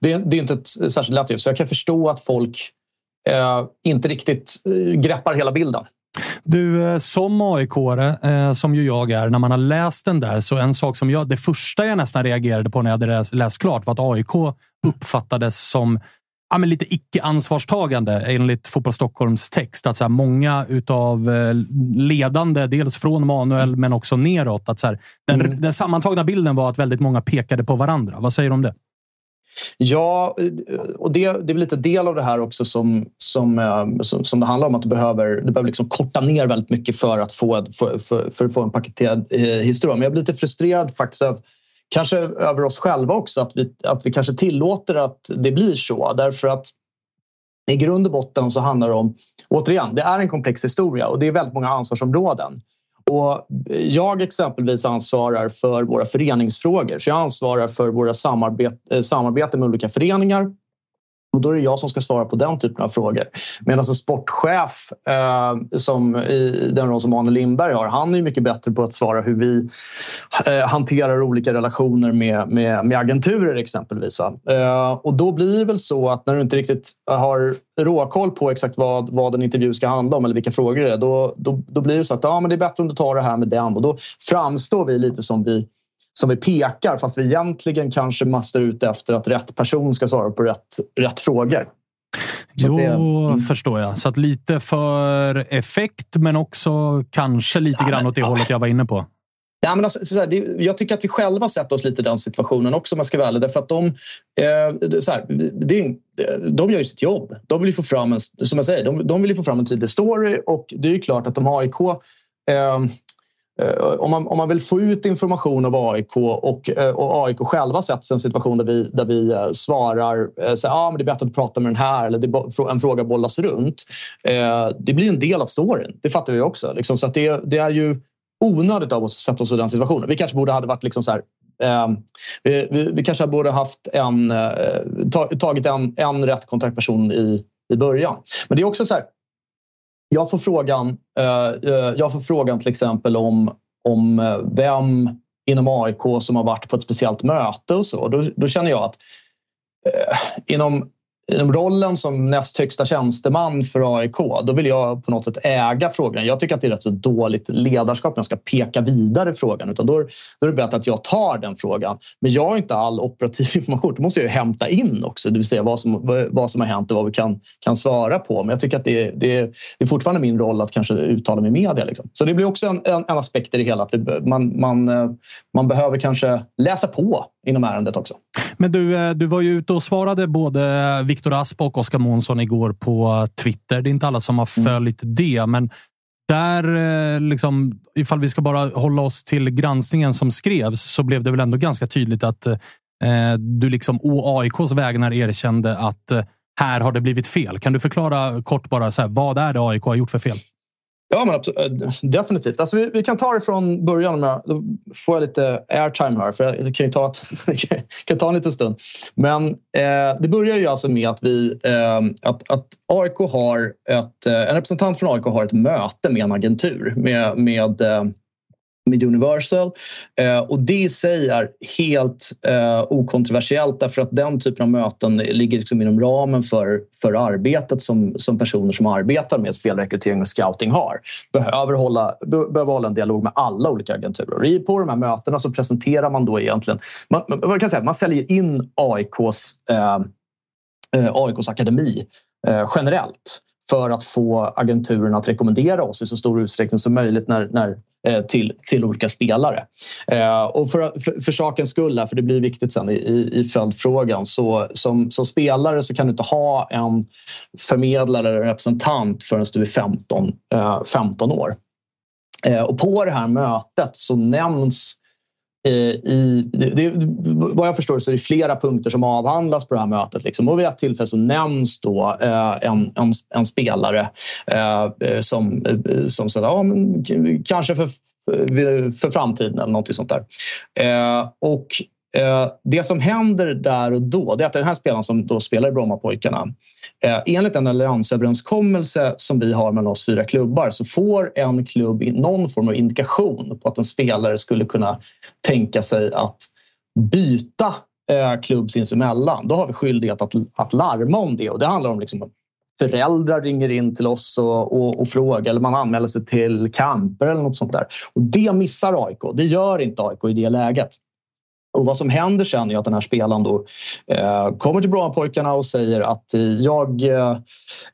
[SPEAKER 9] det, det är inte ett särskilt lätt jobb. Så jag kan förstå att folk eh, inte riktigt eh, greppar hela bilden.
[SPEAKER 1] Du, eh, som aik eh, som ju jag är, när man har läst den där, så en sak som jag, det första jag nästan reagerade på när jag hade läst, klart var att AIK uppfattades som ja, men lite icke-ansvarstagande enligt Fotboll Stockholms text. Att så här, många utav eh, ledande, dels från Manuel men också neråt, att så här, den,
[SPEAKER 9] Mm.
[SPEAKER 1] den sammantagna bilden var att väldigt många pekade på varandra. Vad säger du om det?
[SPEAKER 9] Ja, och det, det är väl lite del av det här också som, som, eh, som, som det handlar om att du behöver, du behöver liksom korta ner väldigt mycket för att få, för, för, för att få en paketerad eh, historia. Men jag blir lite frustrerad faktiskt av, kanske över oss själva också att vi, att vi kanske tillåter att det blir så. Därför att i grund och botten så handlar det om, återigen, det är en komplex historia och det är väldigt många ansvarsområden. Och jag exempelvis ansvarar för våra föreningsfrågor. Så jag ansvarar för våra samarbete, eh, samarbete med olika föreningar. Och då är det jag som ska svara på den typen av frågor. Medan en sportchef, eh, som i den roll som Arne Lindberg har, han är mycket bättre på att svara hur vi eh, hanterar olika relationer med, med, med agenturer exempelvis. Eh, och då blir det väl så att när du inte riktigt har råkoll på exakt vad, vad en intervju ska handla om eller vilka frågor det är, då, då, då blir det så att ja, men det är bättre om du tar det här med den. Och då framstår vi lite som vi som vi pekar fast vi egentligen kanske mastar ut efter att rätt person ska svara på rätt, rätt frågor.
[SPEAKER 1] Så jo, det, mm. förstår jag. Så att lite för effekt, men också kanske lite ja, grann åt det ja. hållet jag var inne på.
[SPEAKER 9] Ja, men alltså, så här, det, jag tycker att vi själva sätter oss lite i den situationen också om jag ska vara ärlig. Därför att de, eh, så här, det, de gör ju sitt jobb. De vill få fram en, som jag säger, de, de vill få fram en tydlig story och det är klart att de AIK Eh, Eh, om man, om man vill få ut information av AIK och, eh, och AIK själva sätts i en situation där vi, där vi eh, svarar så, ah, men det är bättre att prata med den här eller det, en fråga bollas runt. Det blir en del av storyn. Det fattar vi också. Liksom, så att det, det är ju onödigt av oss att sätta oss i den situationen. Vi kanske borde ha varit liksom så här, ehm, vi, vi, vi, kanske borde haft en, tagit en, en rätt kontaktperson i, i början. Men det är också så här, jag får frågan, eh, eh, jag får frågan till exempel om, om eh, vem inom AIK som har varit på ett speciellt möte och så. Då, då känner jag att inom rollen som näst högsta tjänsteman för AIK, då vill jag på något sätt äga frågan. Jag tycker att det är rätt så dåligt ledarskap när jag ska peka vidare frågan. Utan då, då är det bättre att jag tar den frågan. Men jag har inte all operativ information. Då måste jag ju hämta in också, det vill säga vad som, vad som har hänt och vad vi kan, kan svara på. Men jag tycker att det, det, det är fortfarande min roll att kanske uttala mig i media. Liksom. Så det blir också en, en, en aspekt i det hela. Att man, man, eh, man behöver kanske läsa på inom ärendet också.
[SPEAKER 1] Men du, eh, du var ju ute och svarade både Viktor Asp och Oskar Månsson igår på Twitter. Det är inte alla som har mm. följt mm. det, men där, eh, liksom, ifall vi ska bara hålla oss till granskningen som skrevs, så blev det väl ändå ganska tydligt att eh, du liksom å AIKs vägnar erkände att eh, här har det blivit fel. Kan du förklara kort bara så här, vad är det AIK har gjort för fel?
[SPEAKER 9] Ja, men absolut, eh, definitivt. Alltså, vi, vi, kan ta det från början. Med, då får jag lite airtime här, för det kan ju ta, ett, kan ta en liten stund. Men eh, det börjar ju alltså med att, vi, eh, att, att AIK har ett, eh, en representant från AIK har ett möte med en agentur med, med eh, med Universal. Eh, och det i sig är helt eh, okontroversiellt därför att den typen av möten ligger liksom inom ramen för, för arbetet som, som personer som arbetar med spelrekrytering och scouting har. Behöver hålla, behöver hålla en dialog med alla olika agenturer. på de här mötena så presenterar man då egentligen... Man, man kan säga man säljer in AIKs, eh, eh AIKs akademi eh, generellt för att få agenturerna att rekommendera oss i så stor utsträckning som möjligt när, när Eh, till, till olika spelare. Eh, och för, för, för sakens skull, här, för det blir viktigt sen i, i följdfrågan, så som, som spelare så kan du inte ha en förmedlare eller representant förrän du är 15, 15 eh, år. Eh, och på det här mötet så nämns Eh, i, det, vad jag förstår så är det flera punkter som avhandlas på det här mötet. Liksom. Och vid ett tillfälle så nämns då eh, en, en, en, spelare eh, eh som, eh, som säger ja, men, kanske för, för framtiden eller något sånt där. Eh, och Eh, det som händer där och då det är att den här spelaren som då spelar i Brommapojkarna eh, enligt en alliansöverenskommelse som vi har mellan oss fyra klubbar så får en klubb någon form av indikation på att en spelare skulle kunna tänka sig att byta eh, klubb sinsemellan. Då har vi skyldighet att, att larma om det och det handlar om liksom föräldrar ringer in till oss och, och, och, frågar eller man anmäler sig till camper eller något sånt där. Och det missar AIK. Det gör inte AIK i det läget. Och vad som händer sen är att den här spelaren då, eh, kommer till Brommapojkarna och säger att jag, eh,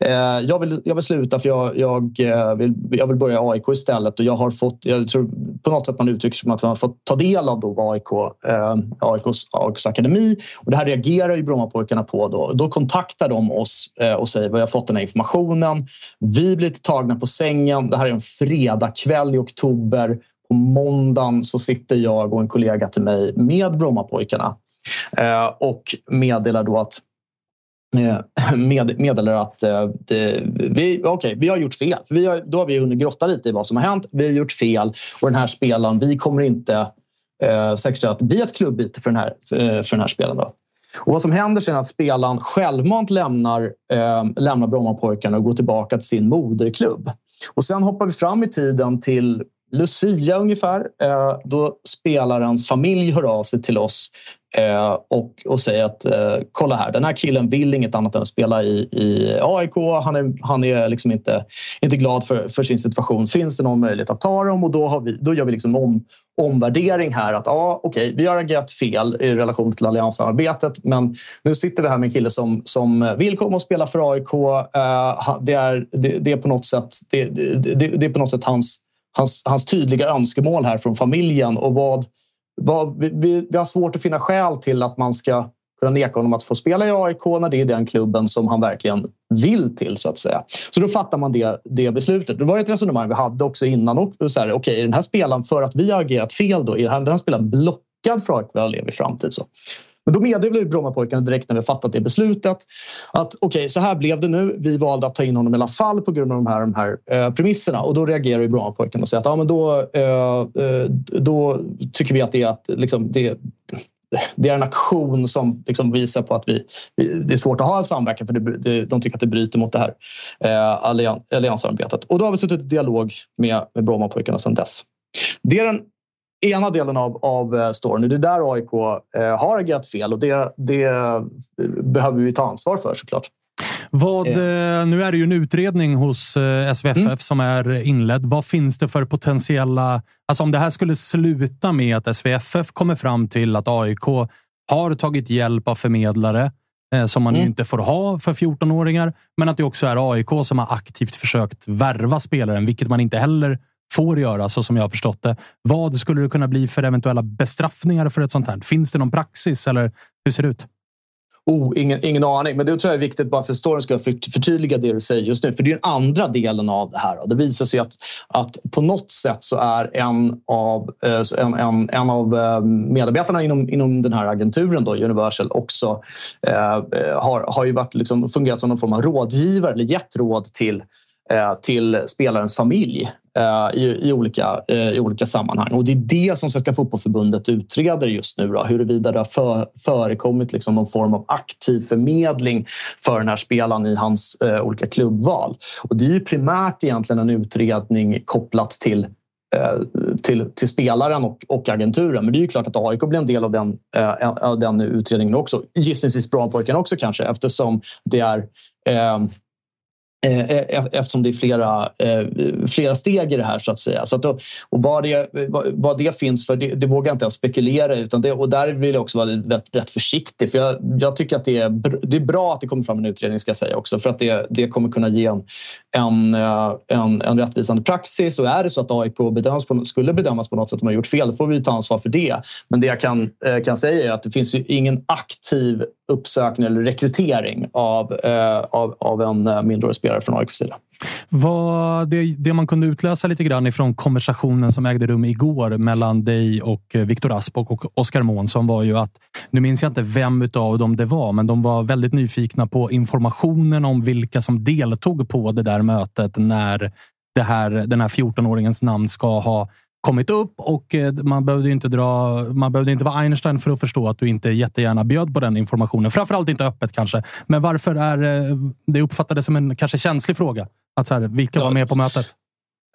[SPEAKER 9] eh jag, vill, jag vill sluta för jag, jag, eh, vill, jag vill börja AIK istället. Och jag har fått, jag tror på något sätt man uttrycker som att man har fått ta del av då AIK, eh, AIKs, AIKs akademi. Och det här reagerar ju Brommapojkarna på. Då, då kontaktar de oss eh, och säger att vi har fått den här informationen. Vi blir lite tagna på sängen. Det här är en fredagkväll i oktober på måndagen så sitter jag och en kollega till mig med Brommapojkarna eh, och meddelar då att eh, med, meddelar att eh, det, vi, okay, vi har gjort fel. Vi har, då har vi hunnit grotta lite i vad som har hänt. Vi har gjort fel och den här spelaren, vi kommer inte eh, säkerställa att det blir ett klubbyte för den här, för, för den här spelaren. Då. Och vad som händer sen är att spelaren självmant lämnar, eh, lämnar Brommapojkarna och går tillbaka till sin moderklubb. Och sen hoppar vi fram i tiden till Lucia ungefär, eh, då spelarens familj hör av sig till oss eh, och, och säger att eh, kolla här, den här killen vill inget annat än att spela i, i AIK. Han är, han är liksom inte, inte glad för, för sin situation. Finns det någon möjlighet att ta dem? Och då, har vi, då gör vi liksom om, omvärdering här. Att ja, okej, vi har agerat fel i relation till allianssamarbetet men nu sitter vi här med en kille som, som vill komma och spela för AIK. det, är, det, det, är på något sätt, det, det, det är på något sätt hans hans, hans tydliga önskemål här från familjen och vad, vad vi, vi har svårt att finna skäl till att man ska kunna neka honom att få spela i AIK när det är den klubben som han verkligen vill till så att säga. Så då fattar man det, det beslutet. Det var ett resonemang vi hade också innan. Och så här, okej, är den här spelaren, för att vi har agerat fel då, är den här spelaren blockad för AIK att leva i framtid? Så. Men då meddelade Brommapojkarna direkt när vi fattat det beslutet att okej, okay, så här blev det nu. Vi valde att ta in honom i alla fall på grund av de här, de här eh, premisserna. Och då reagerar ju Brommapojkarna och säger att ja, men då, eh, eh då tycker vi att det är, att, liksom, det, det är en aktion som liksom visar på att vi, det är svårt att ha en samverkan för det, det, de tycker att det bryter mot det här eh, allianssamarbetet. Och då har vi suttit i dialog med, med Brommapojkarna sedan dess. Det är den ena delen av, av eh, storyn. Det är där AIK eh, har agerat fel och det, det behöver vi ta ansvar för såklart.
[SPEAKER 1] Vad, eh. Nu är det ju en utredning hos SVFF mm. som är inledd. Vad finns det för potentiella... Alltså om det här skulle sluta med att SVFF kommer fram till att AIK har tagit hjälp av förmedlare som man mm. inte får ha för 14-åringar, men att det också är AIK som har aktivt försökt värva spelaren, vilket man inte heller får göra, så som jag har förstått det. Vad skulle det kunna bli för eventuella bestraffningar för ett sånt här? Finns det någon praxis eller hur ser det ut?
[SPEAKER 9] Oh, ingen, ingen aning, men det tror jag är viktigt bara för storyn ska förtydliga det du säger just nu. För det är den andra delen av det här. och Det visar sig att, att på något sätt så är en av, eh, en, en, en av eh, medarbetarna inom, inom den här agenturen, då, Universal, också eh, har, har ju varit, liksom, fungerat som någon form av rådgivare eller gett råd till Eh, till spelarens familj eh, i, i, olika, eh, i olika sammanhang. Och det är det som Svenska Fotbollförbundet utreder just nu. Då, huruvida det har för, förekommit liksom någon form av aktiv förmedling för den här spelaren i hans olika klubbval. Och det är ju primärt egentligen en utredning kopplat till till, till spelaren och, och agenturen. Men det är ju klart att AIK blir en del av den, äh, den utredningen också. Gissningsvis Brommapojkarna också kanske eftersom det är äh, eh, Eh, eh, e- eftersom det är flera, eh, flera steg i det här så att säga. Så att då, och vad det, vad det finns för, det, det vågar jag inte ens spekulera utan det, och där vill jag också vara rätt, rätt försiktig. För jag, jag, tycker att det är, det är bra att det kommer fram en utredning ska jag säga också för att det, det kommer kunna ge en, en, en, en rättvisande praxis och är det så att AIK bedöms på, skulle bedömas på något sätt att de har gjort fel, då får vi ta ansvar för det. Men det jag kan, kan säga är att det finns ju ingen aktiv uppsökning eller rekrytering av, eh, av, av en eh, mindre spelare från AIKs sida.
[SPEAKER 1] Vad det, det man kunde utläsa lite grann ifrån konversationen som ägde rum igår mellan dig och eh, Viktor Asp och Oskar Månsson var ju att, nu minns jag inte vem av dem det var, men de var väldigt nyfikna på informationen om vilka som deltog på det där mötet när det här, den här 14-åringens namn ska ha kommit upp och eh, man behövde inte dra. Man behövde inte vara Einstein för att förstå att du inte jättegärna bjöd på den informationen. Framförallt inte öppet kanske. Men varför är eh, det uppfattades som en kanske känslig fråga? Att så här, vilka var med på mötet?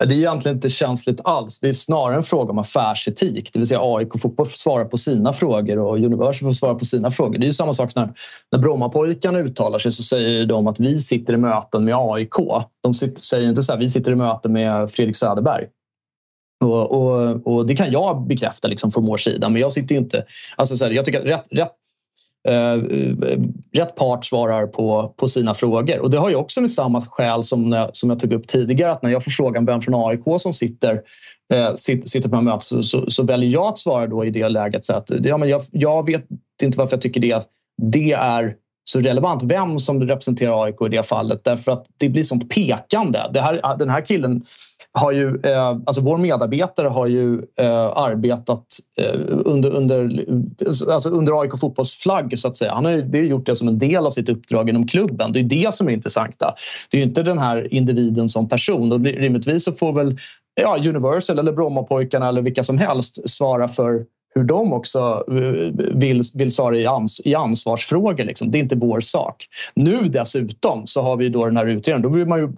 [SPEAKER 9] Det är egentligen inte känsligt alls. Det är snarare en fråga om affärsetik. Det vill säga AIK Fotboll får svara på sina frågor och Universal får svara på sina frågor. Det är ju samma sak när, när Brommapojkarna uttalar sig så säger de att vi sitter i möten med AIK. De sitter, säger inte så här, vi sitter i möten med Fredrik Söderberg. Och, och, och, det kan jag bekräfta liksom från vår sida, men jag sitter inte... Alltså så här, jag tycker att rätt, rätt, eh, rätt part svarar på, på sina frågor. Och det har ju också med samma skäl som, som jag tog upp tidigare, att när jag får frågan vem från AIK som sitter, eh, sitter, sitter på mötet så, så, så, väljer jag att svara då i det läget. Så att, ja, men jag, jag vet inte varför jag tycker det, det är så relevant vem som representerar AIK i det fallet därför att det blir sånt pekande. Det här, den här killen har ju, eh, alltså vår medarbetare har ju eh, arbetat eh, under, under, alltså under AIK fotbolls flagg så att säga. Han har ju, det har gjort det som en del av sitt uppdrag inom klubben. Det är det som är intressanta. Det är inte den här individen som person och rimligtvis så får väl ja, Universal eller Brommapojkarna eller vilka som helst svara för hur de också eh, vill, vill svara i, ans, i ansvarsfrågor. Liksom. Det är inte vår sak. Nu dessutom så har vi då den här utredningen. Då vill man ju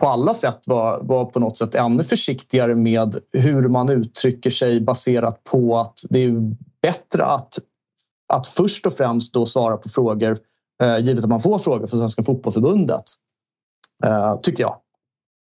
[SPEAKER 9] på alla sätt vara, vara på något sätt ännu försiktigare med hur man uttrycker sig baserat på att det är bättre att, att först och främst då svara på frågor eh, givet att man får frågor från Svenska Fotbollförbundet. Eh, tycker jag.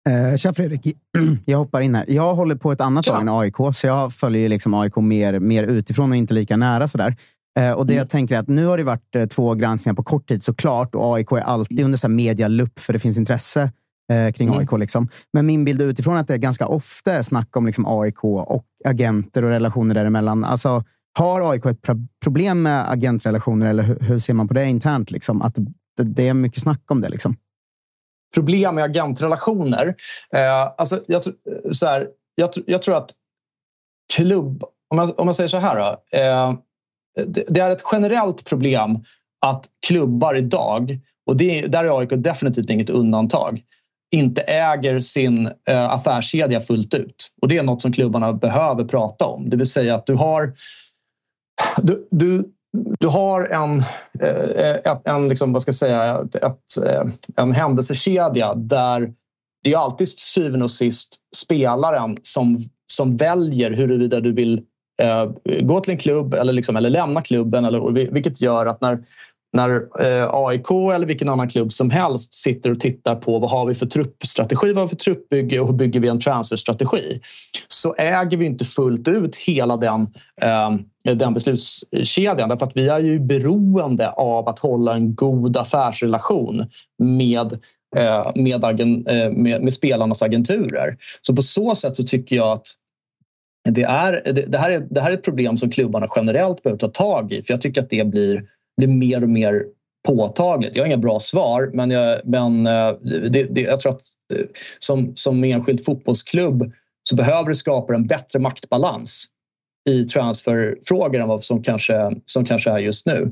[SPEAKER 3] Eh, tja Fredrik, jag hoppar in här. Jag håller på ett annat lag än AIK, så jag följer liksom AIK mer, mer utifrån och inte lika nära. Sådär. Eh, och det mm. jag tänker är att nu har det varit eh, två granskningar på kort tid såklart och AIK är alltid under så medialupp för det finns intresse eh, kring mm. AIK. Liksom. Men min bild utifrån är att det är ganska ofta är snack om liksom AIK och agenter och relationer däremellan. Alltså, har AIK ett problem med agentrelationer eller hur, hur ser man på det internt? Liksom? Att det, det, är mycket snack om det. Liksom
[SPEAKER 9] problem med agentrelationer. Eh, alltså, jag, så här, jag, jag, tror att klubb... Om jag, om jag säger så här. Då, eh, det, det, är ett generellt problem att klubbar idag, och det, där är AIK definitivt inget undantag, inte äger sin eh, affärskedja fullt ut. Och Det är något som klubbarna behöver prata om. Det vill säga att du har... Du, du, du har en, eh, en, liksom, vad ska jag säga, ett, eh, en händelsekedja där det är alltid syvende och sist spelaren som, som väljer huruvida du vill eh, gå till en klubb eller, liksom, eller lämna klubben. Eller, vilket gör att när, när eh, AIK eller vilken annan klubb som helst sitter och tittar på vad har vi för truppstrategi, vad har vi för truppbygge och hur bygger vi en transferstrategi? Så äger vi inte fullt ut hela den, eh, den beslutskedjan därför att vi är ju beroende av att hålla en god affärsrelation med eh, med, agen, eh, med, med, spelarnas agenturer. Så på så sätt så tycker jag att det, är, det, det, här är, det här är ett problem som klubbarna generellt behöver ta tag i. För jag tycker att det blir blir mer och mer påtagligt. Jag har inga bra svar, men, jag, men eh, det, det, jag tror att eh, som, som enskild fotbollsklubb så behöver du skapa en bättre maktbalans i transferfrågor än vad som kanske, som kanske är just nu.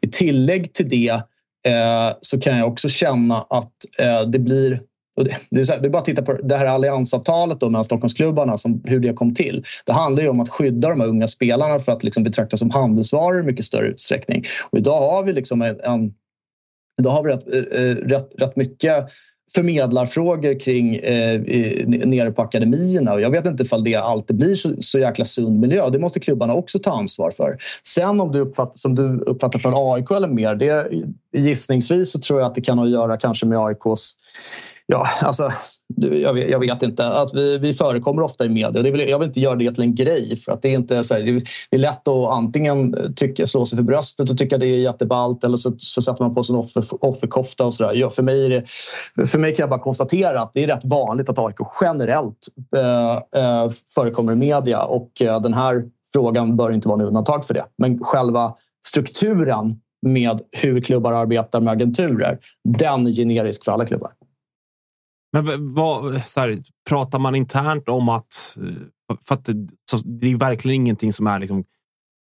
[SPEAKER 9] I tillägg till det eh, så kan jag också känna att eh, det blir det, är här, det är bara att titta på det här alliansavtalet då mellan Stockholmsklubbarna, som, hur det kom till. Det handlar ju om att skydda de här unga spelarna för att liksom betraktas som handelsvaror i mycket större utsträckning. Och idag har vi liksom en, en idag har vi rätt, eh, eh rätt, rätt mycket förmedlarfrågor kring eh, nere på akademierna. Jag vet inte ifall det alltid blir så, så jäkla sund miljö. Det måste klubbarna också ta ansvar för. Sen om du uppfattar, som du uppfattar från AIK eller mer, det, gissningsvis så tror jag att det kan ha att göra kanske med AIKs Ja, alltså, jag vet, jag vet inte. Att vi, vi förekommer ofta i media. Det vill, jag vill inte göra det till en grej. För att det, är inte, så här, det är lätt att antingen tycka, slå sig för bröstet och tycka det är jätteballt eller så, så sätter man på sig en offer, offerkofta. Och så där. Ja, för, mig det, för mig kan jag bara konstatera att det är rätt vanligt att AIK generellt eh, eh, förekommer i media och eh, den här frågan bör inte vara något undantag för det. Men själva strukturen med hur klubbar arbetar med agenturer, den är generisk för alla klubbar.
[SPEAKER 5] Men vad, så här, pratar man internt om att... Eh, för att det, det är verkligen ingenting som är liksom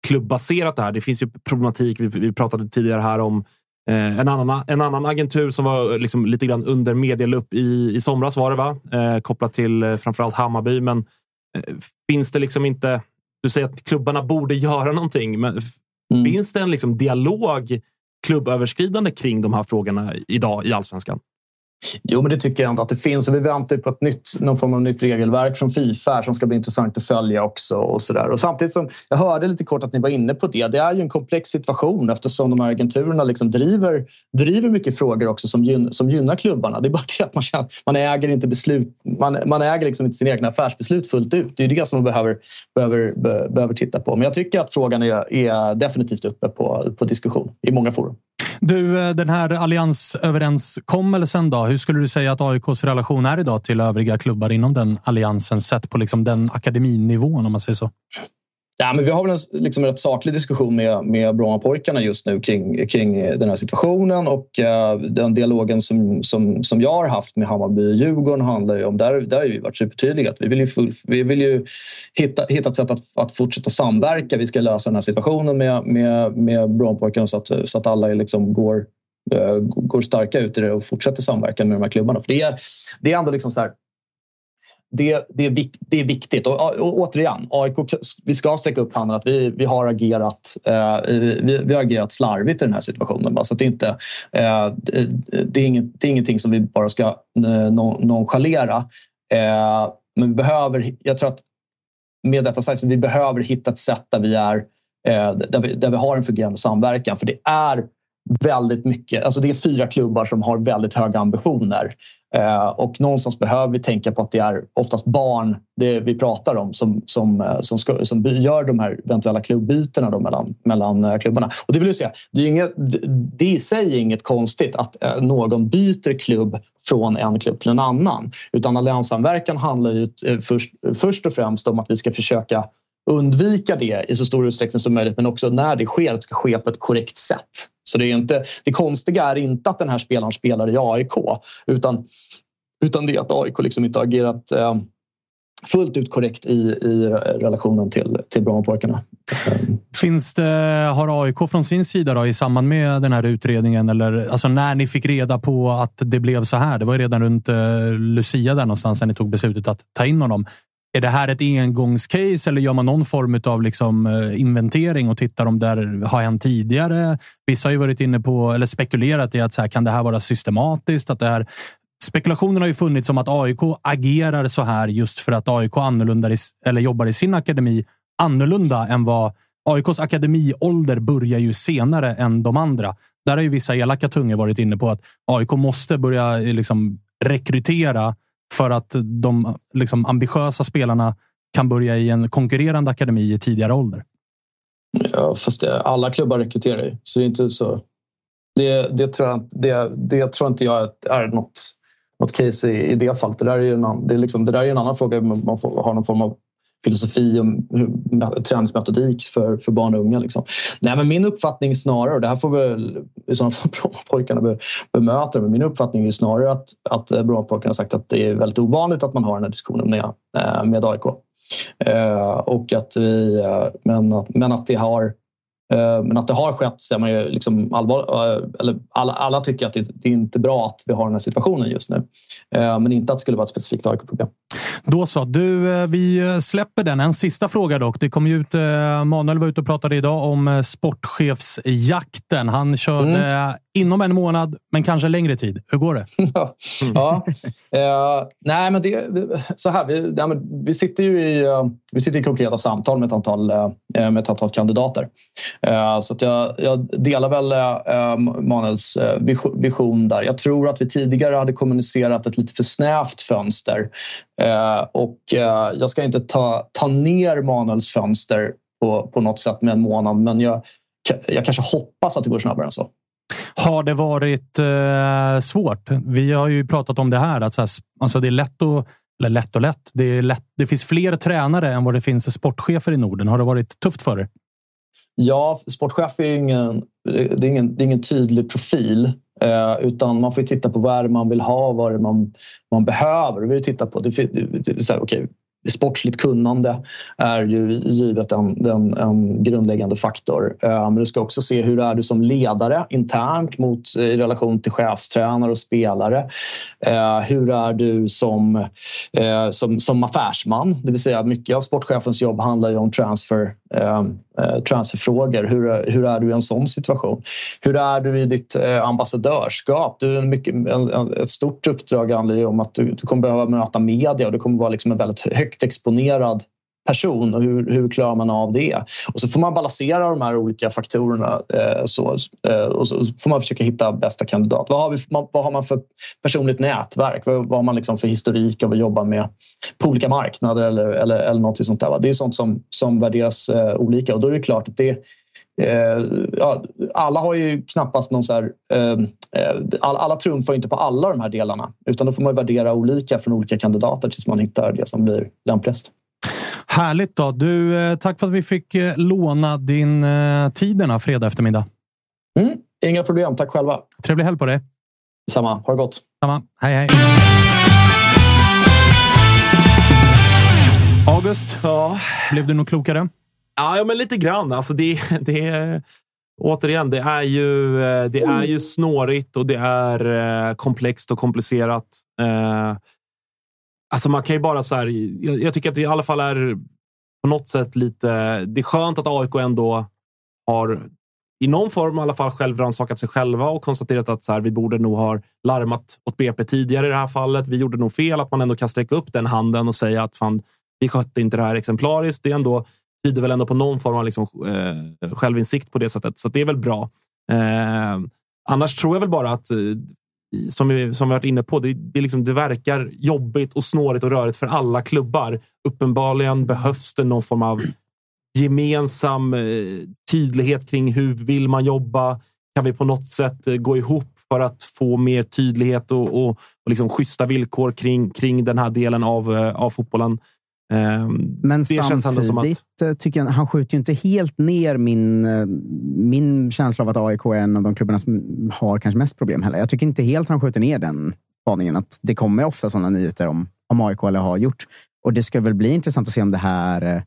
[SPEAKER 5] klubbaserat det här. Det finns ju problematik. Vi, vi pratade tidigare här om eh, en, annan, en annan agentur som var liksom lite grann under medielupp i, i somras var det va? Eh, kopplat till eh, framförallt Hammarby. Men eh, finns det liksom inte... Du säger att klubbarna borde göra någonting. Men mm. Finns det en liksom dialog klubböverskridande kring de här frågorna idag i allsvenskan?
[SPEAKER 9] Jo, men det tycker jag ändå att det finns. Och vi väntar på ett nytt, någon form av nytt regelverk från Fifa som ska bli intressant att följa också. Och så där. Och samtidigt som jag hörde lite kort att ni var inne på det. Det är ju en komplex situation eftersom de här agenturerna liksom driver, driver mycket frågor också som, gyn, som gynnar klubbarna. Det är bara det att man, känner, man äger inte beslut. Man, man äger liksom inte sina egna affärsbeslut fullt ut. Det är det som man behöver, behöver, behöver titta på. Men jag tycker att frågan är, är definitivt uppe på, på diskussion i många forum.
[SPEAKER 1] Du, eh, den här alliansöverenskommelsen då. Hur skulle du säga att AIKs relation är idag till övriga klubbar inom den alliansen sett på liksom den akademinivån om man säger så?
[SPEAKER 9] Ja, men vi har väl en liksom, rätt saklig diskussion med, med Brommapojkarna just nu kring, kring eh, den här situationen och uh, den dialogen som, som, som jag har haft med Hammarby och Djurgården handlar ju om, där, där har vi varit supertydliga, att vi vill ju, full, vi vill ju hitta, hitta ett sätt att, att fortsätta samverka. Vi ska lösa den här situationen med, med, med Brommapojkarna så att, så att alla liksom går, uh, går starka ut i det och fortsätter samverka med de här klubbarna. För det är, det är ändå liksom så här, det, det, är, vik, det är viktigt. Och, och, och, återigen, AIK, vi ska sträcka upp handen att vi, vi, har agerat, eh, vi, vi, har agerat slarvigt i den här situationen. Bara, så det, är inte, eh, det, är inget, det är ingenting som vi bara ska eh, nonchalera. Eh, men vi behöver, jag tror att med detta sagt, så vi behöver hitta ett sätt där vi, är, eh, där vi, där vi har en fungerande samverkan. För det är väldigt mycket, alltså det är fyra klubbar som har väldigt höga ambitioner. Eh, och någonstans behöver vi tänka på att det är oftast barn det vi pratar om som, som, eh, som, ska, som gör de här eventuella klubbytena då mellan, mellan eh, klubbarna. Och det vill säga, det är, inget, det är i sig inget konstigt att någon byter klubb från en klubb till en annan. Utan allianssamverkan handlar ju först, först och främst om att vi ska försöka undvika det i så stor utsträckning som möjligt men också när det sker, att det ska ske på ett korrekt sätt. Så det, är inte, det konstiga är inte att den här spelaren spelar i AIK utan, utan det att AIK liksom inte har agerat eh, fullt ut korrekt i, i relationen till, till Brommapojkarna. Eh.
[SPEAKER 1] Finns det, har AIK från sin sida då, i samband med den här utredningen eller alltså när ni fick reda på att det blev så här? Det var redan runt eh, Lucia där någonstans när ni tog beslutet att ta in honom. Är det här ett engångscase eller gör man någon form av liksom eh, inventering och tittar om det har hänt tidigare? Vissa har ju varit inne på eller spekulerat i att så här, kan det här vara systematiskt? Att det här, spekulationen har ju funnits om att AIK agerar så här just för att AIK annorlunda eller jobbar i sin akademi annorlunda än vad AIKs akademiålder börjar ju senare än de andra. Där har ju vissa elaka tungor varit inne på att AIK måste börja liksom rekrytera för att de liksom, ambitiösa spelarna kan börja i en konkurrerande akademi i tidigare ålder.
[SPEAKER 9] Ja, fast det, alla klubbar rekryterar ju, så det är inte så. Det, det, tror, jag, det, det tror inte jag är något, något case i, i det fallet. Det där är ju en, det är liksom, det där är en annan fråga. Man får ha någon form av filosofi och träningsmetodik för, för barn och unga. Liksom. Nej, men min uppfattning snarare, och det här får väl i sådana fall Brommapojkarna be, bemöta, men min uppfattning är snarare att, att Brommapojkarna har sagt att det är väldigt ovanligt att man har den här diskussionen med, eh, med AIK. Eh, och att vi, eh, men, att, men att det har men att det har skett stämmer ju liksom allvar, eller alla, alla tycker att det, det, är inte bra att vi har den här situationen just nu. Men inte att det skulle vara ett specifikt AIK-problem.
[SPEAKER 1] Då så. Du, eh, vi släpper den. En sista fråga dock. Det kom ut, eh, Manuel var ute och pratade idag om eh, sportchefsjakten. Han körde mm inom en månad, men kanske längre tid. Hur går det?
[SPEAKER 9] ja, uh, nej, men det, så här. Vi, nej, men vi sitter ju i, uh, vi sitter i konkreta samtal med ett antal, uh, med ett antal kandidater. så att jag, jag delar väl Manuels vision där. Jag tror att vi tidigare hade kommunicerat ett lite för snävt fönster och jag ska inte ta, ta ner Manuels fönster på, på något sätt med en månad, men jag, jag kanske hoppas att det går snabbare än så.
[SPEAKER 1] Har det varit eh, svårt? Vi har ju pratat om det här. Att så här, alltså det är lätt att eller lätt och lätt. Det, är lätt. det finns fler tränare än vad det finns sportchefer i Norden. Har det varit tufft för er?
[SPEAKER 9] Ja, sportchef är ingen, det är ingen, det är ingen tydlig profil. Eh, utan man får titta på vad man vill ha och vad man, man behöver. Vi titta på, det, det, det, så här, okay, sportsligt kunnande är ju givet en, en, en grundläggande faktor. Eh, men du ska också se hur är du som ledare internt mot, eh, i relation till chefstränare och spelare. Eh, hur är du som, som, som affärsman? Det vill säga mycket av sportchefens jobb handlar ju om transfer transferfrågor. Hur, hur är du i en sån situation? Hur är du i ditt ambassadörskap? Du, mycket, en, ett stort uppdrag handlar ju om att du, du kommer behöva möta media och du kommer vara liksom en väldigt högt exponerad person och hur, hur klarar man av det? Och så får man balansera de här olika faktorerna eh, så, eh, och så får man försöka hitta bästa kandidat. Vad har, vi, vad har man för personligt nätverk? Vad, vad har man liksom för historik av att jobba med på olika marknader eller, eller, eller något sånt där? Det är sånt som, som värderas eh, olika och då är det klart att det ja, alla har ju knappast någon så här, eh, eh alla, alla trumfar inte på alla de här delarna utan då får man värdera olika från olika kandidater tills man hittar det som blir lämpligast.
[SPEAKER 1] Härligt då. Du, eh, tack för att vi fick eh, låna din eh, tid denna fredag eftermiddag.
[SPEAKER 9] Mm, inga problem. Tack själva.
[SPEAKER 1] Trevlig helg på dig.
[SPEAKER 9] Samma. Ha det gott.
[SPEAKER 1] Samma. Hej, hej. August, ja. blev du nog klokare?
[SPEAKER 5] Ja, men lite grann. Alltså det, det, återigen, det är, ju, det är ju snårigt och det är komplext och komplicerat. Alltså man kan ju bara så här, jag, jag tycker att det i alla fall är på något sätt lite... Det är skönt att AIK ändå har i någon form i alla fall självrannsakat sig själva och konstaterat att så här, vi borde nog ha larmat åt BP tidigare i det här fallet. Vi gjorde nog fel. Att man ändå kan sträcka upp den handen och säga att fan, vi skötte inte det här exemplariskt. Det är ändå, tyder väl ändå på någon form av liksom, eh, självinsikt på det sättet. Så det är väl bra. Eh, annars tror jag väl bara att, eh, som vi, som vi varit inne på, det, det, liksom, det verkar jobbigt och snårigt och rörigt för alla klubbar. Uppenbarligen behövs det någon form av gemensam eh, tydlighet kring hur vill man jobba? Kan vi på något sätt eh, gå ihop för att få mer tydlighet och, och, och liksom schyssta villkor kring, kring den här delen av, eh, av fotbollen? Ehm,
[SPEAKER 3] Men
[SPEAKER 5] det
[SPEAKER 3] samtidigt
[SPEAKER 5] som att,
[SPEAKER 3] eh, tycker jag han skjuter ju inte helt ner min, eh, min känsla av att AIK är en av de klubbarna som har kanske mest problem heller. Jag tycker inte helt han skjuter ner den spaningen. Att det kommer ofta sådana nyheter om, om AIK eller har gjort. Och det ska väl bli intressant att se om det här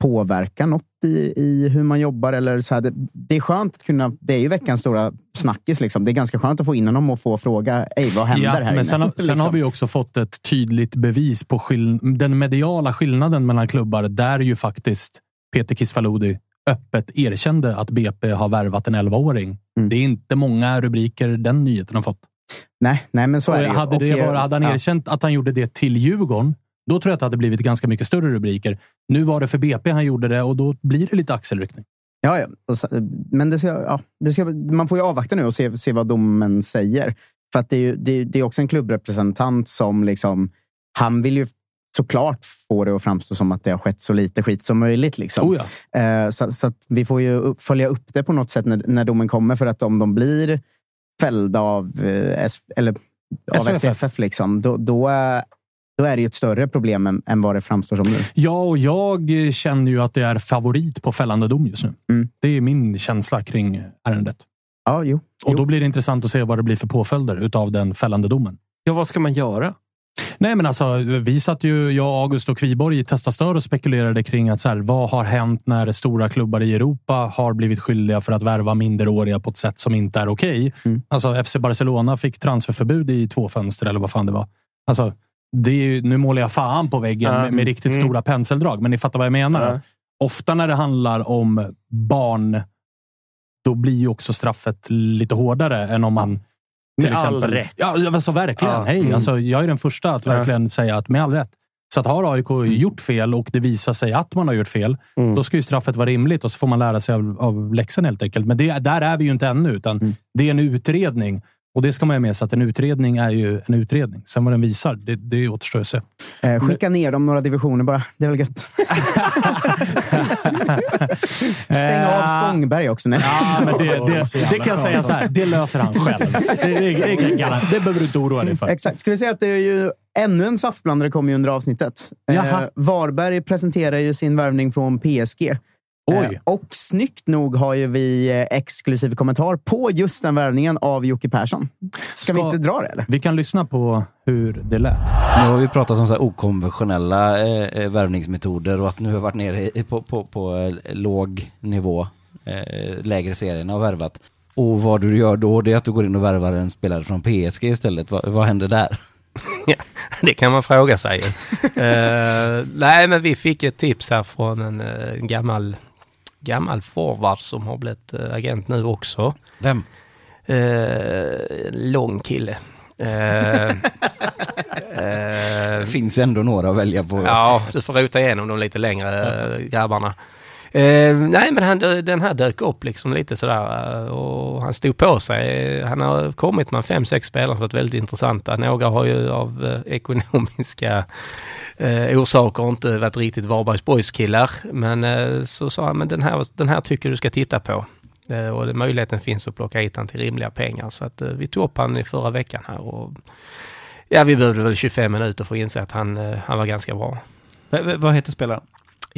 [SPEAKER 3] påverkar något i, i hur man jobbar. Eller så här, det, det är skönt att kunna... Det är ju veckans stora snackis. Liksom. Det är ganska skönt att få in honom och få fråga Ej, vad händer
[SPEAKER 1] Ja,
[SPEAKER 3] här
[SPEAKER 1] men
[SPEAKER 3] inne?
[SPEAKER 1] sen, har- sen
[SPEAKER 3] Liksom.
[SPEAKER 1] har vi också fått ett tydligt bevis på skill- den mediala skillnaden mellan klubbar där ju faktiskt Peter Kisvalodi öppet erkände att BP har värvat en 11-åring.
[SPEAKER 3] Mm.
[SPEAKER 1] Det är inte många rubriker den nyheten har fått.
[SPEAKER 3] Nej, nej, men så är det ju.
[SPEAKER 1] hade, det
[SPEAKER 3] eh,
[SPEAKER 1] varit, hade han
[SPEAKER 3] ja.
[SPEAKER 1] erkänt att han gjorde det till Djurgården, då tror jag att det hade blivit ganska mycket större rubriker. Nu var det för BP han gjorde det och då blir det lite axelryckning.
[SPEAKER 3] Ja, ja. Men det ska, ja, det ska, man får ju avvakta nu och se, se vad domen säger. För att det är, ju, det, det är också en klubbrepresentant som liksom... Han vill ju såklart få det att framstå som att det har skett så lite skit som möjligt. Liksom.
[SPEAKER 1] Oh ja.
[SPEAKER 3] Eh, så, så vi får ju följa upp det på något sätt när, när domen kommer. För att om de blir fällda av, eh, eller, av
[SPEAKER 1] SVFF.
[SPEAKER 3] Liksom, då, då, är, då är det ju ett större problem än, än vad det framstår som nu.
[SPEAKER 1] Ja, och jag känner ju att det är favorit på fällande dom just nu.
[SPEAKER 3] Mm.
[SPEAKER 1] Det är min känsla kring ärendet.
[SPEAKER 3] Ja, jo.
[SPEAKER 1] Och då blir det intressant att se vad det blir för påföljder utav den fällande domen.
[SPEAKER 4] Ja, vad ska man göra?
[SPEAKER 1] Nej, men alltså, vi satt ju, jag, August och Kviborg i Testa Stör och spekulerade kring att så här, vad har hänt när stora klubbar i Europa har blivit skyldiga för att värva minderåriga på ett sätt som inte är okej.
[SPEAKER 3] Mm.
[SPEAKER 1] Alltså, FC Barcelona fick transferförbud i två fönster eller vad fan det var. Alltså, det är ju, nu målar jag fan på väggen
[SPEAKER 4] Ja.
[SPEAKER 1] med, med riktigt
[SPEAKER 4] Mm.
[SPEAKER 1] stora penseldrag, men ni fattar vad jag menar.
[SPEAKER 4] Ja.
[SPEAKER 1] Ofta när det handlar om barn, då blir ju också straffet lite hårdare än om man till
[SPEAKER 4] Med all
[SPEAKER 1] exempel,
[SPEAKER 4] rätt.
[SPEAKER 1] Ja, alltså verkligen.
[SPEAKER 4] Ja.
[SPEAKER 1] Hej,
[SPEAKER 4] Mm.
[SPEAKER 1] alltså, jag är den första att verkligen säga att med all rätt. Så att har AIK
[SPEAKER 4] Mm.
[SPEAKER 1] gjort fel och det visar sig att man har gjort fel, då ska ju straffet vara rimligt och så får man lära sig av, av läxan helt enkelt. Men det, där är vi ju inte ännu, utan
[SPEAKER 4] Mm.
[SPEAKER 1] det är en utredning. Och det ska man ha med sig, att en utredning är ju en utredning. Sen vad den visar, det, det återstår att se.
[SPEAKER 3] Eh, skicka ner dem några divisioner bara. Det är väl gött. Stäng av Spångberg också. Nej.
[SPEAKER 1] Ja, men det, det, det kan jag säga så här, det löser han själv. Det, det, det, det, behöver du inte oroa dig för.
[SPEAKER 3] Exakt. Ska vi säga att det är ju ännu en saftblandare kommer ju under avsnittet. Eh, Varberg presenterar ju sin värvning från PSG.
[SPEAKER 1] Oj.
[SPEAKER 3] Eh, och snyggt nog har ju vi eh, exklusiv kommentar på just den värvningen av Jocke Persson. Ska, vi
[SPEAKER 1] Ska-
[SPEAKER 3] inte dra det eller?
[SPEAKER 1] Vi kan lyssna på hur det lät.
[SPEAKER 10] Nu har vi pratat om så här okonventionella eh, eh, värvningsmetoder och att nu har vi varit nere på, på, på eh, låg nivå, eh, lägre serierna och värvat. Och vad du gör då, det är att du går in och värvar en spelare från PSG istället. Va, vad händer där?
[SPEAKER 11] Ja, det kan man fråga sig. Eh, nej, men vi fick ett tips här från en eh, gammal, gammal forward som har blivit eh, agent nu också.
[SPEAKER 10] Vem?
[SPEAKER 11] Uh, lång kille. Eh, eh,
[SPEAKER 10] Det finns ändå några att välja på.
[SPEAKER 11] Ja, du får rota igenom de lite längre eh, grabbarna. Eh, nej, men han, den här dök upp liksom lite sådär eh, och han stod på sig. Han har kommit med fem, sex spelare som varit väldigt intressanta. Några har ju av eh, ekonomiska eh, orsaker inte varit riktigt Varbergs Boys killar. Men eh, så sa han, men den här, den här tycker du ska titta på. Eh, och möjligheten finns att plocka hit han till rimliga pengar. Så att eh, vi tog upp han i förra veckan här och ja, vi behövde väl 25 minuter för att inse att han, eh, han var ganska bra.
[SPEAKER 10] V- vad heter spelaren?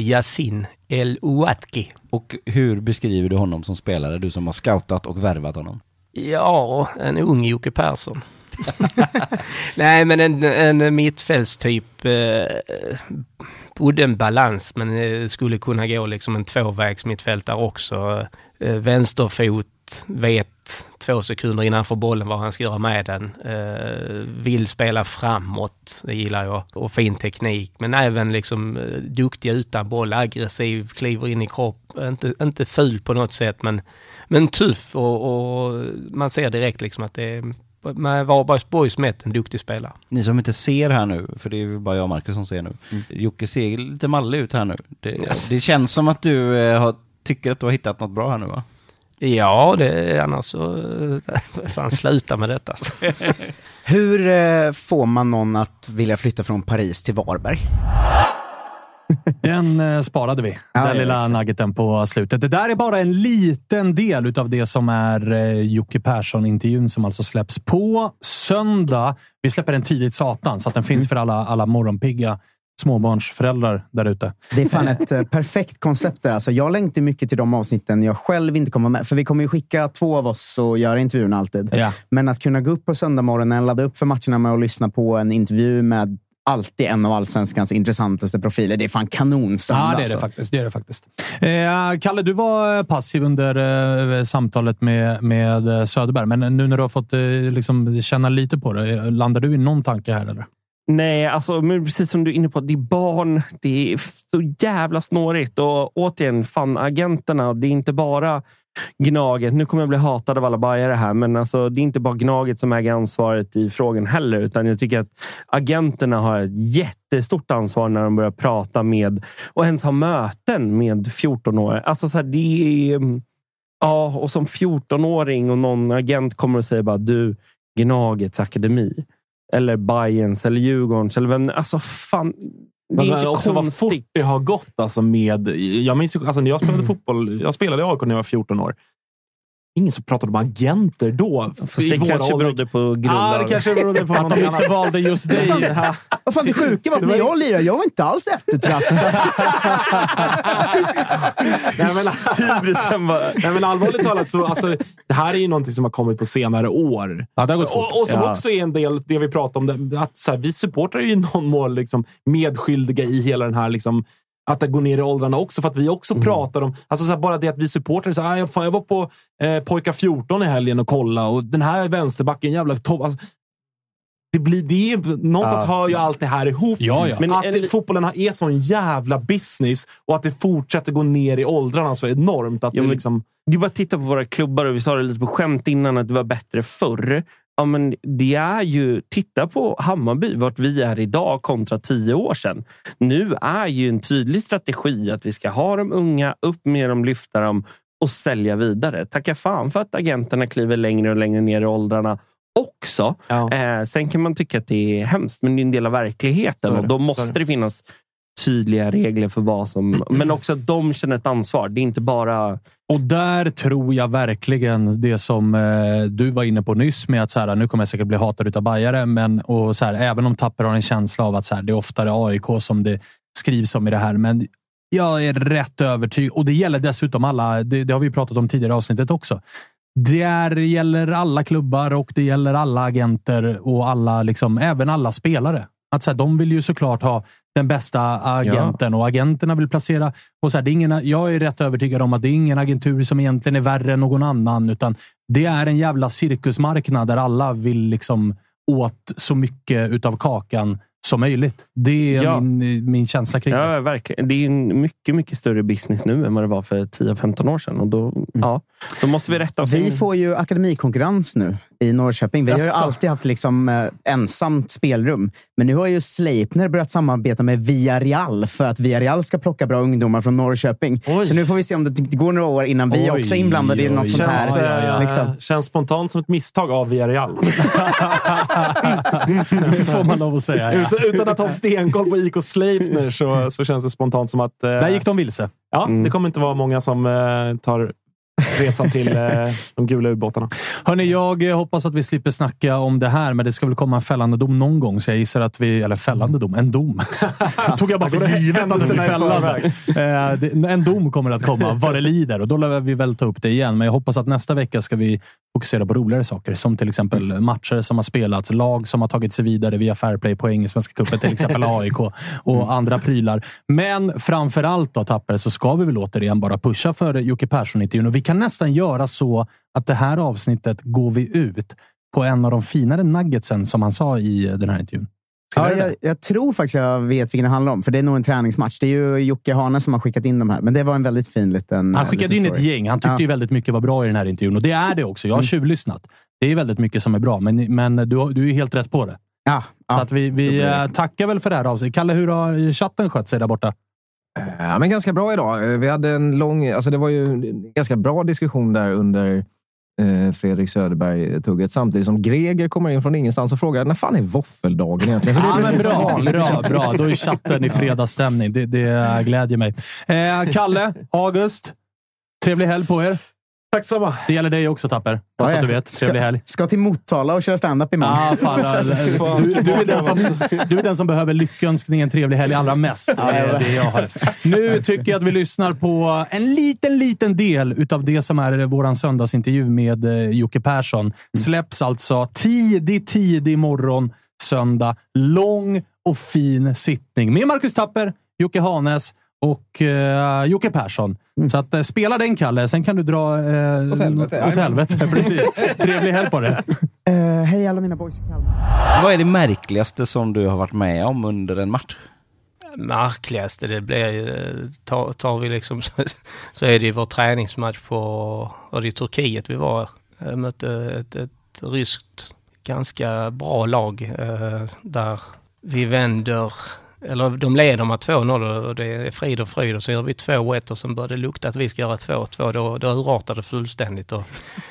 [SPEAKER 11] Yasin El Ouatki.
[SPEAKER 10] Och hur beskriver du honom som spelare, du som har scoutat och värvat honom?
[SPEAKER 11] Ja, en ung Jocke Persson. Nej, men en, en mittfältstyp eh, udden balans, men eh, skulle kunna gå liksom en tvåvägs mittfältare också. Eh, vänsterfot, vet två sekunder innanför bollen vad han ska göra med den. Eh, vill spela framåt, det gillar jag. Och fin teknik, men även liksom eh, duktig utan boll, aggressiv, kliver in i kropp. Inte, inte ful på något sätt, men, men tuff och, och man ser direkt liksom att det är med Varbergs Boys mätt en duktig spelare.
[SPEAKER 10] Ni som inte ser här nu, för det är bara jag och Marcus som ser nu.
[SPEAKER 11] Mm.
[SPEAKER 10] Jocke ser lite mallig ut här nu. Det, det känns som att du eh, har, tycker att du har hittat något bra här nu va?
[SPEAKER 11] Ja, det, annars så... eh, Fan, sluta med detta.
[SPEAKER 3] Hur eh, får man någon att vilja flytta från Paris till Varberg?
[SPEAKER 1] Den eh, sparade vi.
[SPEAKER 3] Ja,
[SPEAKER 1] den lilla
[SPEAKER 3] exakt.
[SPEAKER 1] nuggeten på slutet. Det där är bara en liten del av det som är eh, Jocke Persson-intervjun som alltså släpps på söndag. Vi släpper den tidigt satan så att den finns för alla, alla morgonpigga småbarnsföräldrar där ute.
[SPEAKER 3] Det är fan ett eh, perfekt koncept där. Alltså, jag längtar mycket till de avsnitten jag själv inte kommer med. För vi kommer ju skicka två av oss och göra intervjun alltid.
[SPEAKER 1] Ja.
[SPEAKER 3] Men att kunna gå upp på söndagmorgonen, ladda upp för matcherna med att lyssna på en intervju med alltid en av allsvenskans intressantaste profiler. Det är fan kanonsöndag.
[SPEAKER 1] Ja, det är det
[SPEAKER 3] alltså.
[SPEAKER 1] faktiskt. Det är det faktiskt. Eh, Kalle, du var passiv under eh, samtalet med, med eh, Söderberg, men nu när du har fått eh, liksom, känna lite på det, eh, landar du i någon tanke här? Eller?
[SPEAKER 4] Nej, alltså, men precis som du är inne på, det är barn. Det är så jävla snårigt. Och återigen, fan agenterna. Det är inte bara Gnaget. Nu kommer jag bli hatad av alla bajare här, men alltså, det är inte bara Gnaget som äger ansvaret i frågan heller. Utan jag tycker att agenterna har ett jättestort ansvar när de börjar prata med och ens ha möten med 14-åringar. Alltså, så här, det är... Mm, ja, och som 14-åring och någon agent kommer och säger bara du, Gnagets akademi. Eller Bayerns eller Djurgårdens. Eller vem, alltså fan, det
[SPEAKER 5] Men
[SPEAKER 4] är inte
[SPEAKER 5] också vad
[SPEAKER 4] konstigt.
[SPEAKER 5] fort det har gått alltså med... Jag minns alltså när jag spelade fotboll, jag spelade i AIK när jag var 14 år. Ingen som pratade om agenter då.
[SPEAKER 4] Fast det kanske berodde på grundlag.
[SPEAKER 5] det kanske berodde på
[SPEAKER 1] Att de inte valde just dig.
[SPEAKER 3] Vad fan, det sjuka var att när jag lirade, jag var inte alls eftertraktad.
[SPEAKER 5] Nej, men, nej, allvarligt talat, så, alltså, det här är ju någonting som har kommit på senare år.
[SPEAKER 1] Ja, det har gått fort.
[SPEAKER 5] Och, och som
[SPEAKER 4] Ja.
[SPEAKER 5] också är en del, det vi pratar om, att så här, vi supportrar ju i någon mån liksom, medskyldiga i hela den här liksom, att det går ner i åldrarna också. För att vi också
[SPEAKER 4] Mm.
[SPEAKER 5] pratar om, alltså så här, bara det att vi supportrar, så här, "Ah, jag, fan, jag var på eh, Pojkar 14 i helgen och kolla och den här vänsterbacken, jävla topp. Alltså, det blir, det är, någonstans
[SPEAKER 1] Ja.
[SPEAKER 5] hör ju allt det här ihop.
[SPEAKER 1] Ja, ja.
[SPEAKER 5] Men att
[SPEAKER 4] en-
[SPEAKER 5] det, fotbollen är sån jävla business och att det fortsätter gå ner i åldrarna så enormt. Att
[SPEAKER 4] Ja,
[SPEAKER 5] det liksom,
[SPEAKER 4] är bara titta på våra klubbar och vi sa det lite på skämt innan att det var bättre förr. Ja, men det är ju, titta på Hammarby, vart vi är idag kontra tio år sedan. Nu är ju en tydlig strategi att vi ska ha de unga, upp med dem, lyfta dem och sälja vidare. Tacka fan för att agenterna kliver längre och längre ner i åldrarna också.
[SPEAKER 5] ja.
[SPEAKER 4] Eh, sen kan man tycka att det är hemskt, men det är en del av verkligheten och då måste
[SPEAKER 5] det
[SPEAKER 4] finnas tydliga regler för vad som... Men också att de känner ett ansvar. Det är inte bara...
[SPEAKER 1] Och där tror jag verkligen det som eh, du var inne på nyss med att så här, nu kommer jag säkert bli hatad av bajare, men och så här, även om Tapper har en känsla av att så här, det är oftare AIK som det skrivs om i det här. Men jag är rätt övertygad och det gäller dessutom alla. Det, det har vi pratat om tidigare i avsnittet också. Det är, gäller alla klubbar och det gäller alla agenter och alla, liksom, även alla spelare. Att så här, de vill ju såklart ha den bästa agenten och agenterna vill placera. Och så här, det är ingen, jag är rätt övertygad om att det är ingen agentur som egentligen är värre än någon annan, utan det är en jävla cirkusmarknad där alla vill liksom åt så mycket utav kakan som möjligt. Det är
[SPEAKER 4] Ja.
[SPEAKER 1] min, min känsla kring det.
[SPEAKER 4] Ja, verkligen. Det är en mycket, mycket större business nu än vad det var för 10-15 år sedan. Och då, ja, då måste vi rätta oss.
[SPEAKER 3] Vi
[SPEAKER 4] in.
[SPEAKER 3] får ju akademikonkurrens nu i Norrköping. Vi har ju
[SPEAKER 4] Jaså?
[SPEAKER 3] alltid haft liksom, eh, ensamt spelrum. Men nu har ju Sleipner börjat samarbeta med Villarreal för att Villarreal ska plocka bra ungdomar från Norrköping.
[SPEAKER 4] Oj.
[SPEAKER 3] Så nu får vi se om det det går några år innan vi
[SPEAKER 1] Oj,
[SPEAKER 3] också är inblandade i
[SPEAKER 1] oj,
[SPEAKER 3] något sånt här.
[SPEAKER 5] känns, eh,
[SPEAKER 3] Liksom.
[SPEAKER 5] känns spontant som ett misstag av Villarreal.
[SPEAKER 1] Det får man lov att säga. Ja.
[SPEAKER 5] utan, utan att ha stenkoll på IK Sleipner så, så känns det spontant som att... eh,
[SPEAKER 1] Där gick de vilse.
[SPEAKER 5] Ja,
[SPEAKER 4] Mm.
[SPEAKER 5] det kommer inte vara många som eh, tar resan till eh, de gula ubåtarna.
[SPEAKER 1] Hörni, jag eh, hoppas att vi slipper snacka om det här, men det ska väl komma en fällande dom någon gång. Så jag gissar att vi... Eller fällande dom? En dom. tog jag bara för givet att det blir fällande. Eh, En dom kommer att komma vad det lider och då lär vi väl ta upp det igen. Men jag hoppas att nästa vecka ska vi fokusera på roligare saker. Som till exempel matcher som har spelats, lag som har tagit sig vidare via fair play-poäng i Svenska cupen, till exempel AIK och andra prylar. Men framför allt då, Tapper, så ska vi väl återigen bara pusha för Jocke Persson-intervjun. Och vi kan nästan göra så att det här avsnittet går vi ut på en av de finare nuggetsen som han sa i den här intervjun.
[SPEAKER 3] Ja, jag, jag tror faktiskt jag vet vilken det handlar om, för det är nog en träningsmatch. Det är ju Jocke Hane som har skickat in de här, men det var en väldigt fin liten
[SPEAKER 1] Han skickade
[SPEAKER 3] liten
[SPEAKER 1] in ett
[SPEAKER 3] story.
[SPEAKER 1] gäng. Han tyckte
[SPEAKER 3] Ja. Mm.
[SPEAKER 1] ju väldigt mycket var bra i den här intervjun och det är det också. Jag har tjuvlyssnat. Det är väldigt mycket som är bra, men, men du, du är helt rätt på det.
[SPEAKER 3] Ja,
[SPEAKER 1] Så att vi, vi eh, tackar väl för det här avsnittet. Kalle, hur har chatten skött sig där borta?
[SPEAKER 2] Ja, men ganska bra idag. Eh, Vi hade en lång... Alltså det var ju en ganska bra diskussion där under eh, Fredrik Söderberg-tugget. Samtidigt som Greger kommer in från ingenstans och frågar när fan är våffeldagen egentligen? Så det är
[SPEAKER 1] Ja, bra, bra, bra. Då är chatten i fredagsstämning. Det, det glädjer mig. Eh, Kalle, August. Trevlig helg på er.
[SPEAKER 5] Tack samma.
[SPEAKER 1] Det gäller dig också, Tapper. Bara så
[SPEAKER 3] Ja,
[SPEAKER 1] att du vet. Trevlig helg.
[SPEAKER 3] Ska, till Motala och köra stand-up imorgon.
[SPEAKER 1] Ah, fan, ja, du, du, är den som, du är den som behöver lyckönskningen trevlig helg allra mest. Det är det jag har. Nu tycker jag att vi lyssnar på en liten, liten del utav det som är vår söndagsintervju med eh, Jocke Persson. Släpps alltså tidig, tidig morgon söndag. Lång och fin sittning med Marcus Tapper, Jocke Hanes och uh, Jocke Persson. Så att, eh, spela den, Kalle. Sen kan du dra uh,
[SPEAKER 2] Åt helvete,
[SPEAKER 1] Åt helvete. Precis. Trevlig helg på det.
[SPEAKER 3] Eh, hej alla mina boys i Kalmar.
[SPEAKER 10] Vad är det märkligaste som du har varit med om under en match?
[SPEAKER 11] märkligaste det blir ju, tar, tar vi liksom, så, så är det ju vår träningsmatch på, och det är Turkiet vi var, Jag mötte ett, ett ryskt ganska bra lag eh, där vi vänder, eller de leder med 2-0 och det är frid och fröjd och så gör vi 2-1 och sen börjar det lukta att vi ska göra 2-2. Då, då urartar det fullständigt. Och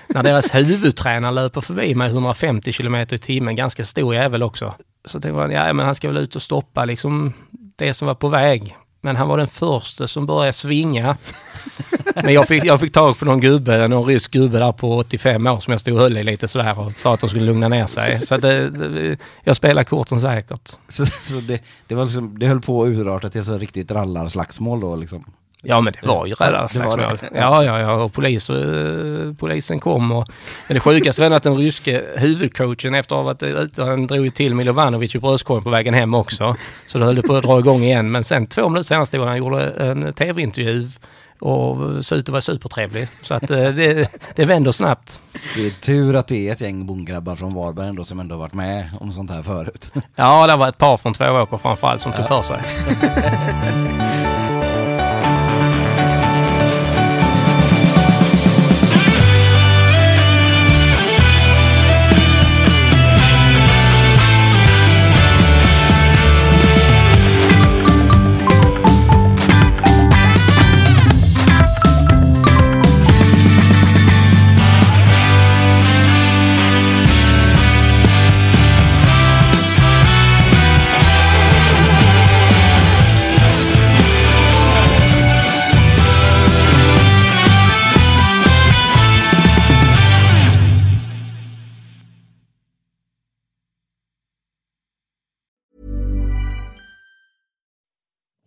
[SPEAKER 11] när deras huvudtränare löper förbi med 150 kilometer i timmen, ganska stor jävel också. Så det var, ja men han ska väl ut och stoppa liksom det som var på väg. Men han var den första som började svinga. Men jag fick, jag fick tag på någon gubbe, någon rysk gubbe där på 85 år som jag stod och höll i lite sådär och sa att de skulle lugna ner sig. Så att det, det, jag spelar korten säkert.
[SPEAKER 10] Så, så det, det, var liksom, det höll på att urarta till så riktigt rallarslagsmål då liksom?
[SPEAKER 11] Ja men det var ju
[SPEAKER 10] Ja,
[SPEAKER 11] redan
[SPEAKER 10] det var
[SPEAKER 11] slagsmål.
[SPEAKER 10] det.
[SPEAKER 11] Ja, ja, ja. Och polis, eh, polisen kom. Och, men det sjukaste var att den ryske huvudcoachen efter att ha varit ute, han drog till Milovanovic i bröstkorgen på vägen hem också. Så då höll det på att dra igång igen. Men sen två minuter senare stod han och gjorde en tv-intervju och såg ut att vara supertrevlig. Så att eh, det, det vänder snabbt.
[SPEAKER 10] Det är tur att det är ett gäng bondgrabbar från Varberg ändå som ändå har varit med om sånt här förut.
[SPEAKER 11] Ja, det var ett par från Tvååker framförallt som tog för sig.